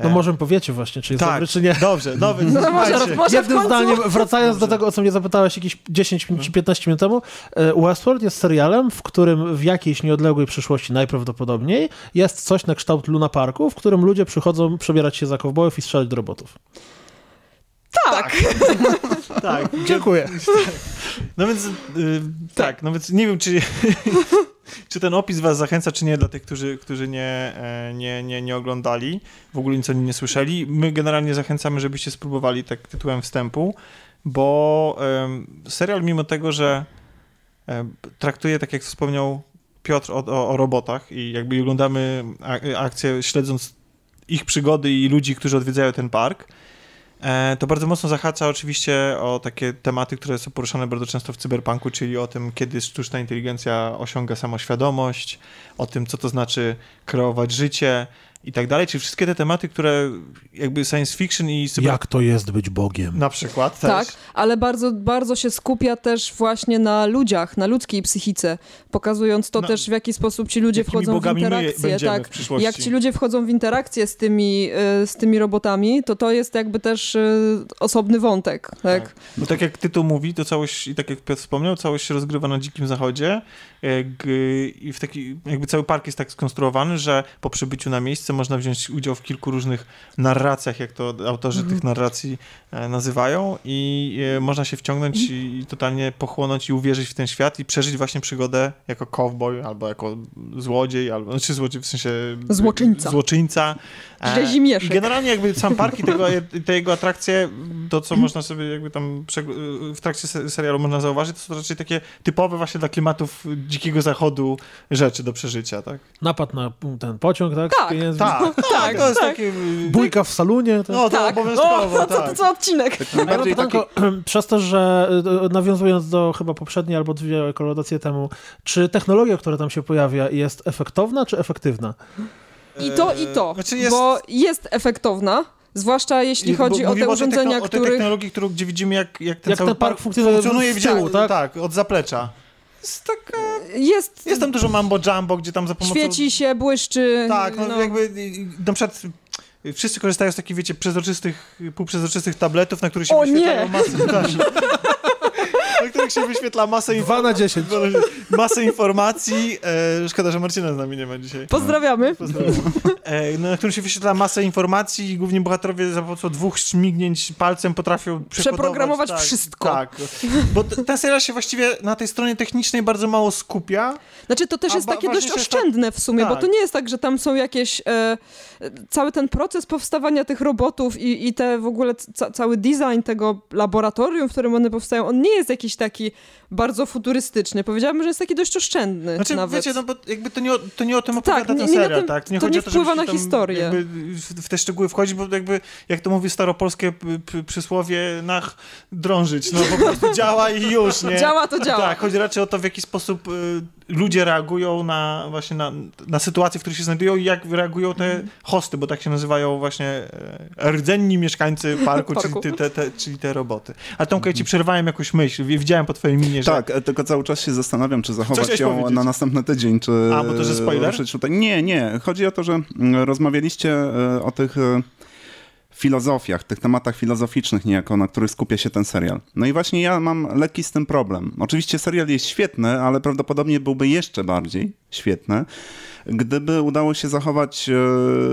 no może powiecie właśnie, czy jest tak, dobry, czy nie. Dobrze, dobry. No, może, może Jednym zdaniem, wracając dobrze. do tego, o co mnie zapytałeś jakieś 10 czy 15 minut temu, e, Westworld jest serialem, w którym w jakiejś nieodległej przyszłości najprawdopodobniej jest coś na kształt Luna Parku, w którym ludzie przychodzą przebierać się za kowbojów i strzelać do robotów. Tak. Tak. tak. Dziękuję. No więc, yy, tak, no więc nie wiem, czy czy ten opis was zachęca, czy nie, dla tych, którzy, którzy nie, e, nie, nie, nie oglądali, w ogóle nic o nim nie słyszeli. My generalnie zachęcamy, żebyście spróbowali tak tytułem wstępu, bo serial mimo tego, że um, traktuje, tak jak wspomniał Piotr, o, o, o robotach i jakby oglądamy akcję śledząc ich przygody i ludzi, którzy odwiedzają ten park, E, to bardzo mocno zahacza oczywiście o takie tematy, które są poruszane bardzo często w cyberpunku, czyli o tym, kiedy sztuczna inteligencja osiąga samoświadomość, o tym, co to znaczy kreować życie, i tak dalej, czyli wszystkie te tematy, które jakby science fiction i... Super... Jak to jest być Bogiem. Na przykład też. Tak, ale bardzo, bardzo się skupia też właśnie na ludziach, na ludzkiej psychice, pokazując to no, też, w jaki sposób ci ludzie wchodzą w interakcję. Tak, w jak ci ludzie wchodzą w interakcję z tymi, e, z tymi robotami, to to jest jakby też e, osobny wątek. Tak? tak. Bo tak jak tytuł mówi, to całość, i tak jak Piotr wspomniał, całość się rozgrywa na Dzikim Zachodzie e, i w taki, jakby cały park jest tak skonstruowany, że po przybyciu na miejsce można wziąć udział w kilku różnych narracjach, jak to autorzy mhm. tych narracji e, nazywają i e, można się wciągnąć mhm. i totalnie pochłonąć i uwierzyć w ten świat i przeżyć właśnie przygodę jako cowboy albo jako złodziej, albo, znaczy złodziej w sensie... Złoczyńca. Złoczyńca. Rzezimieszek. Generalnie jakby sam park i tego, te jego atrakcje, to co można sobie jakby tam w trakcie serialu można zauważyć, to są raczej takie typowe właśnie dla klimatów dzikiego zachodu rzeczy do przeżycia, tak? Napad na ten pociąg, tak? Tak, tak, tak, tak, to jest tak. takie... Bójka w salonie. Tak? No, to tak. obowiązkowo, no, tak. To, co odcinek. Tak, bardziej taki... Przez to, że e, nawiązując do chyba poprzedniej albo dwie kolodacje temu, czy technologia, która tam się pojawia jest efektowna, czy efektywna? I to, i to, znaczy jest... bo jest efektowna, Zwłaszcza jeśli chodzi o te urządzenia, które... O tej technologii, którą, gdzie widzimy, jak, jak ten jak cały ten park funkcjonuje, funkcjonuje w tyłu, tak? tak? od zaplecza. Jest taka... Jest... Jest tam dużo mambo jumbo, gdzie tam za pomocą... Świeci się, błyszczy. Tak, no, no. jakby na przykład wszyscy korzystają z takich, wiecie, przezroczystych, półprzezroczystych tabletów, na których się o wyświetlają masy... na których się wyświetla masę informacji. 2 na 10. Masę informacji. E, szkoda, że Marcina z nami nie ma dzisiaj. Pozdrawiamy. Pozdrawiamy. E, no, na którym się wyświetla masę informacji i głównie bohaterowie za pomocą dwóch śmignięć palcem potrafią przeprogramować tak, wszystko. Tak. Bo ten serial się właściwie na tej stronie technicznej bardzo mało skupia. Znaczy to też jest takie dość oszczędne w sumie, tak. bo to nie jest tak, że tam są jakieś e, cały ten proces powstawania tych robotów i, i te w ogóle ca cały design tego laboratorium, w którym one powstają, on nie jest jakiś taki bardzo futurystyczny. Powiedziałabym, że jest taki dość oszczędny znaczy, nawet. Wiecie, no bo jakby to nie o, to nie o tym opowiada tak, ten serial, nie, tak? To nie, to nie wpływa to, na historię. W, w te szczegóły wchodzić, bo jakby, jak to mówi staropolskie przysłowie, nach drążyć, no po prostu działa i już, nie? Działa to działa. Tak, chodzi raczej o to, w jaki sposób y, ludzie reagują na właśnie na, na sytuacje, w których się znajdują i jak reagują te mhm. hosty, bo tak się nazywają właśnie e, rdzenni mieszkańcy parku, parku. Czyli, te, te, czyli te roboty. A Tomka, ja ci mhm. przerwałem jakąś myśl, widziałem po twojej minie, że... Tak, e, tylko cały czas się zastanawiam, czy zachować ją powiedzieć? na następny tydzień, czy... A, bo to, że spoiler? Tutaj. Nie, nie. Chodzi o to, że mm, rozmawialiście e, o tych filozofiach, tych tematach filozoficznych niejako, na których skupia się ten serial. No i właśnie ja mam lekki z tym problem. Oczywiście serial jest świetny, ale prawdopodobnie byłby jeszcze bardziej świetny, gdyby udało się zachować e,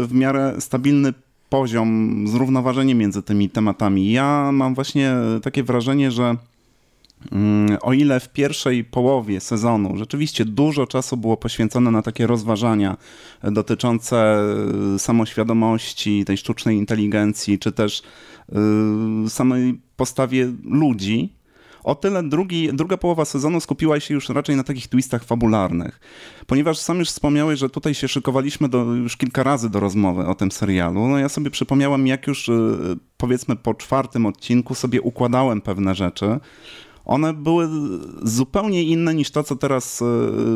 w miarę stabilny poziom, zrównoważenie między tymi tematami. Ja mam właśnie takie wrażenie, że o ile w pierwszej połowie sezonu rzeczywiście dużo czasu było poświęcone na takie rozważania dotyczące y, samoświadomości, tej sztucznej inteligencji, czy też y, samej postawie ludzi, o tyle drugi, druga połowa sezonu skupiła się już raczej na takich twistach fabularnych. Ponieważ sam już wspomniałeś, że tutaj się szykowaliśmy do, już kilka razy do rozmowy o tym serialu, no ja sobie przypomniałem, jak już y, powiedzmy po czwartym odcinku sobie układałem pewne rzeczy, one były zupełnie inne niż to, co teraz e,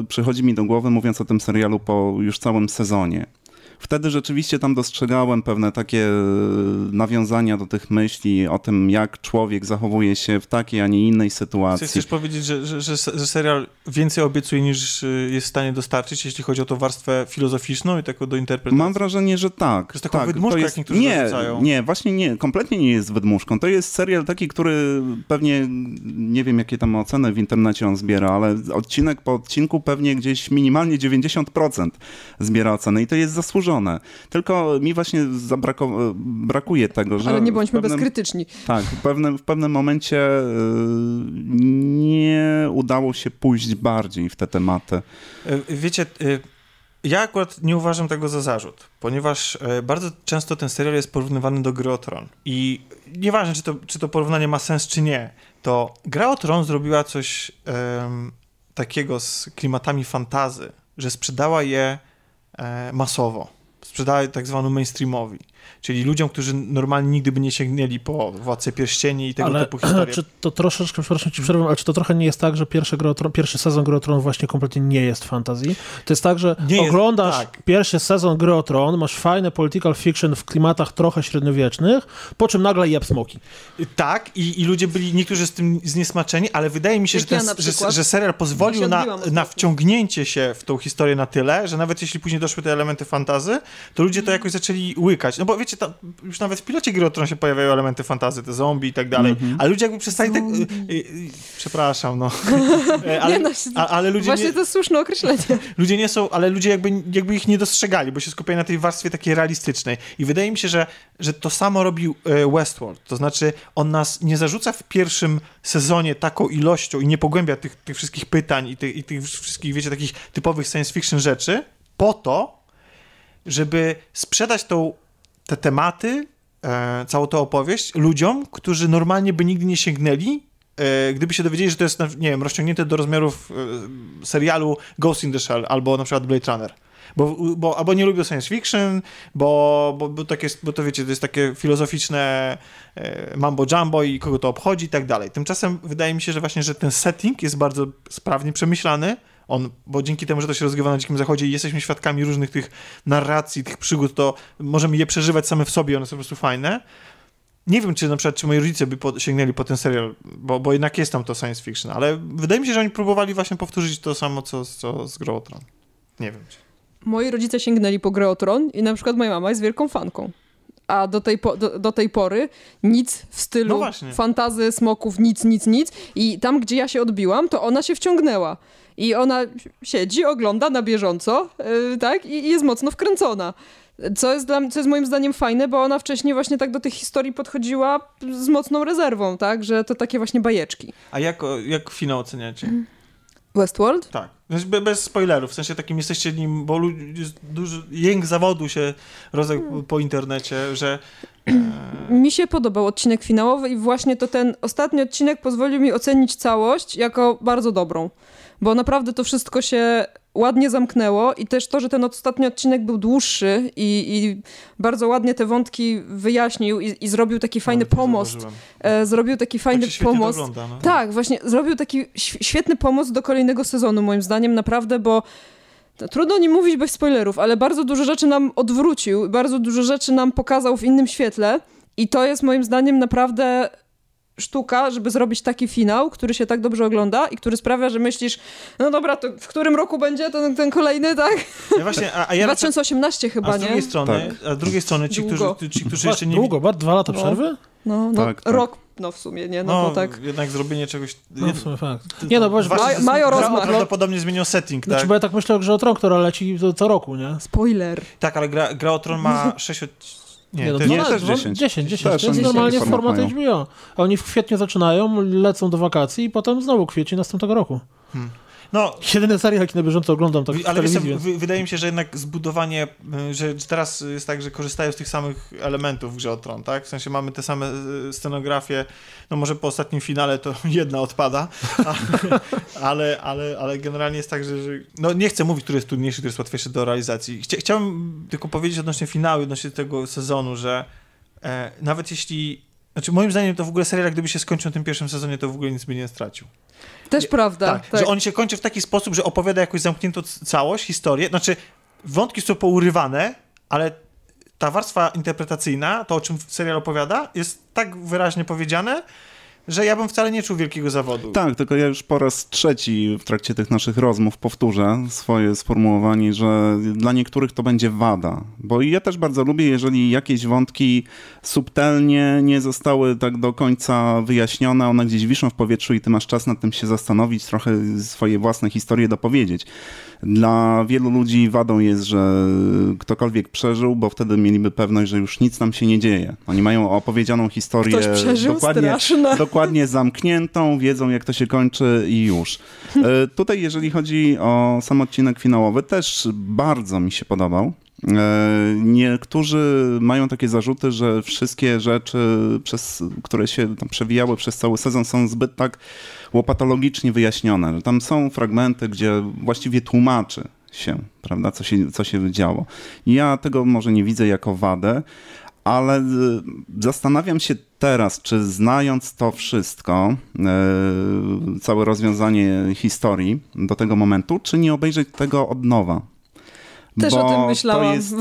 przychodzi mi do głowy, mówiąc o tym serialu po już całym sezonie wtedy rzeczywiście tam dostrzegałem pewne takie e, nawiązania do tych myśli o tym, jak człowiek zachowuje się w takiej, a nie innej sytuacji. Chcesz powiedzieć, że, że, że, że serial więcej obiecuje niż e, jest w stanie dostarczyć, jeśli chodzi o tą warstwę filozoficzną i taką do interpretacji? Mam wrażenie, że tak. To jest taką tak, wydmuszką, jak niektórzy nie. Nie, właśnie nie, kompletnie nie jest wydmuszką. To jest serial taki, który pewnie, nie wiem jakie tam oceny w internecie on zbiera, ale odcinek po odcinku pewnie gdzieś minimalnie 90% zbiera oceny i to jest zasłużone wydłużone. Tylko mi właśnie zabrako- brakuje tego, że... Ale nie bądźmy pewnym, bezkrytyczni. Tak, w pewnym, w pewnym momencie nie udało się pójść bardziej w te tematy. Wiecie, ja akurat nie uważam tego za zarzut, ponieważ e, bardzo często ten serial jest porównywany do Gry o Tron. I nieważne, czy to, czy to porównanie ma sens, czy nie, to Gra o Tron zrobiła coś um, takiego z klimatami fantazy, że sprzedała je e, masowo. Sprzedała je tak zwanu mainstreamowi. Czyli ludziom, którzy normalnie nigdy by nie sięgnęli po Władcę Pierścieni i tego ale, typu historie. czy to troszeczkę, przepraszam ci przerwę, ale czy to trochę nie jest tak, że pierwszy, Tron, pierwszy sezon Gry o Tron właśnie kompletnie nie jest fantazji? To jest tak, że nie oglądasz jest, tak. pierwszy sezon Gry o Tron, masz fajne political fiction w klimatach trochę średniowiecznych, po czym nagle jeb smoki. Tak, i, i ludzie byli niektórzy z tym zniesmaczeni, ale wydaje mi się, że, ten, ja że, że, serial pozwolił na, na wciągnięcie się w tą historię na tyle, że nawet jeśli później doszły te elementy fantazy, to ludzie to jakoś zaczęli łykać. No bo wiecie, to, już nawet w pilocie gry o Tron się pojawiają elementy fantazy, te zombie i tak dalej, mm -hmm. ale ludzie jakby przestali tak... Przepraszam, no. ale, nie, no a, ale ludzie Właśnie nie, to słuszne określenie. Ludzie nie są, ale ludzie jakby, jakby ich nie dostrzegali, bo się skupiają na tej warstwie takiej realistycznej. I wydaje mi się, że, że to samo robił e, Westworld. To znaczy, on nas nie zarzuca w pierwszym sezonie taką ilością i nie pogłębia tych, tych wszystkich pytań i tych, i tych wszystkich, wiecie, takich typowych science fiction rzeczy, po to, żeby sprzedać tą te tematy, e, całą tę opowieść ludziom, którzy normalnie by nigdy nie sięgnęli, e, gdyby się dowiedzieli, że to jest, nie wiem, rozciągnięte do rozmiarów e, serialu Ghost in the Shell albo na przykład Blade Runner. Bo, bo, albo nie lubią science fiction, bo, bo, bo, tak jest, bo to wiecie, to jest takie filozoficzne e, mambo jumbo i kogo to obchodzi i tak dalej. Tymczasem wydaje mi się, że właśnie, że ten setting jest bardzo sprawnie przemyślany, on, bo dzięki temu, że to się rozgrywa na Dzikim Zachodzie i jesteśmy świadkami różnych tych narracji, tych przygód, to możemy je przeżywać same w sobie, one są po prostu fajne. Nie wiem, czy na przykład, czy moi rodzice by po, sięgnęli po ten serial, bo, bo jednak jest tam to science fiction, ale wydaje mi się, że oni próbowali właśnie powtórzyć to samo, co, co z Grą Nie wiem. Czy... Moi rodzice sięgnęli po Grę i na przykład moja mama jest wielką fanką a do tej, po, do, do, tej pory nic w stylu no fantazy, smoków, nic, nic, nic. I tam, gdzie ja się odbiłam, to ona się wciągnęła. I ona siedzi, ogląda na bieżąco, yy, tak? I, I, jest mocno wkręcona. Co jest, dla, co jest moim zdaniem fajne, bo ona wcześniej właśnie tak do tych historii podchodziła z mocną rezerwą, tak? Że to takie właśnie bajeczki. A jak, jak finał oceniacie? Westworld? Tak. Bez spoilerów, w sensie takim jesteście nim, bo jest duży jęk zawodu się rozległ hmm. po internecie, że... E... Mi się podobał odcinek finałowy i właśnie to ten ostatni odcinek pozwolił mi ocenić całość jako bardzo dobrą bo naprawdę to wszystko się ładnie zamknęło i też to, że ten ostatni odcinek był dłuższy i, i bardzo ładnie te wątki wyjaśnił i, i zrobił taki fajny no, pomost. E, zrobił taki fajny tak pomost. no. Tak, właśnie, zrobił taki świetny pomost do kolejnego sezonu, moim zdaniem, naprawdę, bo Trudno o nim mówić bez spoilerów, ale bardzo dużo rzeczy nam odwrócił, bardzo dużo rzeczy nam pokazał w innym świetle i to jest moim zdaniem naprawdę sztuka, żeby zrobić taki finał, który się tak dobrze ogląda i który sprawia, że myślisz, no dobra, to w którym roku będzie ten, ten kolejny, tak? Ja właśnie, a, a ja 2018 chyba, a z drugiej nie? Strony, tak. A z drugiej strony ci, którzy, ci, którzy jeszcze nie... Długo, bardzo dwa lata no. przerwy? No, no tak, tak. rok no w sumie, nie? No, no tak. jednak zrobienie czegoś... No w sumie fakt. Nie no, bo... Maj, mają rozmach. Prawdopodobnie zmienił setting, znaczy, tak? bo ja tak myślę o Grze o Tron, która leci co roku, nie? Spoiler. Tak, ale gra, gra o Tron ma 6 nie, nie, no to nie, też 10. 10, 10. Też to jest normalnie format HBO. Oni w kwietniu zaczynają, lecą do wakacji i potem znowu kwiecień następnego roku. Hmm. No, Jedyny serial, jaki na bieżąco oglądam, tak Ale wiesz, wydaje mi się, że jednak zbudowanie, y, że teraz jest tak, że korzystają z tych samych elementów w grze o Tron, tak? W sensie mamy te same y, scenografie, no może po ostatnim finale to jedna odpada, ale, ale, ale generalnie jest tak, że, że, no nie chcę mówić, który jest trudniejszy, który jest łatwiejszy do realizacji. Chcia, chciałem tylko powiedzieć odnośnie finału, odnośnie tego sezonu, że e, nawet jeśli znaczy, moim zdaniem to w ogóle serial, gdyby się skończył w tym pierwszym sezonie, to w ogóle nic by nie stracił. Też prawda. Tak, tak, że on się kończy w taki sposób, że opowiada jakąś zamkniętą całość, historię. Znaczy, wątki są pourywane, ale ta warstwa interpretacyjna, to o czym serial opowiada, jest tak wyraźnie powiedziane, że ja bym wcale nie czuł wielkiego zawodu. Tak, tylko ja już po raz trzeci w trakcie tych naszych rozmów powtórzę swoje sformułowanie, że dla niektórych to będzie wada. Bo ja też bardzo lubię, jeżeli jakieś wątki subtelnie nie zostały tak do końca wyjaśnione, one gdzieś wiszą w powietrzu i ty masz czas nad tym się zastanowić, trochę swoje własne historie dopowiedzieć. Dla wielu ludzi wadą jest, że ktokolwiek przeżył, bo wtedy mieliby pewność, że już nic nam się nie dzieje. Oni mają opowiedzianą historię przeżył, dokładnie, dokładnie zamkniętą, wiedzą jak to się kończy i już. E, tutaj jeżeli chodzi o sam odcinek finałowy, też bardzo mi się podobał. E, niektórzy mają takie zarzuty, że wszystkie rzeczy, przez, które się tam przewijały przez cały sezon, są zbyt tak łopatologicznie wyjaśnione. Tam są fragmenty, gdzie właściwie tłumaczy się, prawda, co się, co się działo. Ja tego może nie widzę jako wadę, ale e, zastanawiam się teraz, czy znając to wszystko, e, całe rozwiązanie historii do tego momentu, czy nie obejrzeć tego od nowa. Też bo o tym myślałam. To jest y,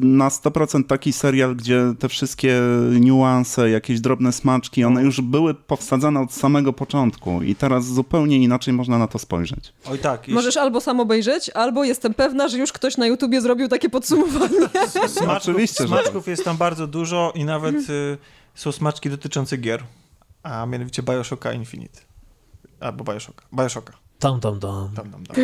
na 100% taki serial, gdzie te wszystkie niuanse, jakieś drobne smaczki, one już były powsadzane od samego początku i teraz zupełnie inaczej można na to spojrzeć. Oj tak. Możesz albo sam obejrzeć, albo jestem pewna, że już ktoś na YouTubie zrobił takie podsumowanie. Smaczków, Oczywiście, smaczków tak. jest tam bardzo dużo i nawet y, są smaczki dotyczące gier, a mianowicie Bioshocka Infinite. Albo Bioshocka. Bioshocka. Tam, tam, tam. tam, tam, tam.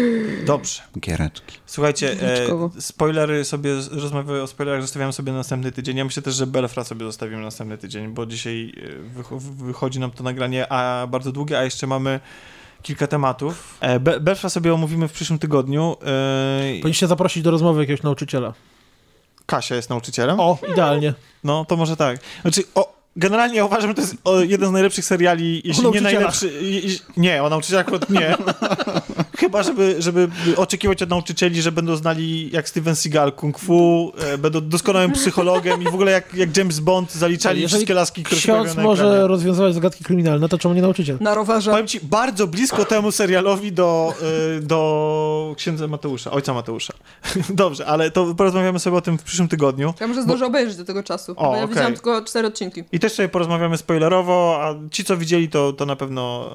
Dobrze. Giereczki. Słuchajcie, e, spoilery sobie, rozmowy o spoilerach zostawiamy sobie na następny tydzień. Ja myślę też, że Belfra sobie zostawimy na następny tydzień, bo dzisiaj e, wychodzi nam to nagranie a bardzo długie, a jeszcze mamy kilka tematów. E, Be Belfra sobie omówimy w przyszłym tygodniu. E... Powinniście zaprosić do rozmowy jakiegoś nauczyciela. Kasia jest nauczycielem? O, idealnie. No, to może tak. Znaczy, o, Generalnie uważam, że to jest jeden z najlepszych seriali, jeśli nie najlepszy. Nie, o nauczyciela akurat nie. Chyba, żeby, żeby oczekiwać od nauczycieli, że będą znali jak Steven Seagal kung fu, e, będą doskonałym psychologiem i w ogóle jak, jak James Bond zaliczali Jeżeli wszystkie laski, które się na może rozwiązywać zagadki kryminalne, to czemu nie nauczyciel? Na rowerze. Powiem ci, bardzo blisko temu serialowi do, e, do księdza Mateusza, ojca Mateusza. Dobrze, ale to porozmawiamy sobie o tym w przyszłym tygodniu. Ja może zdążę bo... obejrzeć do tego czasu, o, bo ja okay. widziałam tylko cztery odcinki. I też sobie porozmawiamy spoilerowo, a ci, co widzieli, to, to na pewno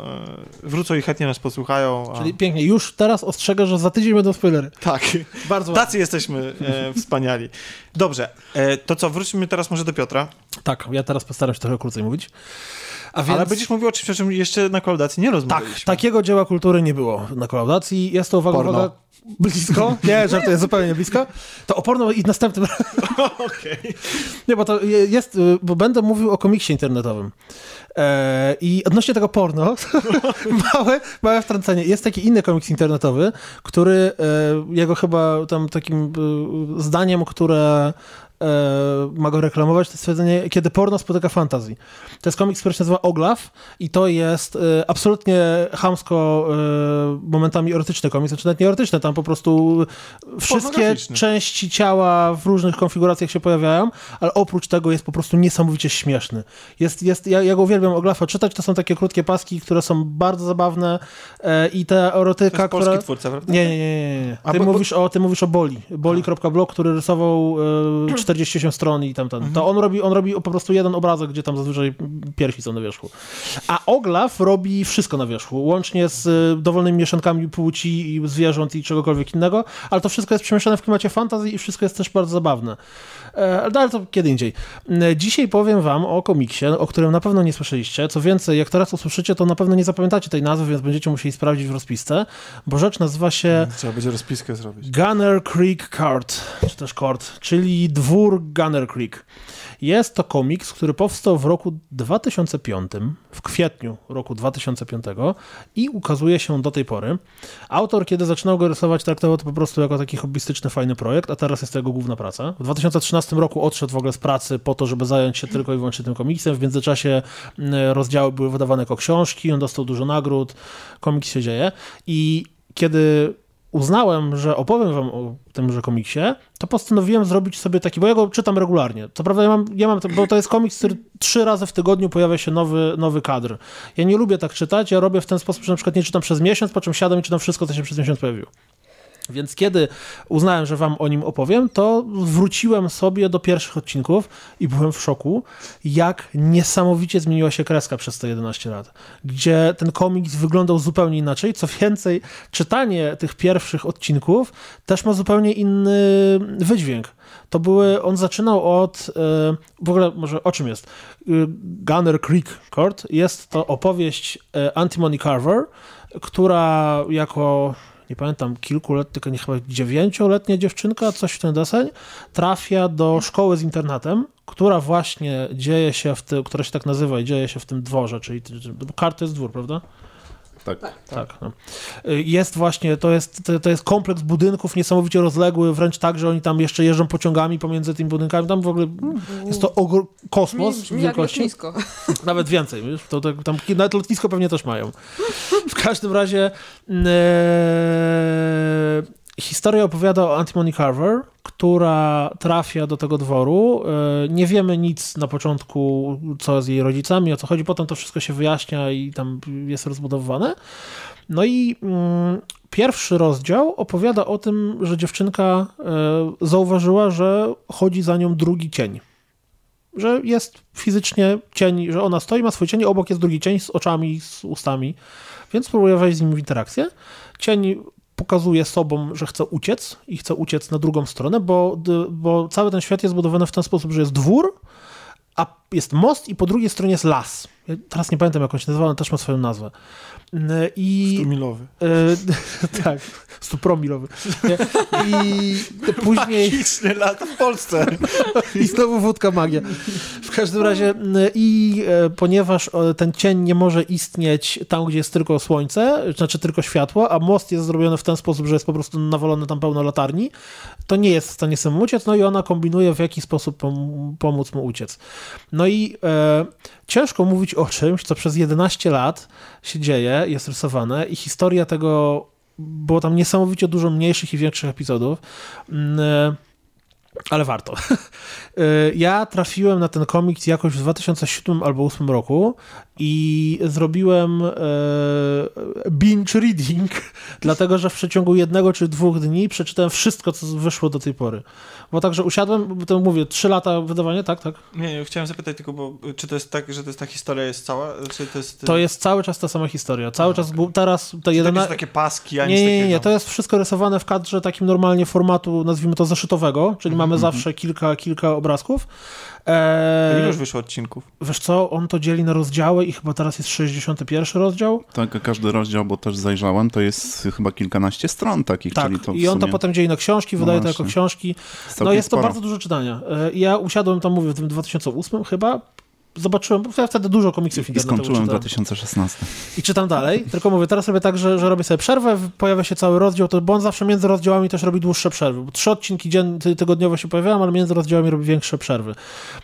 e, wrócą i chętnie nas posłuchają. A... Czyli pięknie, już teraz ostrzegę, że za tydzień będą spoilery. Tak, bardzo tacy jesteśmy e, wspaniali. Dobrze, e, to co, wróćmy teraz może do Piotra. Tak, ja teraz postaram się trochę krócej mówić. Więc... Ale będziesz mówił o czymś, o czym jeszcze na kolaudacji nie rozmawialiśmy. Tak, takiego dzieła kultury nie było na kolaudacji. Jest to, uwaga, uwaga, blisko. Nie, żartuję, zupełnie blisko. To oporno i następnym Okej. Okay. Nie, bo to jest, bo będę mówił o komiksie internetowym. E, I odnośnie tego porno, małe, małe wtrącenie. Jest taki inny komiks internetowy, który e, jego chyba tam takim e, zdaniem, które ma go reklamować, to jest stwierdzenie, kiedy porno spotyka fantazji. To jest komiks, który się nazywa Oglaf i to jest e, absolutnie chamsko e, momentami erotyczny komiks, znaczy nawet nie erotyczny, tam po prostu wszystkie części ciała w różnych konfiguracjach się pojawiają, ale oprócz tego jest po prostu niesamowicie śmieszny. Jest, jest, ja, ja go uwielbiam Oglafa czytać, to są takie krótkie paski, które są bardzo zabawne e, i ta erotyka, to jest która... twórca, prawda? Nie, nie, nie. nie. Ty, bo, mówisz o, ty mówisz o Boli. Boli.blog, który rysował e, 48 stron i tam, tam. Mhm. To on robi, on robi po prostu jeden obrazek, gdzie tam zazwyczaj piersi są na wierzchu. A Oglaf robi wszystko na wierzchu, łącznie z y, dowolnymi mieszankami płci i zwierząt i czegokolwiek innego, ale to wszystko jest przemieszane w klimacie fantazji i wszystko jest też bardzo zabawne. E, no, ale to kiedy indziej. E, dzisiaj powiem wam o komiksie, o którym na pewno nie słyszeliście. Co więcej, jak teraz usłyszycie, to na pewno nie zapamiętacie tej nazwy, więc będziecie musieli sprawdzić w rozpisce, bo rzecz nazywa się... Trzeba będzie rozpiskę zrobić. Gunner Creek Court, czy też Court, czyli dwór Gunner Creek. Jest to komiks, który powstał w roku 2005, w kwietniu roku 2005 i ukazuje się do tej pory. Autor, kiedy zaczynał go rysować, traktował to po prostu jako taki hobbystyczny, fajny projekt, a teraz jest to jego główna praca. W 2013 roku odszedł w ogóle z pracy po to, żeby zająć się tylko i wyłącznie tym komiksem. W międzyczasie mm, rozdziały były wydawane jako książki, on dostał dużo nagród, komiks się dzieje i kiedy uznałem, że opowiem wam o tymże komiksie, to postanowiłem zrobić sobie taki, bo ja go czytam regularnie. Co prawda ja mam, ja mam bo to jest komiks, który trzy razy w tygodniu pojawia się nowy, nowy kadr. Ja nie lubię tak czytać, ja robię w ten sposób, że na przykład nie czytam przez miesiąc, po czym siadam i czytam wszystko, co się przez miesiąc pojawiło. Więc kiedy uznałem, że wam o nim opowiem, to wróciłem sobie do pierwszych odcinków i byłem w szoku, jak niesamowicie zmieniła się kreska przez te 11 lat. Gdzie ten komiks wyglądał zupełnie inaczej. Co więcej, czytanie tych pierwszych odcinków też ma zupełnie inny wydźwięk. To były, on zaczynał od, e, w ogóle może o czym jest? E, Gunner Creek Court jest to opowieść e, Antimony Carver, która jako nie pamiętam, kilkuletnia, tylko nie chyba dziewięcioletnia dziewczynka, coś w ten deseń, trafia do szkoły z internatem, która właśnie dzieje się w tym, która się tak nazywa i dzieje się w tym dworze, czyli kart to jest dwór, prawda? Tak. tak. tak no. Jest właśnie, to jest, to jest kompleks budynków niesamowicie rozległy, wręcz tak, że oni tam jeszcze jeżdżą pociągami pomiędzy tymi budynkami. Tam w ogóle jest to kosmos w wielkości. Jak Nawet więcej, wiesz? To, to, tam, nawet lotnisko pewnie też mają. W każdym razie e, historia opowiada o Antimony Carver, która trafia do tego dworu. E, nie wiemy nic na początku, co z jej rodzicami, o co chodzi. Potem to wszystko się wyjaśnia i tam jest rozbudowywane. No i mm, pierwszy rozdział opowiada o tym, że dziewczynka e, zauważyła, że chodzi za nią drugi cień. Że jest fizycznie cień, że ona stoi, ma swój cień, obok jest drugi cień z oczami, z ustami, więc próbuje wejść z nim w interakcję. Cień pokazuje sobą, że chce uciec i chce uciec na drugą stronę, bo, bo cały ten świat jest zbudowany w ten sposób, że jest dwór, a jest most i po drugiej stronie jest las. Ja teraz nie pamiętam, jak on się nazywa, ale też ma swoją nazwę. I, Stumilowy. E, tak, stupromilowy. I później... Magiczny lat w Polsce. I znowu wódka magia. W każdym razie i e, ponieważ ten cień nie może istnieć tam, gdzie jest tylko słońce, znaczy tylko światło, a most jest zrobiony w ten sposób, że jest po prostu nawalony tam pełno latarni, to nie jest w stanie sam uciec, no i ona kombinuje, w jaki sposób pom pomóc mu uciec. No i e, ciężko mówić o czymś, co przez 11 lat się dzieje, jest rysowane i historia tego, było tam niesamowicie dużo mniejszych i większych epizodów, mm, e, ale warto. E, ja trafiłem na ten komiks jakoś w 2007 albo 2008 roku i zrobiłem e, binge reading, dlatego że w przeciągu jednego czy dwóch dni przeczytałem wszystko, co wyszło do tej pory. Bo także usiadłem, to mówię, trzy lata wydawania, tak, tak? Nie, nie, chciałem zapytać tylko, bo czy to jest tak, że to jest ta historia jest cała? Czy to, jest... to jest cały czas ta sama historia. Cały czas, okay. teraz... To jedena... takie, takie paski, a nie, nie, nie, nie, to jest wszystko rysowane w kadrze takim normalnie formatu, nazwijmy to zeszytowego, czyli mm -hmm. mamy mhm. zawsze kilka, kilka obrazków. Eee, ile już wyszło odcinków? Wiesz co, on to dzieli na rozdziały i chyba teraz jest 61 rozdział. Tak, każdy rozdział, bo też zajrzałem, to jest chyba kilkanaście stron takich. Tak, czyli to i on sumie... to potem dzieli na książki, no wydaje właśnie. to jako książki. No jest to bardzo dużo czytania. Eee, ja usiadłem tam, mówię, w tym 2008 chyba, zobaczyłem, bo ja wtedy dużo komiksów I skończyłem w 2016. I czytam dalej, tylko mówię, teraz robię tak, że, że robię sobie przerwę, pojawia się cały rozdział, to, bo on zawsze między rozdziałami też robi dłuższe przerwy. Bo trzy odcinki dzien, tygodniowo się pojawiają, ale między rozdziałami robi większe przerwy.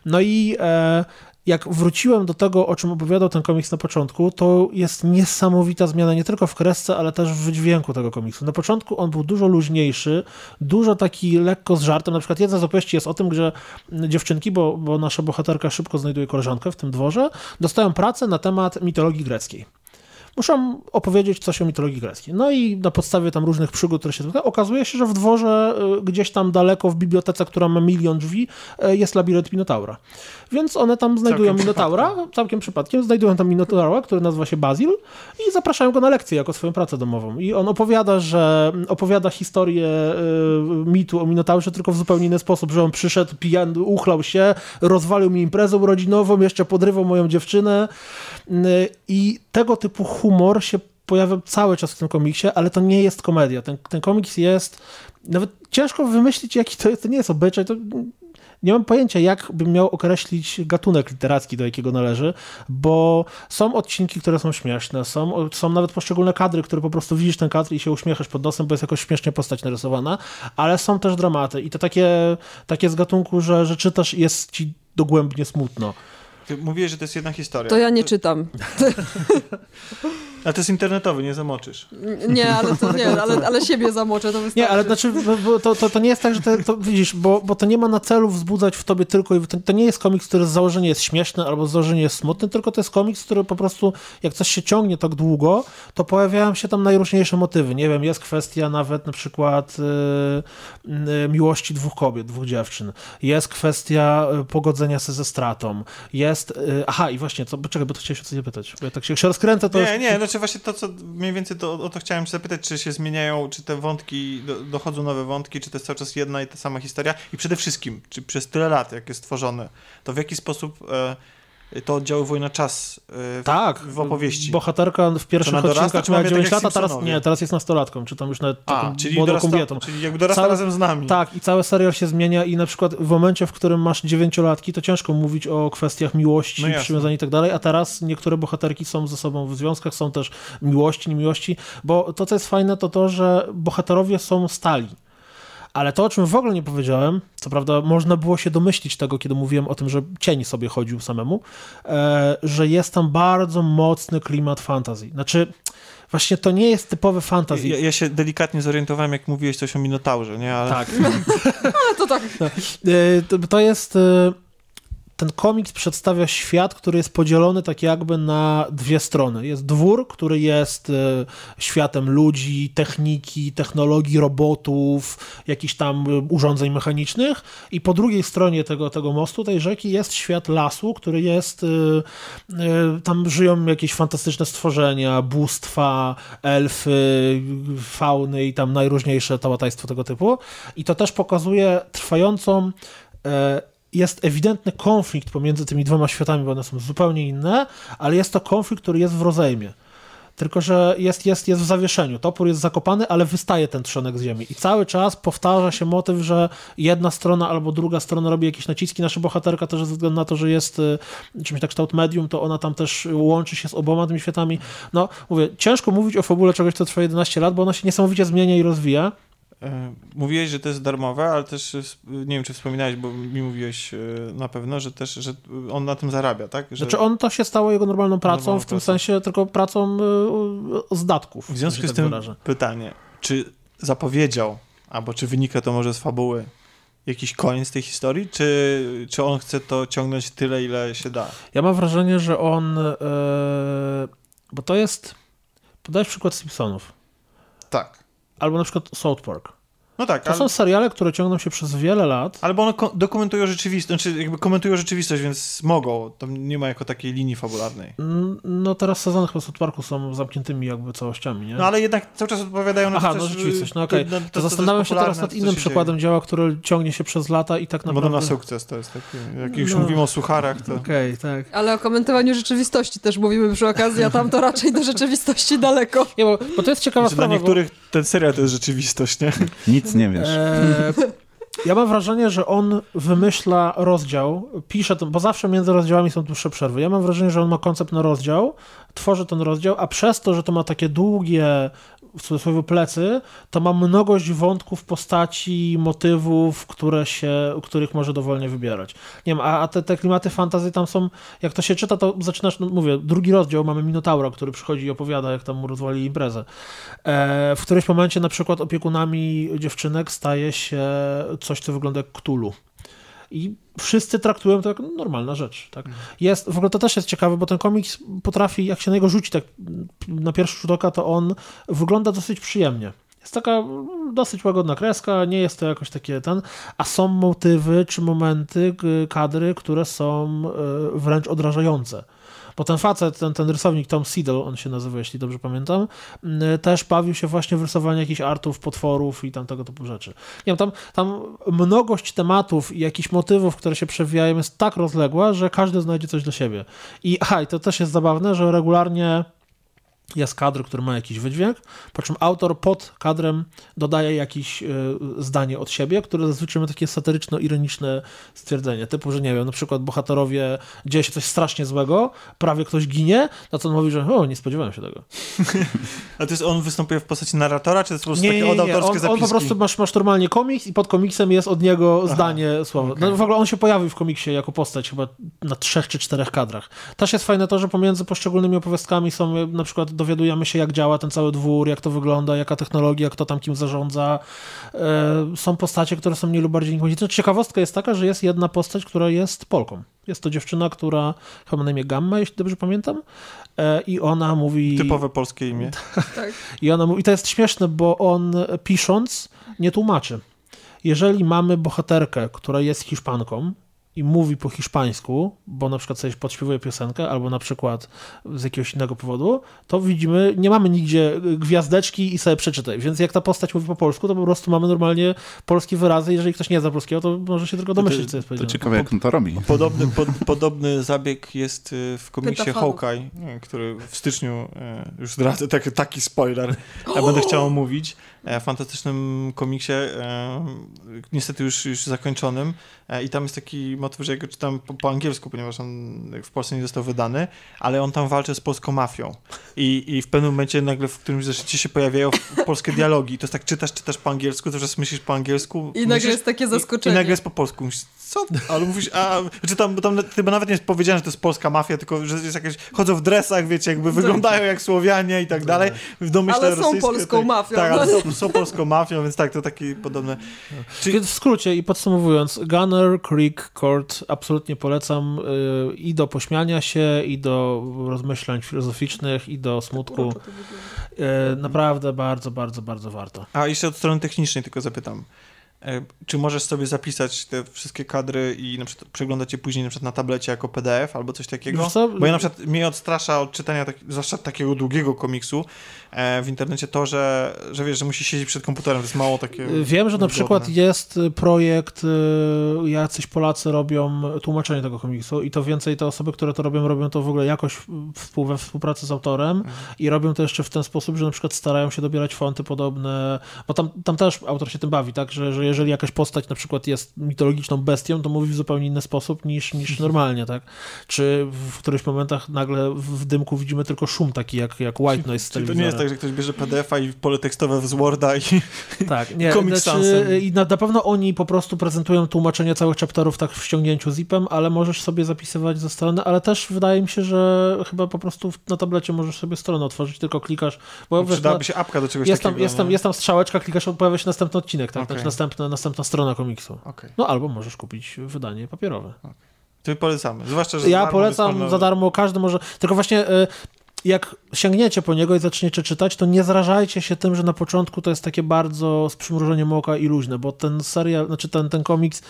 No i e, jak wróciłem do tego, o czym opowiadał ten komiks na początku, to jest niesamowita zmiana nie tylko w kresce, ale też w wydźwięku tego komiksu. Na początku on był dużo luźniejszy, dużo taki lekko z żartem. Na przykład jedna z opowieści jest o tym, że dziewczynki, bo, bo nasza bohaterka szybko znajduje koleżankę w tym dworze, dostają pracę na temat mitologii greckiej muszą opowiedzieć coś o mitologii greckiej. No i na podstawie tam różnych przygód, które się spotykają, okazuje się, że w dworze y, gdzieś tam daleko w bibliotece, która ma milion drzwi, y, jest labirynt Minotaura. Więc one tam znajdują całkiem Minotaura, przypadkiem. całkiem przypadkiem, znajdują tam Minotaura, który nazywa się Bazil i zapraszają go na lekcję jako swoją pracę domową. I on opowiada, że opowiada historię y, mitu o Minotaurze tylko w zupełnie inny sposób, że on przyszedł pijany, uchlał się, rozwalił mi imprezę urodzinową, jeszcze podrywał moją dziewczynę i tego typu humor się pojawia cały czas w tym komiksie, ale to nie jest komedia. Ten, ten komiks jest. Nawet ciężko wymyślić, jaki to jest. To nie jest obyczaj. To nie mam pojęcia, jak bym miał określić gatunek literacki, do jakiego należy, bo są odcinki, które są śmieszne, są, są nawet poszczególne kadry, które po prostu widzisz ten kadr i się uśmiechasz pod nosem, bo jest jakoś śmiesznie postać narysowana, ale są też dramaty i to takie, takie z gatunku, że, że czytasz i jest ci dogłębnie smutno. Ty mówiłeś, że to jest jedna historia. To ja nie czytam. A to jest internetowy, nie zamoczysz. Nie, ale, to, nie, ale, ale siebie zamoczę, to wystarczy. Nie, ale znaczy, to, to, to nie jest tak, że to, to widzisz, bo, bo to nie ma na celu wzbudzać w tobie tylko, to, to nie jest komiks, który z założenia jest śmieszny albo z założenia jest smutny, tylko to jest komiks, który po prostu, jak coś się ciągnie tak długo, to pojawiają się tam najróżniejsze motywy. Nie wiem, jest kwestia nawet na przykład yy, yy, miłości dwóch kobiet, dwóch dziewczyn. Jest kwestia y, pogodzenia się ze stratą. Jest, yy, aha, i właśnie, co, czekaj, bo to chciałem się o coś zapytać. Bo ja tak się, jak się rozkręcę, to... Nie, jest... nie, znaczy właśnie to, co mniej więcej to, o to chciałem zapytać, czy się zmieniają, czy te wątki, do, dochodzą nowe wątki, czy to jest cały czas jedna i ta sama historia? I przede wszystkim, czy przez tyle lat, jak jest tworzone, to w jaki sposób e, to oddziaływuje na czas w, tak, w opowieści. Bohaterka w pierwszych odcinkach miała 9 lat, a teraz nie, teraz jest nastolatką, czy tam już nawet taką a, czyli młodą kobietą. Czyli jakby dorasta Całe, razem z nami. Tak, i cały serial się zmienia i na przykład w momencie, w którym masz dziewięciolatki, to ciężko mówić o kwestiach miłości, no przywiązania i tak dalej, a teraz niektóre bohaterki są ze sobą w związkach, są też miłości, niemiłości, bo to, co jest fajne, to to, że bohaterowie są stali. Ale to, o czym w ogóle nie powiedziałem, co prawda można było się domyślić tego, kiedy mówiłem o tym, że cień sobie chodził samemu, e, że jest tam bardzo mocny klimat fantazji. Znaczy, właśnie to nie jest typowy fantasy. Ja, ja, się delikatnie zorientowałem, jak mówiłeś coś o Minotaurze, nie? Ale... Tak. Ale to tak. No. E, to, to jest e, ten komiks przedstawia świat, który jest podzielony tak jakby na dwie strony. Jest dwór, który jest e, światem ludzi, techniki, technologii, robotów, jakichś tam e, urządzeń mechanicznych i po drugiej stronie tego, tego mostu, tej rzeki jest świat lasu, który jest, e, tam żyją jakieś fantastyczne stworzenia, bóstwa, elfy, fauny i tam najróżniejsze tałataństwo tego typu. I to też pokazuje trwającą jest ewidentny konflikt pomiędzy tymi dwoma światami, bo one są zupełnie inne, ale jest to konflikt, który jest w rozejmie. Tylko, że jest, jest, jest w zawieszeniu. Topór jest zakopany, ale wystaje ten trzonek z ziemi. I cały czas powtarza się motyw, że jedna strona albo druga strona robi jakieś naciski. Nasza bohaterka też ze względu na to, że jest y, czymś tak kształt medium, to ona tam też łączy się z oboma tymi światami. No, mówię, ciężko mówić o fabule czegoś, co trwa 11 lat, bo ona się niesamowicie zmienia i rozwija. E, mówiłeś, że to jest darmowe, ale też e, nie wiem, czy wspominałeś, bo mi mówiłeś e, na pewno, że też, że on na tym zarabia, tak? Że... Znaczy on to się stało jego normalną pracą, normalną w tym pracą. sensie tylko pracą z datków. W związku z tak tym wyrażę. pytanie, czy zapowiedział, albo czy wynika to może z fabuły, jakiś koniec tej historii, czy, czy on chce to ciągnąć tyle, ile się da? Ja mam wrażenie, że on, bo to jest, podajesz przykład Simpsonów. Tak albo na przykład South Park. No tak. To ale... są seriale, które ciągną się przez wiele lat. Albo one dokumentują rzeczywistość, znaczy jakby komentują rzeczywistość, więc mogą. Tam nie ma jako takiej linii fabularnej. No teraz sezony chyba South Parku są zamkniętymi jakby całościami, nie? No ale jednak cały czas odpowiadają na Aha, to, no rzeczywistość, no okej. Okay. To, to, to, zastanawiam się teraz nad innym przykładem dzieła, które ciągnie się przez lata i tak naprawdę... No na sukces to jest taki, jak już no. mówimy o sucharach, to... Okej, okay, tak. Ale o komentowaniu rzeczywistości też mówimy przy okazji, a tam to raczej do rzeczywistości daleko. Nie, bo, bo to jest ciekawa znaczy, sprawa, Dla niektórych bo... ten serial to jest rzeczywistość, nie? Nic nie wiesz. E ja mam wrażenie, że on wymyśla rozdział, pisze to, bo zawsze między rozdziałami są dłuższe przerwy. Ja mam wrażenie, że on ma koncept na rozdział, tworzy ten rozdział, a przez to, że to ma takie długie w cudzysłowie plecy, to ma mnogość wątków, postaci, motywów, które się, których może dowolnie wybierać. Nie wiem, a, a te, te klimaty fantazy tam są, jak to się czyta, to zaczynasz, no mówię, drugi rozdział, mamy Minotaura, który przychodzi i opowiada, jak tam mu rozwali imprezę. E, w którymś momencie na przykład opiekunami dziewczynek staje się coś, co wygląda jak Cthulhu. I wszyscy traktują to jako normalna rzecz. Tak? Jest, w ogóle to też jest ciekawe, bo ten komiks potrafi, jak się na niego rzuci tak na pierwszy rzut oka, to on wygląda dosyć przyjemnie. Jest taka dosyć łagodna kreska, nie jest to jakoś takie ten, a są motywy czy momenty, kadry, które są e, wręcz odrażające. Bo ten facet, ten, ten rysownik Tom Siddle, on się nazywa, jeśli dobrze pamiętam, też bawił się właśnie w rysowaniu jakichś artów, potworów i tam tego typu rzeczy. Nie wiem, tam, tam mnogość tematów i jakichś motywów, które się przewijają jest tak rozległa, że każdy znajdzie coś dla siebie. I aha, i to też jest zabawne, że regularnie jest kadr, który ma jakiś wydźwięk, po czym autor pod kadrem dodaje jakieś y, zdanie od siebie, które zazwyczaj ma takie satyryczno-ironiczne stwierdzenie, typu, że nie wiem, na przykład bohaterowie dzieje się coś strasznie złego, prawie ktoś ginie, na co on mówi, że o, nie spodziewałem się tego. A to jest on występuje w postaci narratora, czy to jest po prostu nie, takie nie, nie. On, on, po prostu masz, masz normalnie komiks i pod komiksem jest od niego Aha, zdanie słowa. Okay. No, w ogóle on się pojawił w komiksie jako postać chyba na trzech czy czterech kadrach. Też jest fajne to, że pomiędzy poszczególnymi opowiastkami są na przykład dowiadujemy się, jak działa ten cały dwór, jak to wygląda, jaka technologia, kto tam kim zarządza. E, są postacie, które są mniej lub bardziej niekoniecznie. Ciekawostka jest taka, że jest jedna postać, która jest Polką. Jest to dziewczyna, która chyba ma na imię Gamma, jeśli dobrze pamiętam. E, I ona mówi... Typowe polskie imię. tak. I ona mówi... I to jest śmieszne, bo on pisząc nie tłumaczy. Jeżeli mamy bohaterkę, która jest Hiszpanką, i mówi po hiszpańsku, bo na przykład sobie podśpiewuje piosenkę, albo na przykład z jakiegoś innego powodu, to widzimy, nie mamy nigdzie gwiazdeczki i sobie przeczytaj. Więc jak ta postać mówi po polsku, to po prostu mamy normalnie polskie wyrazy. Jeżeli ktoś nie zna polskiego, to może się tylko domyślić, co jest powiedziane. To ciekawe, jak on to robi. Podobny, pod, podobny zabieg jest y, w komiksie Hawkeye, który w styczniu, y, już zdradzę taki, taki spoiler, ja będę chciał mówić, fantastycznym komiksie, e, niestety już, już zakończonym e, i tam jest taki motyw, że ja go czytam po, po angielsku, ponieważ on w Polsce nie został wydany, ale on tam walczy z polską mafią i, i w pewnym momencie nagle w którymś zeszycie się pojawiają polskie dialogi i to jest tak czytasz, czytasz po angielsku, to że myślisz po angielsku. I nagle jest takie zaskoczenie. I, i nagle jest po polsku. Myślisz, co? Ale mówisz, a, czy tam, tam chyba nawet nie jest powiedziane, że to jest polska mafia, tylko że jest jakieś, chodzą w dresach, wiecie, jakby wyglądają jak Słowianie i tak dalej. W domyśle ale są polską tak, mafią. Tak, ale są, są, polską mafią, więc tak, to takie podobne. Czyli w skrócie i podsumowując, Gunner Creek Court absolutnie polecam yy, i do pośmiania się, i do rozmyślań filozoficznych, i do smutku. Yy, naprawdę bardzo, bardzo, bardzo warto. A jeszcze od strony technicznej tylko zapytam. E, czy możesz sobie zapisać te wszystkie kadry i na przykład przeglądać je później na, przykład na tablecie jako PDF albo coś takiego? Bo ja na przykład mnie odstrasza od czytania tak, zwłaszcza takiego długiego komiksu e, w internecie to, że, że wiesz, że musi siedzieć przed komputerem, to jest mało takie... Wiem, że na przykład jest projekt, y, jacyś Polacy robią tłumaczenie tego komiksu i to więcej te osoby, które to robią, robią to w ogóle jakoś we współpracy z autorem mhm. i robią to jeszcze w ten sposób, że na przykład starają się dobierać fonty podobne, bo tam, tam też autor się tym bawi, tak, że, że jeżeli jakaś postać na przykład jest mitologiczną bestią, to mówi w zupełnie inny sposób niż, niż normalnie, tak? Czy w którychś momentach nagle w dymku widzimy tylko szum taki jak, jak white noise z Czyli to nie jest tak, że ktoś bierze PDF-a i pole tekstowe z Worda i tak, nie, znaczy, I na, na pewno oni po prostu prezentują tłumaczenie całych chapterów tak w ściągnięciu zipem, ale możesz sobie zapisywać ze strony, ale też wydaje mi się, że chyba po prostu na tablecie możesz sobie stronę otworzyć, tylko klikasz. Bo Przydałaby się apka do czegoś jest takiego. Tam, jest, tam, jest tam strzałeczka, klikasz, pojawia się następny odcinek, tak? Okay. Znaczy następna, następna strona komiksu. Okay. No albo możesz kupić wydanie papierowe. Okay. To polecamy. Zwłaszcza, że ja polecam za darmo, każdy może. Tylko właśnie. Y, jak sięgniecie po niego i zaczniecie czytać, to nie zrażajcie się tym, że na początku to jest takie bardzo z przymrużeniem oka i luźne, bo ten serial, znaczy ten, ten komiks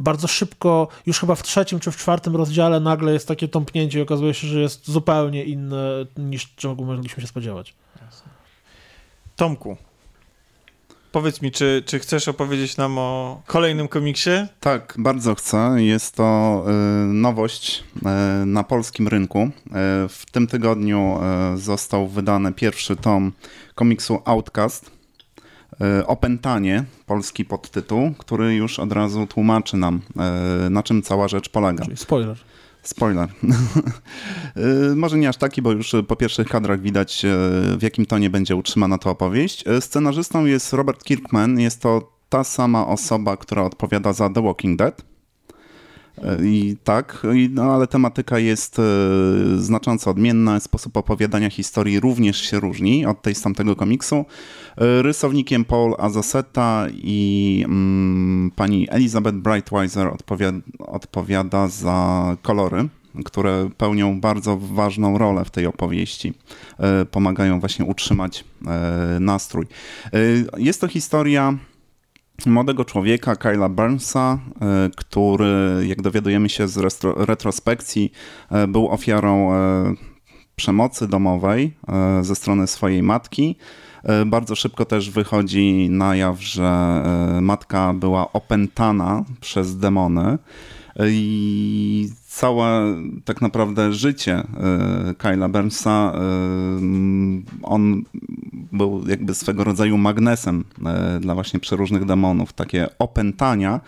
bardzo szybko, już chyba w trzecim czy w czwartym rozdziale nagle jest takie tąpnięcie i okazuje się, że jest zupełnie inne niż czego mogliśmy się spodziewać. Tomku, Powiedz mi, czy, czy chcesz opowiedzieć nam o kolejnym komiksie? Tak, bardzo chcę. Jest to y, nowość y, na polskim rynku. Y, w tym tygodniu został wydany pierwszy tom komiksu Outcast. Opętanie, polski podtytuł, który już od razu tłumaczy nam, na czym cała rzecz polega. Czyli spoiler. Spoiler. Y, może nie aż taki, bo już po pierwszych kadrach widać, y, w jakim tonie będzie utrzymana ta opowieść. Y, scenarzystą jest Robert Kirkman. Jest to ta sama osoba, która odpowiada za The Walking Dead. I tak, no, ale tematyka jest znacząco odmienna, sposób opowiadania historii również się różni od tej z tamtego komiksu. Rysownikiem Paul Azaseta i mm, pani Elizabeth Brightweiser odpowiada za kolory które pełnią bardzo ważną rolę w tej opowieści. Pomagają właśnie utrzymać nastrój. Jest to historia młodego człowieka, Kyla Burnsa, e, który, jak dowiadujemy się z retrospekcji, e, był ofiarą e, przemocy domowej ze strony swojej matki. Bardzo szybko też wychodzi na jaw, że matka była opętana przez demony. I całe tak naprawdę życie e, Kyla Burnsa, e, on był jakby swego rodzaju magnesem e, dla właśnie przeróżnych demonów. Takie opętania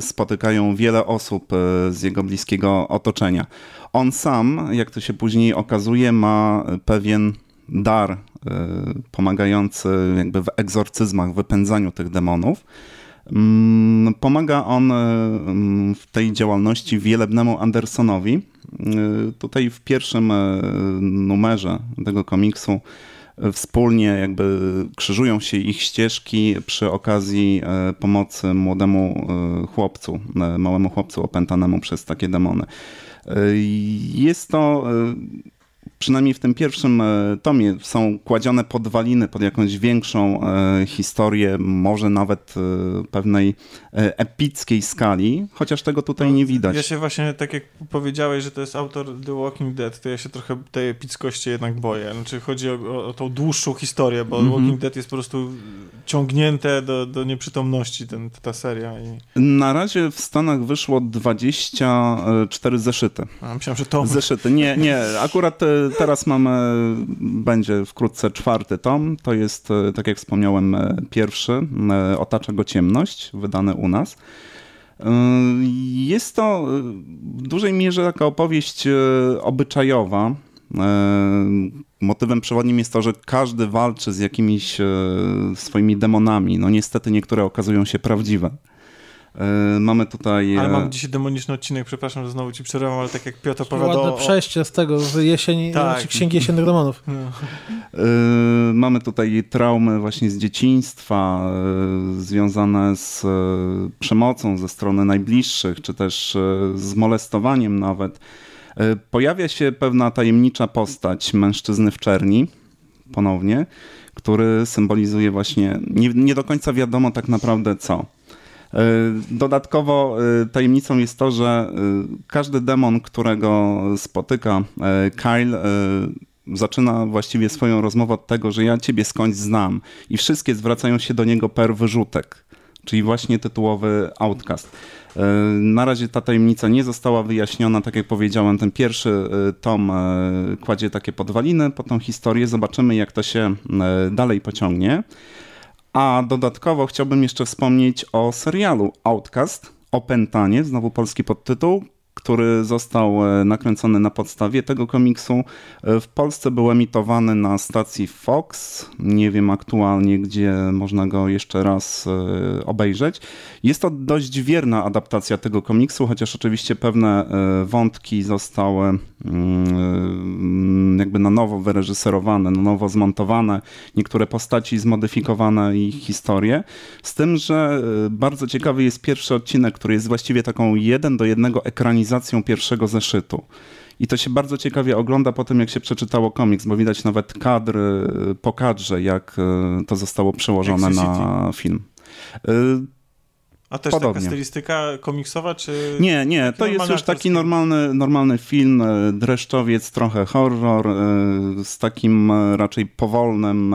spotykają wiele osób z jego bliskiego otoczenia. On sam, jak to się później okazuje, ma pewien dar pomagający jakby w egzorcyzmach, wypędzaniu tych demonów. Mm, pomaga on e, mm, w tej działalności wielebnemu Andersonowi. E, tutaj w pierwszym e, numerze tego komiksu wspólnie jakby krzyżują się ich ścieżki przy okazji pomocy młodemu chłopcu, małemu chłopcu opętanemu przez takie demony. Jest to przynajmniej w tym pierwszym e, tomie są kładzione podwaliny pod jakąś większą e, historię, może nawet e, pewnej epickiej skali, chociaż tego tutaj nie widać. Ja się właśnie, tak jak powiedziałeś, że to jest autor The Walking Dead, to ja się trochę tej epickości jednak boję. Znaczy chodzi o, o tą dłuższą historię, bo mm -hmm. Walking Dead jest po prostu ciągnięte do, do nieprzytomności ten, ta seria. I... Na razie w Stanach wyszło 24 zeszyty. A, myślałem, że to... Zeszyty. Nie, nie. Akurat teraz mamy, będzie wkrótce czwarty tom. To jest, tak jak wspomniałem, pierwszy. Otacza go ciemność, wydany u nas. Jest to w dużej mierze taka opowieść obyczajowa, Motywem przewodnim jest to, że każdy walczy z jakimiś e, swoimi demonami. No niestety niektóre okazują się prawdziwe. E, mamy tutaj... Ale mamy dzisiaj demoniczny odcinek, przepraszam, że znowu ci przerywam, ale tak jak Piotr opowiadał... Ładne przejście z tego, z jesieni, tak. Znaczy księgi jesiennych demonów. No. E, mamy tutaj traumy właśnie z dzieciństwa, związane z przemocą ze strony najbliższych, czy też z molestowaniem nawet. E, pojawia się pewna tajemnicza postać mężczyzny w czerni, ponownie, który symbolizuje właśnie, nie, nie do końca wiadomo tak naprawdę co. E, dodatkowo e, tajemnicą jest to, że każdy demon, którego spotyka Kyle, zaczyna właściwie swoją rozmowę od tego, że ja ciebie skądś znam i wszystkie zwracają się do niego per wyrzutek, czyli właśnie tytułowy Outcast. E, na razie ta tajemnica nie została wyjaśniona. Tak jak powiedziałem, ten pierwszy e, tom e, kładzie takie podwaliny po tą historię. Zobaczymy, jak to się dalej pociągnie. A dodatkowo chciałbym jeszcze wspomnieć o serialu Outcast, Opętanie, znowu polski podtytuł, który został e, nakręcony na podstawie tego komiksu. E, w Polsce był emitowany na stacji Fox. Nie wiem aktualnie, gdzie można go jeszcze raz e, obejrzeć. Jest to dość wierna adaptacja tego komiksu, chociaż oczywiście pewne wątki zostały mm, jakby na nowo wyreżyserowane, na nowo zmontowane, niektóre postaci zmodyfikowane i historie. Z tym, że bardzo ciekawy jest pierwszy odcinek, który jest właściwie taką jeden do jednego ekranizacją ekranizacją pierwszego zeszytu. I to się bardzo ciekawie ogląda po tym, jak się przeczytało komiks, bo widać nawet kadr po kadrze, jak e, to zostało przełożone na film. A też Podobnie. taka stylistyka komiksowa, czy... Nie, nie, to jest już taki normalny, normalny film, e, dreszczowiec, trochę horror, e, z takim e, raczej powolnym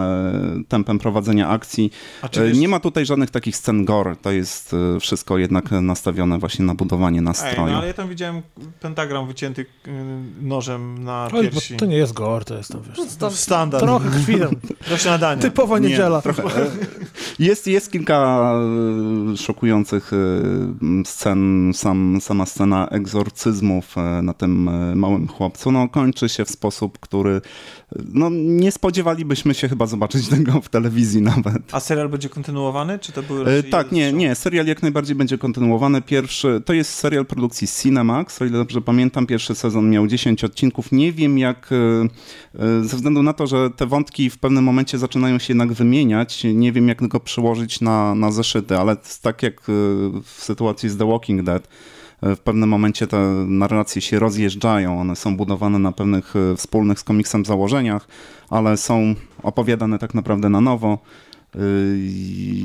tempem prowadzenia akcji. Wiesz... Nie ma tutaj żadnych takich scen gore, to jest wszystko jednak nastawione właśnie na budowanie nastroju. Ej, no, ale ja tam widziałem pentagram wycięty nożem na Oj, piersi. to nie jest gore, to jest tam, wiesz, to standard. Trochę krwi. Do śniadania. Typowa niedziela. Nie, trochę, jest, jest kilka szokujących Y, scen, sam, sama scena egzorcyzmów e, na tym e, małym chłopcu, no kończy się w sposób, który no nie spodziewalibyśmy się chyba zobaczyć tego w telewizji nawet. A serial będzie kontynuowany, czy to były e, Tak, nie, nie, serial jak najbardziej będzie kontynuowany. Pierwszy, to jest serial produkcji Cinemax, o ile dobrze pamiętam, pierwszy sezon miał 10 odcinków. Nie wiem jak, ze względu na to, że te wątki w pewnym momencie zaczynają się jednak wymieniać, nie wiem jak go przełożyć na, na zeszyty, ale tak jak w sytuacji z The Walking Dead w pewnym momencie te narracje się rozjeżdżają, one są budowane na pewnych e, wspólnych z komiksem założeniach, ale są opowiadane tak naprawdę na nowo. E,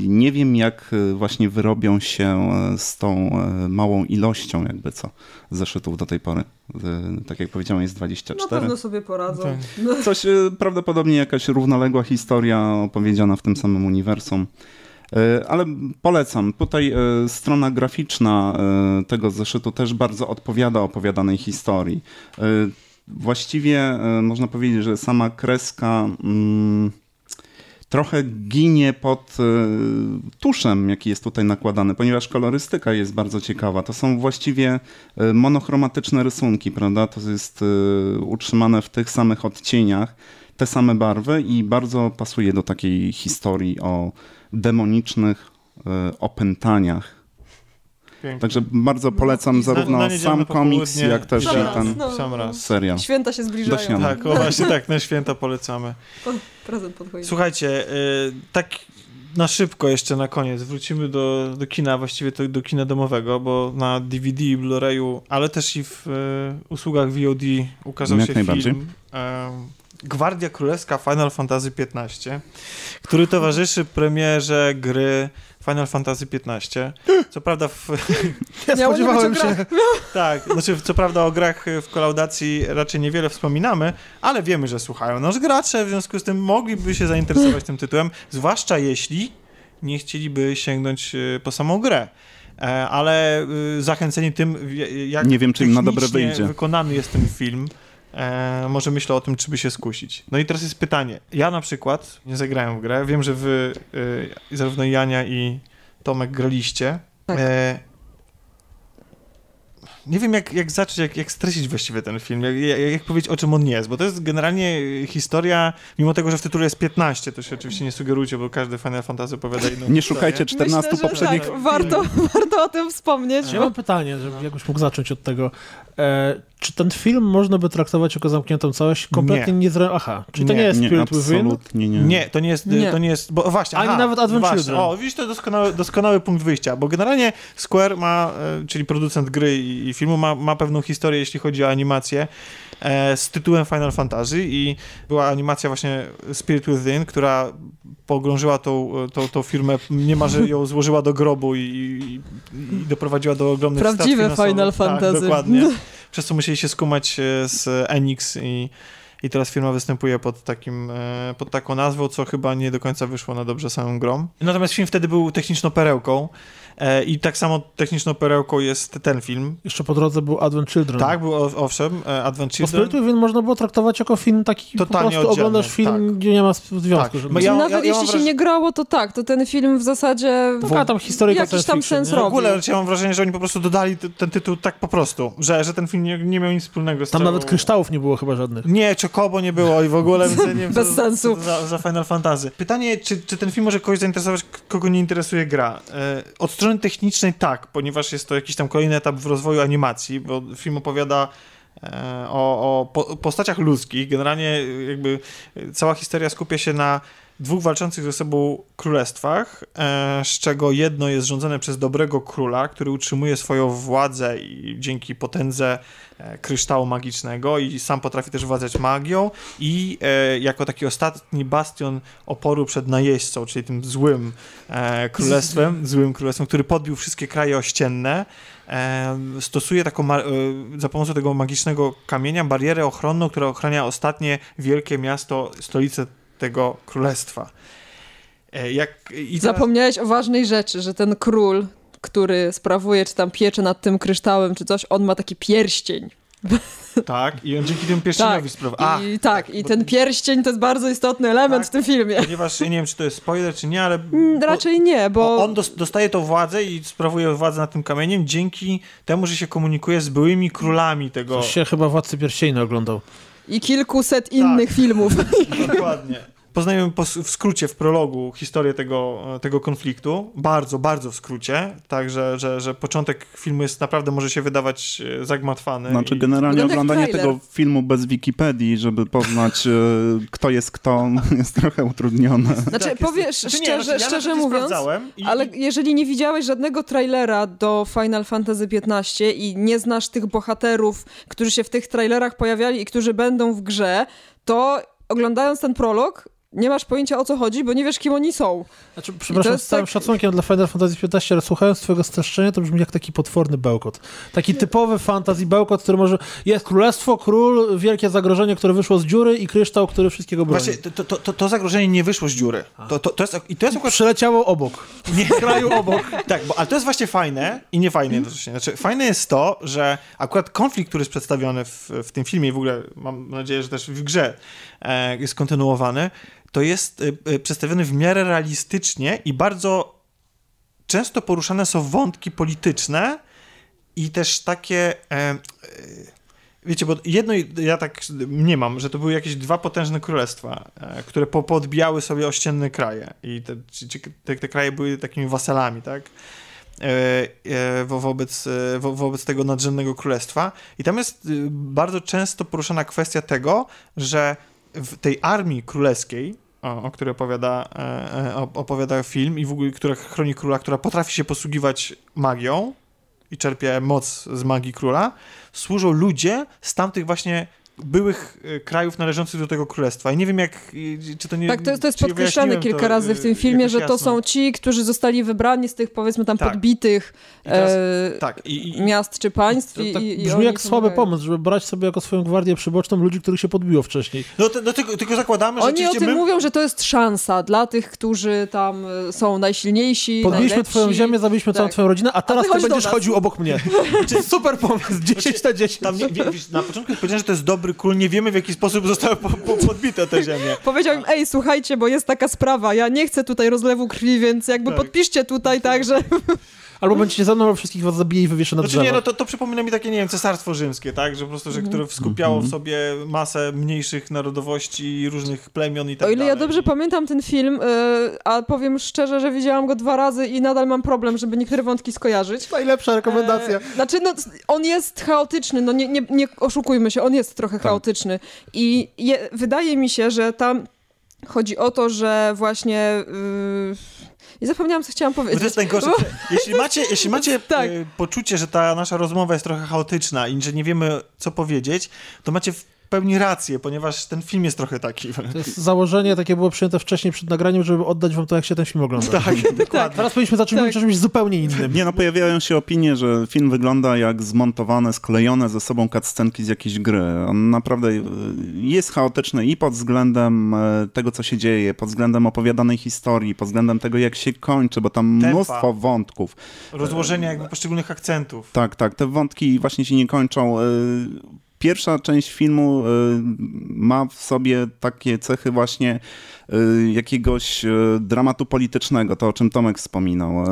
nie wiem, jak e, właśnie wyrobią się z tą małą ilością, jakby co, zeszytów do tej pory. Tak jak powiedziałem, jest 24. Na pewno sobie poradzą. Tak. Coś prawdopodobnie jakaś równoległa historia opowiedziana w tym samym uniwersum. E, ale polecam. Tutaj e, strona graficzna e, tego zeszytu też bardzo odpowiada opowiadanej historii. Właściwie można powiedzieć, że sama kreska mm, trochę ginie pod tuszem, jaki jest tutaj nakładany, ponieważ kolorystyka jest bardzo ciekawa. To są właściwie monochromatyczne rysunki, prawda? To jest utrzymane w tych samych odcieniach, te same barwy i bardzo pasuje do takiej historii o demonicznych e, opętaniach. Pięknie. Także bardzo polecam no, zarówno na, na sam komiks, jak też sam i ten no, sam raz. serial. Święta się zbliżają. Tak, o, właśnie tak, na święta polecamy. prezent pod Słuchajcie, y, tak na szybko jeszcze na koniec wrócimy do, do kina, właściwie to do kina domowego, bo na DVD i Blu-rayu, ale też i w e, usługach VOD ukazał Jak się film Gwardia Królewska Final Fantasy XV, który towarzyszy premierze gry Final Fantasy XV. Co prawda w... Ja spodziewałem się. Tak, znaczy co prawda o grach w kolaudacji raczej niewiele wspominamy, ale wiemy, że słuchają nasz gracze, w związku z tym mogliby się zainteresować tym tytułem, zwłaszcza jeśli nie chcieliby sięgnąć e, po samą grę e, ale e, zachęceni tym, jak nie wiem, czy im na dobre wyjdzie. wykonany jest ten film, e, może myślę o tym, czy by się skusić. No i teraz jest pytanie. Ja na przykład nie zagrałem w grę. Wiem, że wy, e, zarówno Jania i Tomek graliście. Tak. E, nie wiem, jak, jak zacząć, jak, jak streścić właściwie ten film, jak, jak, jak, powiedzieć, o czym on jest, bo to jest generalnie historia, mimo tego, że w tytule jest 15, to się oczywiście nie sugerujcie, bo każdy Final Fantasy opowiada inną Nie szukajcie 14 Myślę, poprzednich tak, warto, warto o tym wspomnieć. Ja mam pytanie, żeby jakbyś mógł zacząć od tego. E, czy ten film można by traktować jako zamkniętą całość? Kompletnie nie, nie. Aha, czy to nie, nie jest Spirit Within? Nie, nie. Nie, to nie jest, nie. to nie jest, bo właśnie, Ani aha, nawet Advent właśnie, Children. O, widzisz, to doskonały, doskonały punkt wyjścia, bo generalnie Square ma, e, czyli producent gry i, i filmu, ma, ma pewną historię, jeśli chodzi o animację z tytułem Final Fantasy i była animacja właśnie Spirit Within, która pogrążyła tą, tą, tą firmę, niemalże ją złożyła do grobu i, i, i doprowadziła do ogromnych Prawdziwe Final tak, Fantasy. Tak, dokładnie. Przez co musieli się skumać e, z Enix i i teraz firma występuje pod, takim, e, pod taką nazwą, co chyba nie do końca wyszło na dobrze samym grom. Natomiast film wtedy był techniczną perełką, E, I tak samo techniczną perełką jest ten film. Jeszcze po drodze był Advent Children. Tak, był owszem, e, Advent Children. Bo Spirit można było traktować jako film taki, Totalnie po prostu oglądasz film, tak. gdzie nie ma związku. Tak. Ja, Nawet ja, ja jeśli się nie grało, to tak, to ten film w zasadzie Taka tam historyjka jakiś tam sens robi. W ogóle ja mam wrażenie, że oni po prostu dodali ten tytuł tak po prostu, że, że ten film nie, nie miał nic wspólnego z Tam całą... nawet kryształów nie było chyba żadnych. Nie, Chocobo nie było i w ogóle nie Bez co, sensu. Za, za, Final Fantasy. Pytanie, czy, czy ten film może kogoś zainteresować, kogo nie interesuje gra? E, od strony technicznej tak, ponieważ jest to jakiś tam kolejny etap w rozwoju animacji, bo film opowiada e, o, o po, postaciach ludzkich. Generalnie jakby cała historia skupia się na dwóch walczących ze sobą królestwach, e, z czego jedno jest rządzone przez dobrego króla, który utrzymuje swoją władzę i dzięki potędze e, kryształu magicznego i sam potrafi też władzać magią. I e, jako taki ostatni bastion oporu przed najeźdźcą, czyli tym złym królestwem, złym królestwem, który podbił wszystkie kraje ościenne, stosuje taką, za pomocą tego magicznego kamienia barierę ochronną, która ochrania ostatnie wielkie miasto, stolicę tego królestwa. E, jak, teraz... Zapomniałeś o ważnej rzeczy, że ten król, który sprawuje czy tam piecze nad tym kryształem czy coś, on ma taki pierścień. Tak, i on dzięki temu pierścieniowi tak, sprawia. I, tak, tak, i ten pierścień to jest bardzo istotny element tak, w tym filmie. Ponieważ ja nie wiem, czy to jest spoiler, czy nie, ale. Mm, raczej nie, bo. On dostaje tą władzę i sprawuje władzę nad tym kamieniem dzięki temu, że się komunikuje z byłymi królami tego. Coś się chyba Władcy Pierścienia oglądał. I kilkuset innych tak. filmów. Dokładnie poznajemy w skrócie, w prologu historię tego, tego konfliktu. Bardzo, bardzo w skrócie. Także, że, że początek filmu jest naprawdę, może się wydawać e, zagmatwany. Znaczy, generalnie oglądanie tego filmu bez Wikipedii, żeby poznać, e, kto jest kto, jest trochę utrudnione. Znaczy, tak, powiesz znaczy, szczerze, nie, znaczy, ja szczerze mówiąc, i, ale jeżeli nie widziałeś żadnego trailera do Final Fantasy XV i nie znasz tych bohaterów, którzy się w tych trailerach pojawiali i którzy będą w grze, to oglądając ten prolog, nie masz pojęcia o co chodzi, bo nie wiesz, kim oni są. Znaczy, przepraszam, z całym tak... szacunkiem dla Final Fantasy XV, ale słuchając twojego streszczenia, to brzmi jak taki potworny bełkot. Taki typowy fantasy bełkot, który może... Jest królestwo, król, wielkie zagrożenie, które wyszło z dziury i kryształ, który wszystkiego broni. Właśnie, to, to, to, to zagrożenie nie wyszło z dziury. To, to, to jest, I to jest akurat... Przyleciało obok. Nie. Kraju obok. tak, bo, ale to jest właśnie fajne i niefajne jednocześnie. Znaczy, fajne jest to, że akurat konflikt, który jest przedstawiony w, w tym filmie i w ogóle mam nadzieję, że też w grze e, jest kontynuowany, to jest y, y, przedstawiony w miarę realistycznie i bardzo często poruszane są wątki polityczne i też takie. E, y, wiecie, bo jedno, ja tak nie mam, że to były jakieś dwa potężne królestwa, e, które po, podbijały sobie ościenne kraje i te, te, te kraje były takimi wasalami, tak? E, wobec, wo, wobec tego nadrzędnego królestwa. I tam jest bardzo często poruszana kwestia tego, że w tej armii królewskiej o, o której opowiada, e, opowiada film i w ogóle, która chroni króla, która potrafi się posługiwać magią i czerpie moc z magii króla, służą ludzie z tamtych właśnie byłych e, krajów należących do tego królestwa. I nie wiem, jak, czy to nie... Tak, to jest, to jest podkreślane kilka to, razy w tym filmie, że to są ci, którzy zostali wybrani z tych, powiedzmy, tam tak. podbitych teraz, e, tak. I, i, miast czy państw. To, i, tak i, brzmi jak słaby pomysł, żeby brać sobie jako swoją gwardię przyboczną ludzi, których się podbiło wcześniej. No, to, no tylko, tylko, zakładamy, że Oni o tym my... mówią, że to jest szansa dla tych, którzy tam e, są najsilniejsi, Podbiliśmy twoją ziemię, zabiliśmy tak. całą twoją rodzinę, a teraz a ty, ty będziesz chodził obok mnie. Super pomysł, 10 na 10. Tam, na początku powiedziałem, że to jest dobry król, nie wiemy w jaki sposób zostały po, po, podbite te ziemie. Powiedział im, ej, słuchajcie, bo jest taka sprawa, ja nie chcę tutaj rozlewu krwi, więc jakby tak. podpiszcie tutaj tak, że... Albo będziecie za mną, albo wszystkich was zabije i wywieszę na znaczy, nie, no to, to przypomina mi takie, nie wiem, cesarstwo rzymskie, tak? Że po prostu, że mm. które skupiało w mhm. sobie masę mniejszych narodowości, różnych plemion i tak dalej. O ile dalej. ja dobrze pamiętam ten film, yy, a powiem szczerze, że widziałam go dwa razy i nadal mam problem, żeby niektóre wątki skojarzyć. Najlepsza rekomendacja. E, znaczy, no, on jest chaotyczny, no nie, nie, nie oszukujmy się, on jest trochę tak. chaotyczny. I je, wydaje mi się, że tam chodzi o to, że właśnie... Yy, i zapomniałam, co chciałam powiedzieć. Bo to jest najgorsze. Jeśli macie, jeśli macie tak. E, poczucie, że ta nasza rozmowa jest trochę chaotyczna i że nie wiemy, co powiedzieć, to macie pełni rację, ponieważ ten film jest trochę taki. To jest założenie, takie było przyjęte wcześniej przed nagraniem, żeby oddać wam to, jak się ten film ogląda. Tak, dokładnie. Tak. Teraz powinniśmy zacząć tak. mówić o czymś zupełnie innym. Nie no, pojawiają się opinie, że film wygląda jak zmontowane, sklejone ze sobą cutscenki z jakiejś gry. On naprawdę e, jest chaotyczny i pod względem e, tego, co się dzieje, pod względem opowiadanej historii, pod względem tego, jak się kończy, bo tam Tempa. mnóstwo wątków. Rozłożenia jakby poszczególnych akcentów. Tak, tak. Te wątki właśnie się nie kończą e, pierwsza część filmu y, ma w sobie takie cechy właśnie jakiegoś y, dramatu politycznego, to o czym Tomek wspominał.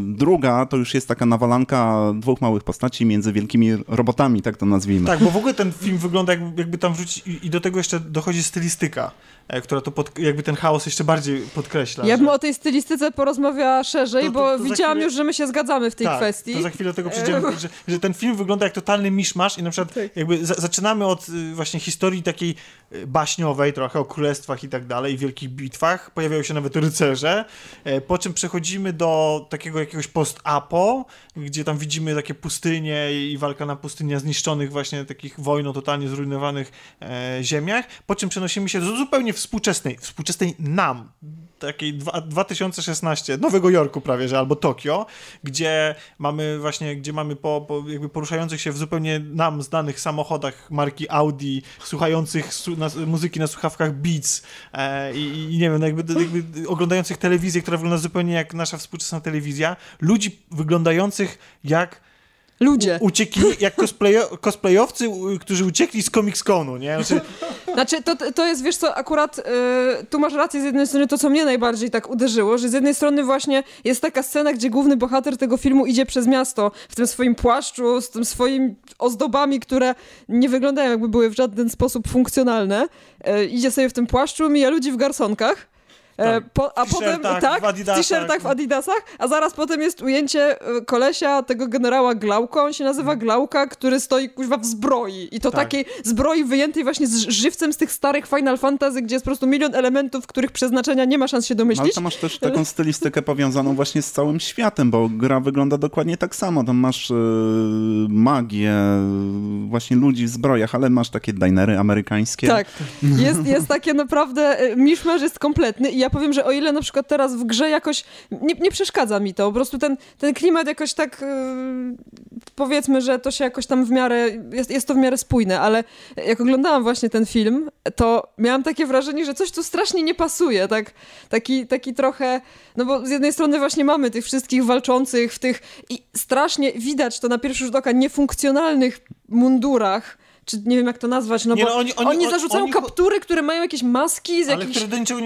Druga to już jest taka nawalanka dwóch małych postaci między wielkimi robotami, tak to nazwijmy. Tak, bo w ogóle ten film wygląda jakby tam wrzucić i do tego jeszcze dochodzi stylistyka. E, która to pod, jakby ten chaos jeszcze bardziej podkreśla. Ja bym że... o tej stylistyce porozmawiała szerzej, to, to, to bo widziałam chwilę... już, że my się zgadzamy w tej tak, kwestii. to za chwilę do tego przejdziemy, że, że, ten film wygląda jak totalny miszmasz i na przykład tak. jakby za, zaczynamy od y, właśnie historii takiej y, baśniowej trochę o królestwach i tak dalej, wielkich bitwach, pojawiają się nawet rycerze, e, po czym przechodzimy do takiego jakiegoś post-apo, gdzie tam widzimy takie pustynie i walka na pustyniach zniszczonych właśnie takich wojną totalnie zrujnowanych e, ziemiach, po czym przenosimy się do zupełnie współczesnej, współczesnej nam, takiej 2016, Nowego Jorku prawie, że albo Tokio, gdzie mamy właśnie, gdzie mamy po, po jakby poruszających się w zupełnie nam znanych samochodach marki Audi, słuchających su na, muzyki na słuchawkach Beats e, i, i, nie wiem, no jakby, jakby oglądających telewizję, która wygląda zupełnie jak nasza współczesna telewizja, ludzi wyglądających jak Ludzie. Uciekli, jak cosplayo, cosplayowcy, którzy uciekli z Comic Conu, nie? Znaczy, znaczy to, to jest, wiesz co, akurat yy, tu masz rację z jednej strony, to co mnie najbardziej tak uderzyło, że z jednej strony właśnie jest taka scena, gdzie główny bohater tego filmu idzie przez miasto w tym swoim płaszczu, z tym swoim ozdobami, które nie wyglądają jakby były w żaden sposób funkcjonalne. Yy, idzie sobie w tym płaszczu, mija ludzi w garsonkach tak. Po, a potem tak, w t-shirtach w Adidasach, a zaraz potem jest ujęcie e, kolesia, tego generała Glauka, on się nazywa mhm. Glauka, który stoi kuźwa w zbroi i to tak. takiej zbroi wyjętej właśnie z żywcem z tych starych Final Fantasy, gdzie jest po prostu milion elementów, których przeznaczenia nie ma szans się domyślić. No, ale to masz też taką stylistykę powiązaną właśnie z całym światem, bo gra wygląda dokładnie tak samo, tam masz yy, magię, właśnie ludzi w zbrojach, ale masz takie dinery amerykańskie. Tak, jest, jest takie naprawdę, miszmasz jest kompletny i ja powiem, że o ile na przykład teraz w grze jakoś nie, nie przeszkadza mi to, po prostu ten, ten klimat jakoś tak yy, powiedzmy, że to się jakoś tam w miarę, jest, jest to w miarę spójne, ale jak oglądałam właśnie ten film, to miałam takie wrażenie, że coś tu strasznie nie pasuje, tak, taki, taki trochę, no bo z jednej strony właśnie mamy tych wszystkich walczących w tych i strasznie widać to na pierwszy rzut oka niefunkcjonalnych mundurach, czy nie wiem jak to nazwać, no nie, bo no oni, oni, oni, zarzucają oni... kaptury, które mają jakieś maski z jakichś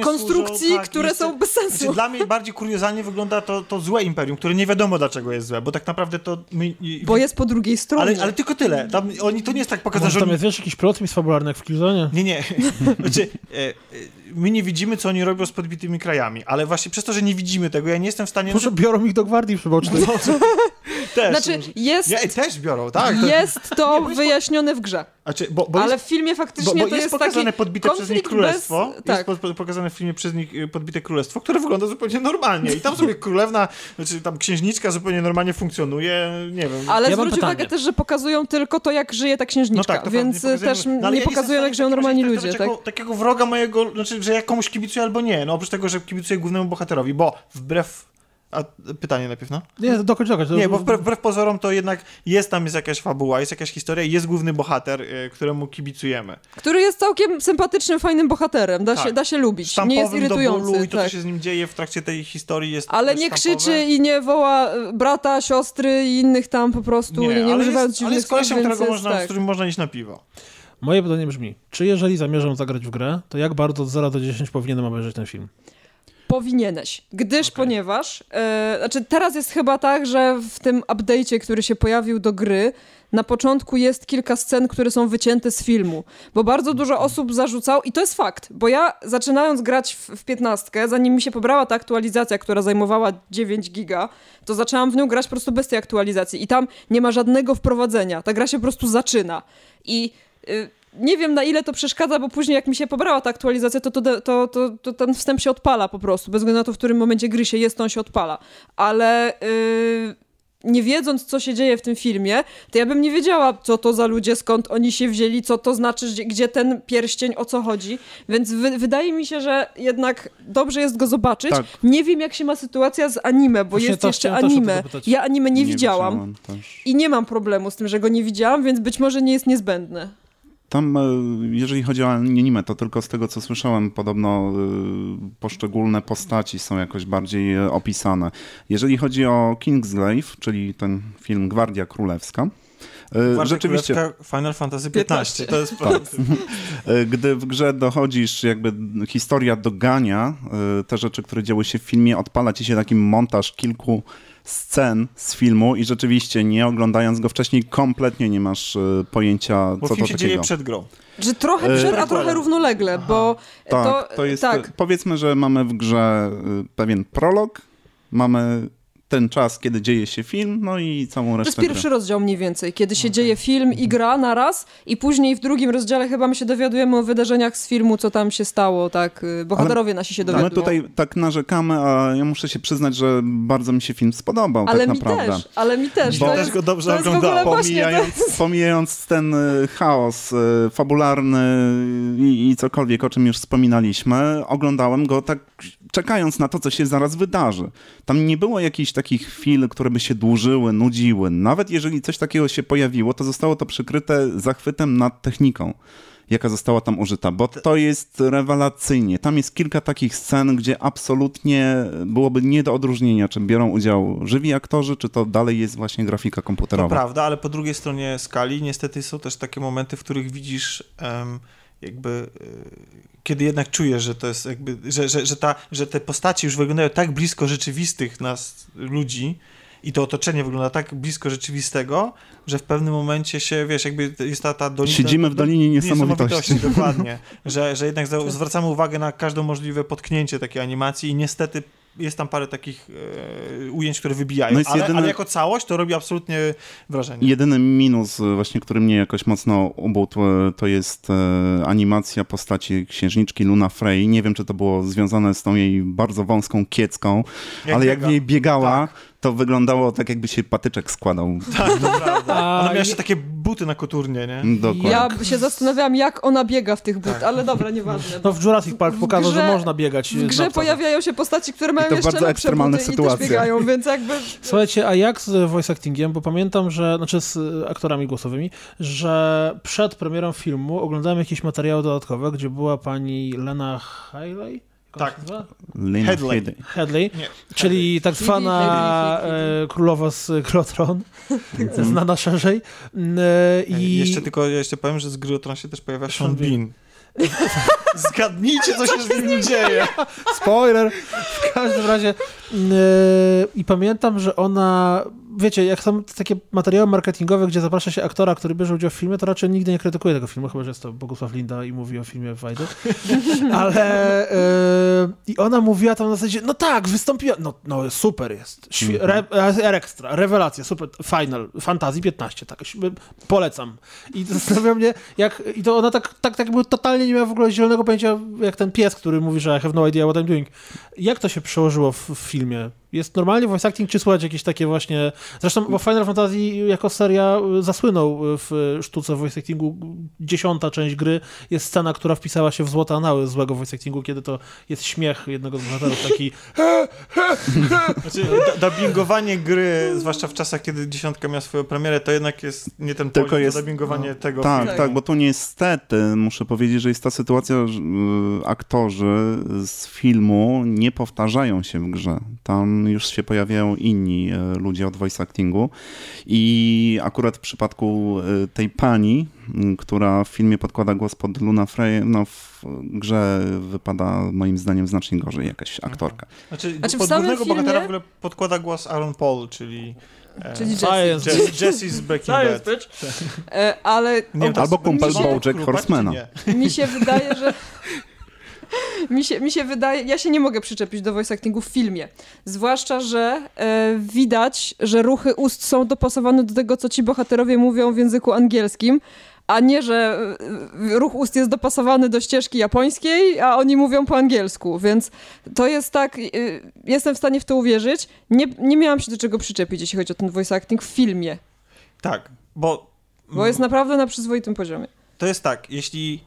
konstrukcji, służą, tak, które są bez sensu. Znaczy, dla mnie bardziej kuriozalnie wygląda to, to złe imperium, które nie wiadomo dlaczego jest złe, bo tak naprawdę to... My... Bo jest po drugiej stronie. Ale, ale tylko tyle. Tam, oni, to nie jest tak pokazane, że... Tam jest wiesz, jakiś plot fabularny jak w Killzone? Nie, nie. znaczy, e, e, my nie widzimy, co oni robią z podbitymi krajami, ale właśnie przez to, że nie widzimy tego, ja nie jestem w stanie... Może biorą ich do gwardii przybocznej. No, Też. Znaczy, jest... Nie, też biorą, tak. Jest to nie, wyjaśnione w grze. Znaczy, bo, bo ale jest, w filmie faktycznie bo, bo to jest, jest pokazane taki podbite przez nich królestwo. Bez, tak. Jest pokazane w filmie przez nich y, podbite królestwo, które wygląda zupełnie normalnie. I tam sobie królewna, znaczy tam księżniczka zupełnie normalnie funkcjonuje, nie wiem. Ale ja zwróć uwagę też, że pokazują tylko to, jak żyje ta księżniczka, no tak, więc nie też no, nie pokazują, jak żyją normalni ludzie. Tak? Takiego wroga mojego, znaczy, że ja komuś kibicuję albo nie. No oprócz tego, że kibicuję głównemu bohaterowi, bo wbrew a pytanie najpierw, no? Nie, dokończ, dokończ. Nie, bo wbrew, wbrew, pozorom to jednak jest tam jest jakaś fabuła, jest jakaś historia jest główny bohater, y, któremu kibicujemy. Który jest całkiem sympatycznym, fajnym bohaterem, da, tak. się, da się lubić, Sztampowym nie jest irytujący. Do bólu i to, tak. co się z nim dzieje w trakcie tej historii jest Ale nie krzyczy i nie woła y, brata, siostry i innych tam po prostu, nie, nie używając dziwnych Ale jest kolesiem, którego można, tak. z którym można iść na piwo. Moje pytanie brzmi, czy jeżeli zamierzam zagrać w grę, to jak bardzo od 0 do 10 powinienem obejrzeć ten film? Powinieneś, gdyż okay. ponieważ, e, znaczy teraz jest chyba tak, że w tym update'cie, który się pojawił do gry, na początku jest kilka scen, które są wycięte z filmu, bo bardzo dużo mhm. osób zarzucało, i to jest fakt, bo ja zaczynając grać w, w 15, zanim mi się pobrała ta aktualizacja, która zajmowała 9 giga, to zaczęłam w nią grać po prostu bez tej aktualizacji i tam nie ma żadnego wprowadzenia, ta gra się po prostu zaczyna i... Y, nie wiem na ile to przeszkadza, bo później jak mi się pobrała ta aktualizacja, to, to, to, to, to ten wstęp się odpala po prostu, bez względu na to, w którym momencie gry się jest, to on się odpala. Ale yy, nie wiedząc, co się dzieje w tym filmie, to ja bym nie wiedziała, co to za ludzie, skąd oni się wzięli, co to znaczy, gdzie, ten pierścień, o co chodzi. Więc wy, wydaje mi się, że jednak dobrze jest go zobaczyć. Tak. Nie wiem, jak się ma sytuacja z anime, bo Właśnie jest jeszcze anime. Ja anime nie, nie widziałam i nie mam problemu z tym, że go nie widziałam, więc być może nie jest niezbędne. Tam, e, jeżeli chodzi o anime, to tylko z tego, co słyszałem, podobno e, poszczególne postaci są jakoś bardziej e, opisane. Jeżeli chodzi o Kingsglaive, czyli ten film Gwardia Królewska, Gwardia Rzeczywiście. Królewska Final Fantasy XV. To jest tak. Gdy w grze dochodzisz, jakby historia dogania te rzeczy, które działy się w filmie, odpala ci się taki montaż kilku scen z filmu i rzeczywiście nie oglądając go wcześniej kompletnie nie masz e, pojęcia, bo co film to się dzieje przed grą. Że trochę przed, a trochę równolegle, bo tak, to, to jest, tak. powiedzmy, że mamy w grze e, pewien prolog, mamy ten czas, kiedy dzieje się film, no i całą resztę. To jest pierwszy gry. rozdział mniej więcej, kiedy się okay. dzieje film i gra naraz i później w drugim rozdziale chyba my się dowiadujemy o wydarzeniach z filmu, co tam się stało, tak, y, bohaterowie ale, nasi się dowiadują. My tutaj tak narzekamy, a ja muszę się przyznać, że bardzo mi się film spodobał, ale tak naprawdę. Ale mi też, ale mi też. Bo to też go dobrze oglądałem. Pomijając, pomijając ten y, chaos y, fabularny i, i cokolwiek, o czym już wspominaliśmy, oglądałem go tak czekając na to, co się zaraz wydarzy. Tam nie było jakichś takich chwil, które by się dłużyły, nudziły. Nawet jeżeli coś takiego się pojawiło, to zostało to przykryte zachwytem nad techniką jaka została tam użyta, bo to jest rewelacyjnie. Tam jest kilka takich scen, gdzie absolutnie byłoby nie do odróżnienia, czy biorą udział żywi aktorzy, czy to dalej jest właśnie grafika komputerowa. To prawda, ale po drugiej stronie skali niestety są też takie momenty, w których widzisz um, jakby y, kiedy jednak czujesz, że to jest jakby, że, że, że, ta, że te postacie już wyglądają tak blisko rzeczywistych nas ludzi i to otoczenie wygląda tak blisko rzeczywistego, że w pewnym momencie się, wiesz, jakby jest ta, ta dolina... Siedzimy w Dolinie Niesamowitości. niesamowitości dokładnie. Że, że jednak zwracamy uwagę na każdą możliwe potknięcie takiej animacji i niestety jest tam parę takich e, ujęć, które wybijają, no ale, ale, jako całość to robi absolutnie wrażenie. Jedyny minus e, właśnie, który mnie jakoś mocno e, to jest e, animacja postaci księżniczki Luna Frey. Nie wiem, czy to było związane z tą jej bardzo wąską kiecką, jak ale biega. jak w niej biegała, tak to wyglądało tak, jakby się patyczek składał. Tak, to prawda. Ona miała jeszcze takie buty na koturnie, nie? Dokładnie. Ja się zastanawiałam, jak ona biega w tych butach, tak. ale dobra, nieważne. No w Jurassic Park pokazał, że można biegać. W grze pojawiają się postaci, które mają jeszcze bardzo ekstremalne sytuacje. i biegają, więc jakby... Słuchajcie, a jak z voice actingiem? Bo pamiętam, że, znaczy z aktorami głosowymi, że przed premierą filmu oglądałem jakieś materiały dodatkowe, gdzie była pani Lena Hailey? Tak. Headley. Headley, czyli tak zwana e, królowa z Grotron, znana szerzej. E, I... Jeszcze tylko jeszcze powiem, że z Grotron się też pojawia Sean Bean. Zgadnijcie, co się z nim dzieje. Spoiler. W każdym razie. Yy, I pamiętam, że ona wiecie, jak są takie materiały marketingowe, gdzie zaprasza się aktora, który bierze udział w filmie, to raczej nigdy nie krytykuje tego filmu, chyba, że jest to Bogusław Linda i mówi o filmie Wajdy. Ale yy, i ona mówiła tam na zasadzie, no tak, wystąpiła, no, no super jest, Świe, mm -hmm. re, ekstra, rewelacja, super, final, fantazji 15, tak, polecam. I zastanawia mnie, jak, i to ona tak, tak, tak jakby totalnie nie miała w ogóle zielonego pojęcia, jak ten pies, który mówi, że I have no idea what I'm doing. Jak to się przełożyło w, w filmie? Jest normalnie voice acting, czy słychać jakieś takie właśnie... Zresztą bo Final Fantasy jako seria zasłynął w sztuce voice actingu. Dziesiąta część gry jest scena, która wpisała się w złote anały złego voice actingu, kiedy to jest śmiech jednego z bohaterów, taki znaczy, dubbingowanie gry, zwłaszcza w czasach, kiedy dziesiątka miała swoją premierę, to jednak jest nie ten Tylko poziom, jest, dubbingowanie no, tego Tak, filmu. tak, bo tu niestety muszę powiedzieć, że jest ta sytuacja, że aktorzy z filmu nie powtarzają się w grze. Tam już się pojawiają inni e, ludzie od voice actingu i akurat w przypadku e, tej pani, która w filmie podkłada głos pod Luna Frey, no w grze wypada moim zdaniem znacznie gorzej jakaś aktorka. Znaczy, znaczy pod głównego filmie... bohatera w ogóle podkłada głos Aaron Paul, czyli e, Czyli Jesse. Jesse z Breaking Bad. ale... Nie, Albo kumpel Bojack Horsemana. Mi się wydaje, że mi, się, mi się wydaje, ja się nie mogę przyczepić do voice actingu w filmie. Zwłaszcza, że e, widać, że ruchy ust są dopasowane do tego, co ci bohaterowie mówią w języku angielskim, a nie, że e, ruch ust jest dopasowany do ścieżki japońskiej, a oni mówią po angielsku, więc to jest tak, e, jestem w stanie w to uwierzyć. Nie, nie miałam się do czego przyczepić, jeśli chodzi o ten voice acting w filmie. Tak, bo... Bo jest naprawdę na przyzwoitym poziomie. To jest tak, jeśli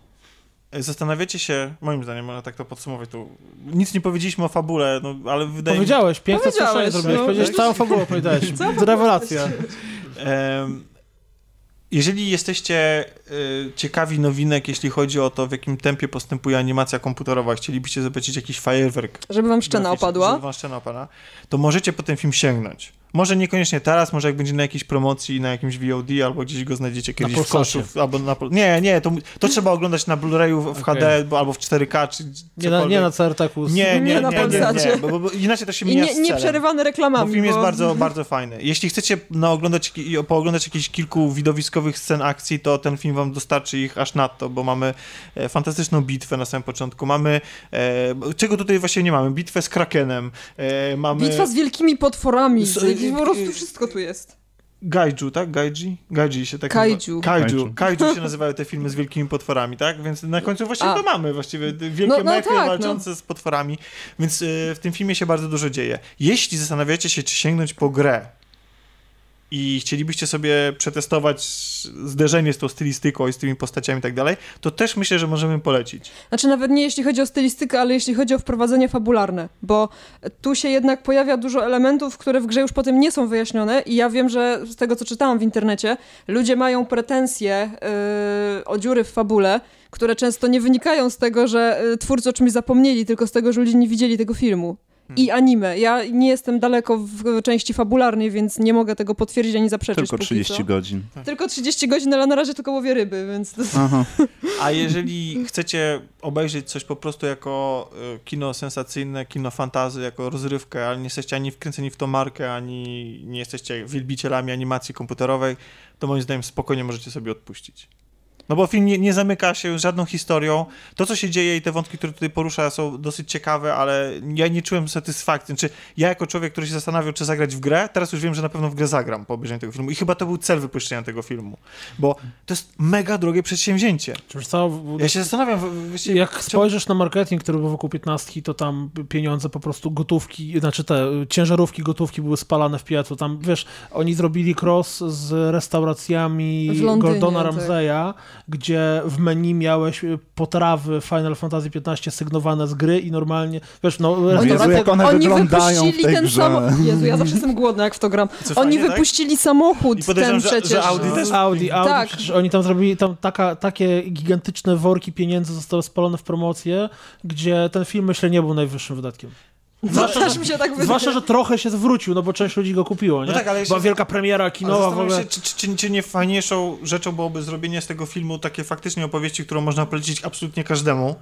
Zastanawiacie się, moim zdaniem, można tak to podsumować, tu nic nie powiedzieliśmy o fabule, no, ale wydaje Powiedziałeś, mi... piękne straszenie zrobiłeś, no, powiedziałeś całą fabułę, powiedziałeś, rewelacja. Um, jeżeli jesteście y, ciekawi nowinek, jeśli chodzi o to, w jakim tempie postępuje animacja komputerowa, chcielibyście zobaczyć jakiś fajerwerk. Żeby wam szczena opadła. Żeby wam szczena opadła, to możecie po ten film sięgnąć. Może niekoniecznie teraz, może jak będzie na jakiejś promocji, na jakimś VOD, albo gdzieś go znajdziecie kiedyś w koszu, albo na... Nie, nie, to, to trzeba oglądać na Blu-rayu w okay. HD, albo w 4K, czy nie na, nie na CRTakus. Nie, nie, nie, nie, na nie, nie, nie bo, bo, inaczej to się mija nie, nie przerywany reklamami. Bo film jest bardzo, bardzo fajny. Jeśli chcecie no, oglądać, pooglądać jakieś kilku widowiskowych scen akcji, to ten film wam dostarczy ich aż nadto, bo mamy e, fantastyczną bitwę na samym początku. Mamy, e, czego tutaj właśnie nie mamy? Bitwę z Krakenem. E, mamy... Bitwa z wielkimi potworami. Z, po prostu wszystko tu jest. Gaiju, tak? Gaiji? Gaiji się tak Kaiju. Kaiju. Kaiju się nazywają te filmy z wielkimi potworami, tak? Więc na końcu właśnie A. to mamy właściwie wielkie no, no mechy tak, no. walczące no. z potworami. Więc y, w tym filmie się bardzo dużo dzieje. Jeśli zastanawiacie się, czy sięgnąć po grę, i chcielibyście sobie przetestować zderzenie z tą stylistyką i z tymi postaciami i tak dalej, to też myślę, że możemy polecić. Znaczy nawet nie jeśli chodzi o stylistykę, ale jeśli chodzi o wprowadzenie fabularne, bo tu się jednak pojawia dużo elementów, które w grze już potem nie są wyjaśnione i ja wiem, że z tego, co czytałam w internecie, ludzie mają pretensje yy, o dziury w fabule, które często nie wynikają z tego, że yy, twórcy o czymś zapomnieli, tylko z tego, że ludzie nie widzieli tego filmu i hmm. anime. Ja nie jestem daleko w części fabularnej, więc nie mogę tego potwierdzić ani zaprzeczyć. Tylko 30 godzin. Tak. Tylko 30 godzin, ale na razie tylko łowię ryby, więc... Aha. A jeżeli chcecie obejrzeć coś po prostu jako e, kino sensacyjne, kino fantazy, jako rozrywkę, ale nie jesteście ani wkręceni w tą markę, ani nie jesteście wielbicielami animacji komputerowej, to moim zdaniem spokojnie możecie sobie odpuścić. No bo film nie, nie, zamyka się żadną historią. To, co się dzieje i te wątki, które tutaj porusza, są dosyć ciekawe, ale ja nie czułem satysfakcji. Znaczy, ja jako człowiek, który się zastanawiał, czy zagrać w grę, teraz już wiem, że na pewno w grę zagram po obejrzeniu tego filmu. I chyba to był cel wypuszczenia tego filmu. Bo to jest mega drogie przedsięwzięcie. Co, ja się zastanawiam... Właściwie, jak spojrzysz na marketing, który był wokół 15, to tam pieniądze po prostu gotówki, znaczy te ciężarówki gotówki były spalane w piecu. Tam, wiesz, oni zrobili cross z restauracjami Londynie, Gordona tak. Ramsaya, tak gdzie w menu miałeś y, potrawy Final Fantasy XV sygnowane z gry i normalnie, wiesz, no... Jezu, jak one oni wypuścili w tej ten samochód. Jezu, ja zawsze jestem głodna, jak w to gram. Co, oni fajnie, tak? wypuścili tak? samochód ten że, przecież. Że Audi też... Audi, Audi, tak. przecież oni tam zrobili, tam taka, takie gigantyczne worki pieniędzy zostały spalone w promocję, gdzie ten film, myślę, nie był najwyższym wydatkiem. Zwłaszcza, mi się tak zwłaszcza, że trochę się zwrócił, no bo część ludzi go kupiło, nie? No tak, ale Była wielka premiera kinowa w ogóle. Się, czy, czy, czy, nie fajniejszą rzeczą byłoby zrobienie z tego filmu takiej faktycznie opowieści, którą można polecić absolutnie każdemu,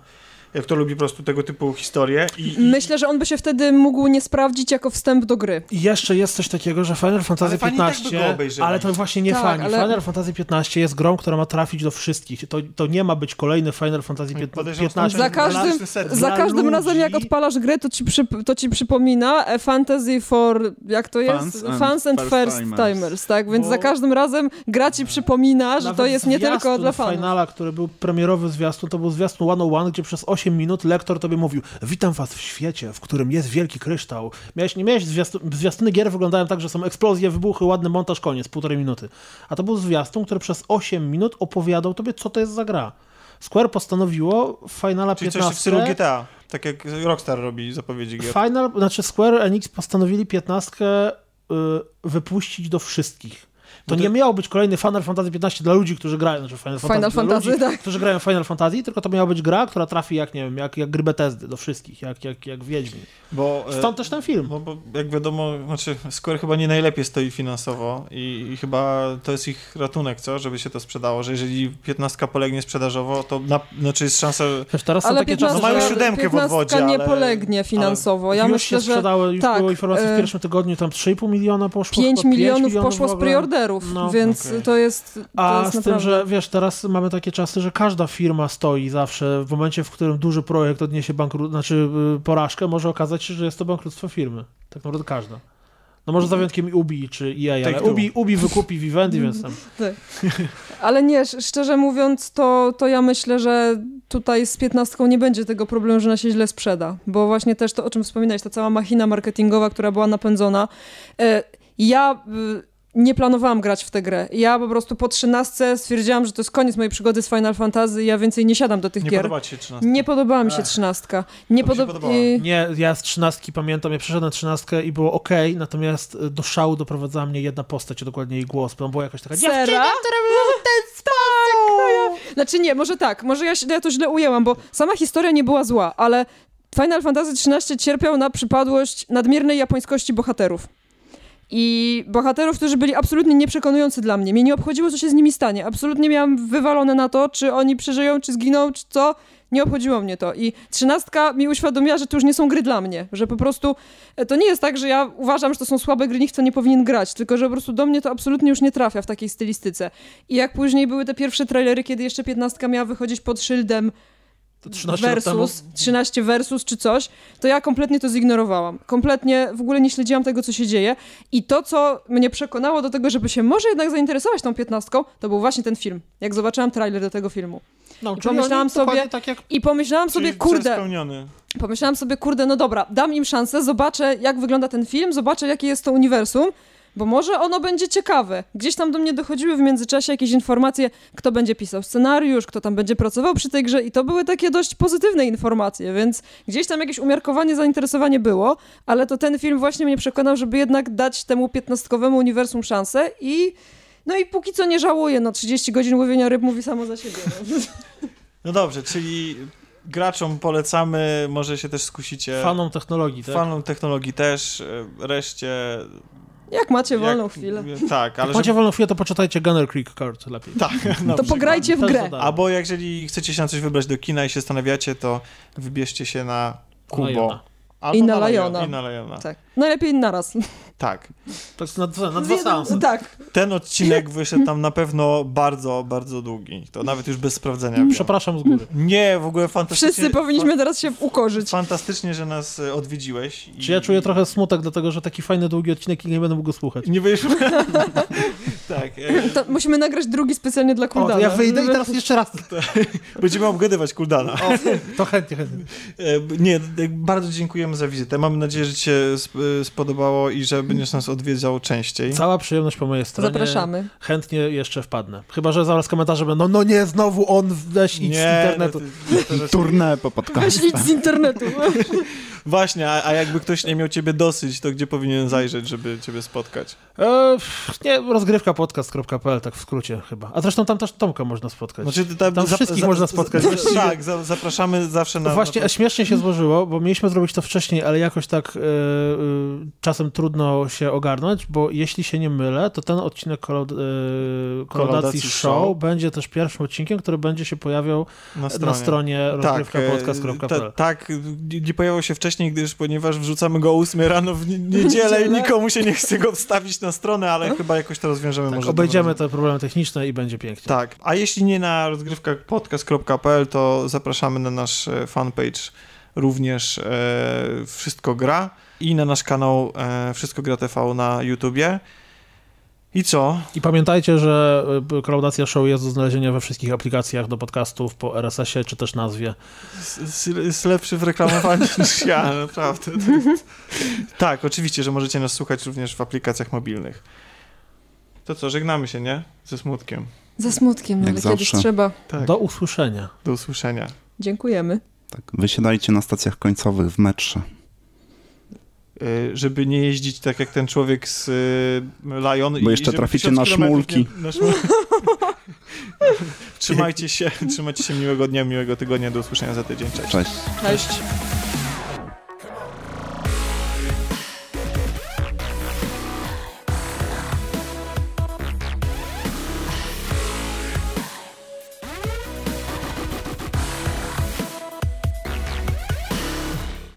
kto lubi po prostu tego typu historie. I, Myślę, że on by się wtedy mógł nie sprawdzić jako wstęp do gry. I jeszcze jest coś takiego, że Final Fantasy XV, ale to właśnie nie tak, fani. Ale... Final Fantasy XV jest grą, która ma trafić do wszystkich. To, to nie ma być kolejny Final Fantasy XV. Za każdym, za każdym ludzi... razem, jak odpalasz grę, to ci, przy, to ci przypomina e, Fantasy for, jak to jest? Fans, Fans and, and First timers. timers. tak? Więc Bo... za każdym razem gra ci przypomina, że to jest nie tylko dla fanów. Finala, który był premierowy zwiastun, to był zwiastun 101, gdzie przez 8 minut lektor tobie mówił witam was w świecie, w którym jest wielki kryształ. Miałeś, nie miałeś zwiastun, zwiastuny gier wyglądają tak, że są eksplozje, wybuchy, ładny montaż, koniec, półtorej minuty. A to był zwiastun, który przez 8 minut opowiadał tobie, co to jest za gra. Square postanowiło Finala Czyli 15... coś w stylu GTA, tak jak Rockstar robi zapowiedzi gier. Final, znaczy Square Enix postanowili 15 y, wypuścić do wszystkich. To nie miało być kolejny Final Fantasy XV dla ludzi, którzy grają, znaczy Final, Final Fantasy, ludzi, tak. którzy grają Final Fantasy, tylko to miała być gra, która trafi jak, nie wiem, jak, jak gry Bethesdy do wszystkich, jak, jak, jak Wiedźmin. Bo, Stąd też ten film. Bo, bo jak wiadomo, znaczy Square chyba nie najlepiej stoi finansowo i, i, chyba to jest ich ratunek, co? Żeby się to sprzedało, że jeżeli 15 polegnie sprzedażowo, to na, znaczy jest szansa... Wiesz, teraz ale są takie 15, czasy, mają siódemkę w odwodzie, nie ale... polegnie finansowo. Ja już myślę, się sprzedało, już tak, było informacji w e, pierwszym tygodniu, tam 3,5 miliona poszło. 5 milionów, 5 milionów poszło z preorderów, no. więc okay. to jest to A jest z naprawdę... tym, że wiesz, teraz mamy takie czasy, że każda firma stoi zawsze w momencie, w którym duży projekt odniesie bankru... znaczy y, porażkę, może okazać się, że jest to bankructwo firmy. Tak naprawdę każda. No może za wyjątkiem Ubi czy EA, ale Ubi, Ubi wykupi Vivendi, więc tam... Tak. Ale nie, szczerze mówiąc, to, to ja myślę, że tutaj z piętnastką nie będzie tego problemu, że ona się źle sprzeda, bo właśnie też to, o czym wspominałeś, ta cała machina marketingowa, która była napędzona. E, ja y, nie planowałam grać w tę grę. Ja po prostu po trzynastce stwierdziłam, że to jest koniec mojej przygody z Final Fantasy i ja więcej nie siadam do tych nie gier. Nie podoba ci się trzynastka? Nie podobała mi się trzynastka. Nie, podo I... nie, ja z trzynastki pamiętam, ja przeszedłem trzynastkę i było ok, natomiast do szału doprowadzała mnie jedna postać, dokładnie jej głos, bo była jakaś taka Sera? dziewczyna, która była w ten sposób. Znaczy nie, może tak, może ja, ja to źle ujęłam, bo sama historia nie była zła, ale Final Fantasy XIII cierpiał na przypadłość nadmiernej japońskości bohaterów i bohaterów, którzy byli absolutnie nieprzekonujący dla mnie. Mnie nie obchodziło, co się z nimi stanie. Absolutnie miałam wywalone na to, czy oni przeżyją, czy zginą, czy co. Nie obchodziło mnie to. I trzynastka mi uświadomiła, że to już nie są gry dla mnie. Że po prostu e, to nie jest tak, że ja uważam, że to są słabe gry, nikt to nie powinien grać. Tylko, że po prostu do mnie to absolutnie już nie trafia w takiej stylistyce. I jak później były te pierwsze trailery, kiedy jeszcze piętnastka miała wychodzić pod szyldem to 13 versus, 13 versus czy coś, to ja kompletnie to zignorowałam. Kompletnie w ogóle nie śledziłam tego, co się dzieje. I to, co mnie przekonało do tego, żeby się może jednak zainteresować tą piętnastką, to był właśnie ten film. Jak zobaczyłam trailer do tego filmu. No, I pomyślałam sobie, tak jak... i pomyślałam sobie, kurde, pomyślałam sobie, kurde, no dobra, dam im szansę, zobaczę, jak wygląda ten film, zobaczę, jakie jest to uniwersum bo może ono będzie ciekawe. Gdzieś tam do mnie dochodziły w międzyczasie jakieś informacje, kto będzie pisał scenariusz, kto tam będzie pracował przy tej grze i to były takie dość pozytywne informacje, więc gdzieś tam jakieś umiarkowanie, zainteresowanie było, ale to ten film właśnie mnie przekonał, żeby jednak dać temu piętnastkowemu uniwersum szansę i no i póki co nie żałuję, no 30 godzin łowienia ryb mówi samo za siebie. No, no dobrze, czyli graczom polecamy, może się też skusicie. Fanom technologii, tak? Fanom technologii też, reszcie jak macie wolną jak, chwilę. Tak, ale. Jak macie wolną chwilę, to poczytajcie Gunner Creek Card lepiej. Tak. to pograjcie w grę. Albo jeżeli chcecie się na coś wybrać do kina i się zastanawiacie, to wybierzcie się na Kubo. Albo I na, na Lajona. I na Lajona. Tak. Najlepiej naraz. Tak. To jest na, dwa, na dwa seansy. Tak. Ten odcinek wyszedł tam na pewno bardzo, bardzo długi. To nawet już bez sprawdzenia. Przepraszam z góry. Nie, w ogóle fantastycznie. Wszyscy powinniśmy teraz się ukorzyć. Fantastycznie, że nas e, odwiedziłeś. I... Czy ja czuję trochę smutek, dlatego że taki fajny, długi odcinek i nie będę mógł go słuchać. Nie będziesz... tak. E... To musimy nagrać drugi specjalnie dla Kuldana. O, ja wyjdę i teraz jeszcze raz. Będziemy obgadywać Kuldana. O, to chętnie, chętnie. E, nie, bardzo dziękujemy za wizytę. Mam nadzieję, że ci się spodobało i że będziesz nas odwiedzał częściej. Cała przyjemność po mojej stronie. Zapraszamy. Chętnie jeszcze wpadnę. Chyba, że zaraz komentarze będą, no nie, znowu on, weź idź nie, z internetu. No to, to, Turnę po podcaście. Idź z internetu. Właśnie, a, a, jakby ktoś nie miał ciebie dosyć, to gdzie powinien zajrzeć, żeby ciebie spotkać? E, nie, rozgrywka podcast.pl, tak w skrócie chyba. A zresztą tam też Tomka można spotkać. Znaczy, tam, tam wszystkich można spotkać. tak, za, zapraszamy zawsze na... Właśnie, na śmiesznie się złożyło, bo mieliśmy zrobić to wcześniej, ale jakoś tak e, e, czasem trudno się ogarnąć, bo jeśli się nie mylę, to ten odcinek kolod, e, Kolodacji show, show, będzie też pierwszym odcinkiem, który będzie się pojawiał na stronie, na stronie tak, rozgrywkapodcast.pl. Tak, nie pojawił się wcześniej, gdyż ponieważ wrzucamy go o 8 rano w niedzielę i nikomu się nie chce go wstawić na stronę, ale chyba jakoś to rozwiążemy. Tak, może obejdziemy te problemy techniczne i będzie pięknie. Tak, a jeśli nie na rozgrywkapodcast.pl, to zapraszamy na nasz e, fanpage również e, Wszystko Gra i na nasz kanał e, Wszystko Gra TV na YouTubie. I co? I pamiętajcie, że Klaudacja Show jest do znalezienia we wszystkich aplikacjach do podcastów po RSS-ie czy też nazwie. Jest lepszy w reklamowaniu niż ja, naprawdę. tak, oczywiście, że możecie nas słuchać również w aplikacjach mobilnych. To co, żegnamy się, nie? Ze smutkiem. Ze smutkiem, no, ale kiedyś trzeba. Tak. Do usłyszenia. Do usłyszenia. Dziękujemy. Tak, wysiadajcie na stacjach końcowych w metrze. Y, żeby nie jeździć tak jak ten człowiek z y, Lion. Bo jeszcze traficie na szmulki. Nie, na szmulki. trzymajcie się, trzymajcie się miłego dnia, miłego tygodnia, do usłyszenia za tydzień. Cześć. Cześć. Cześć.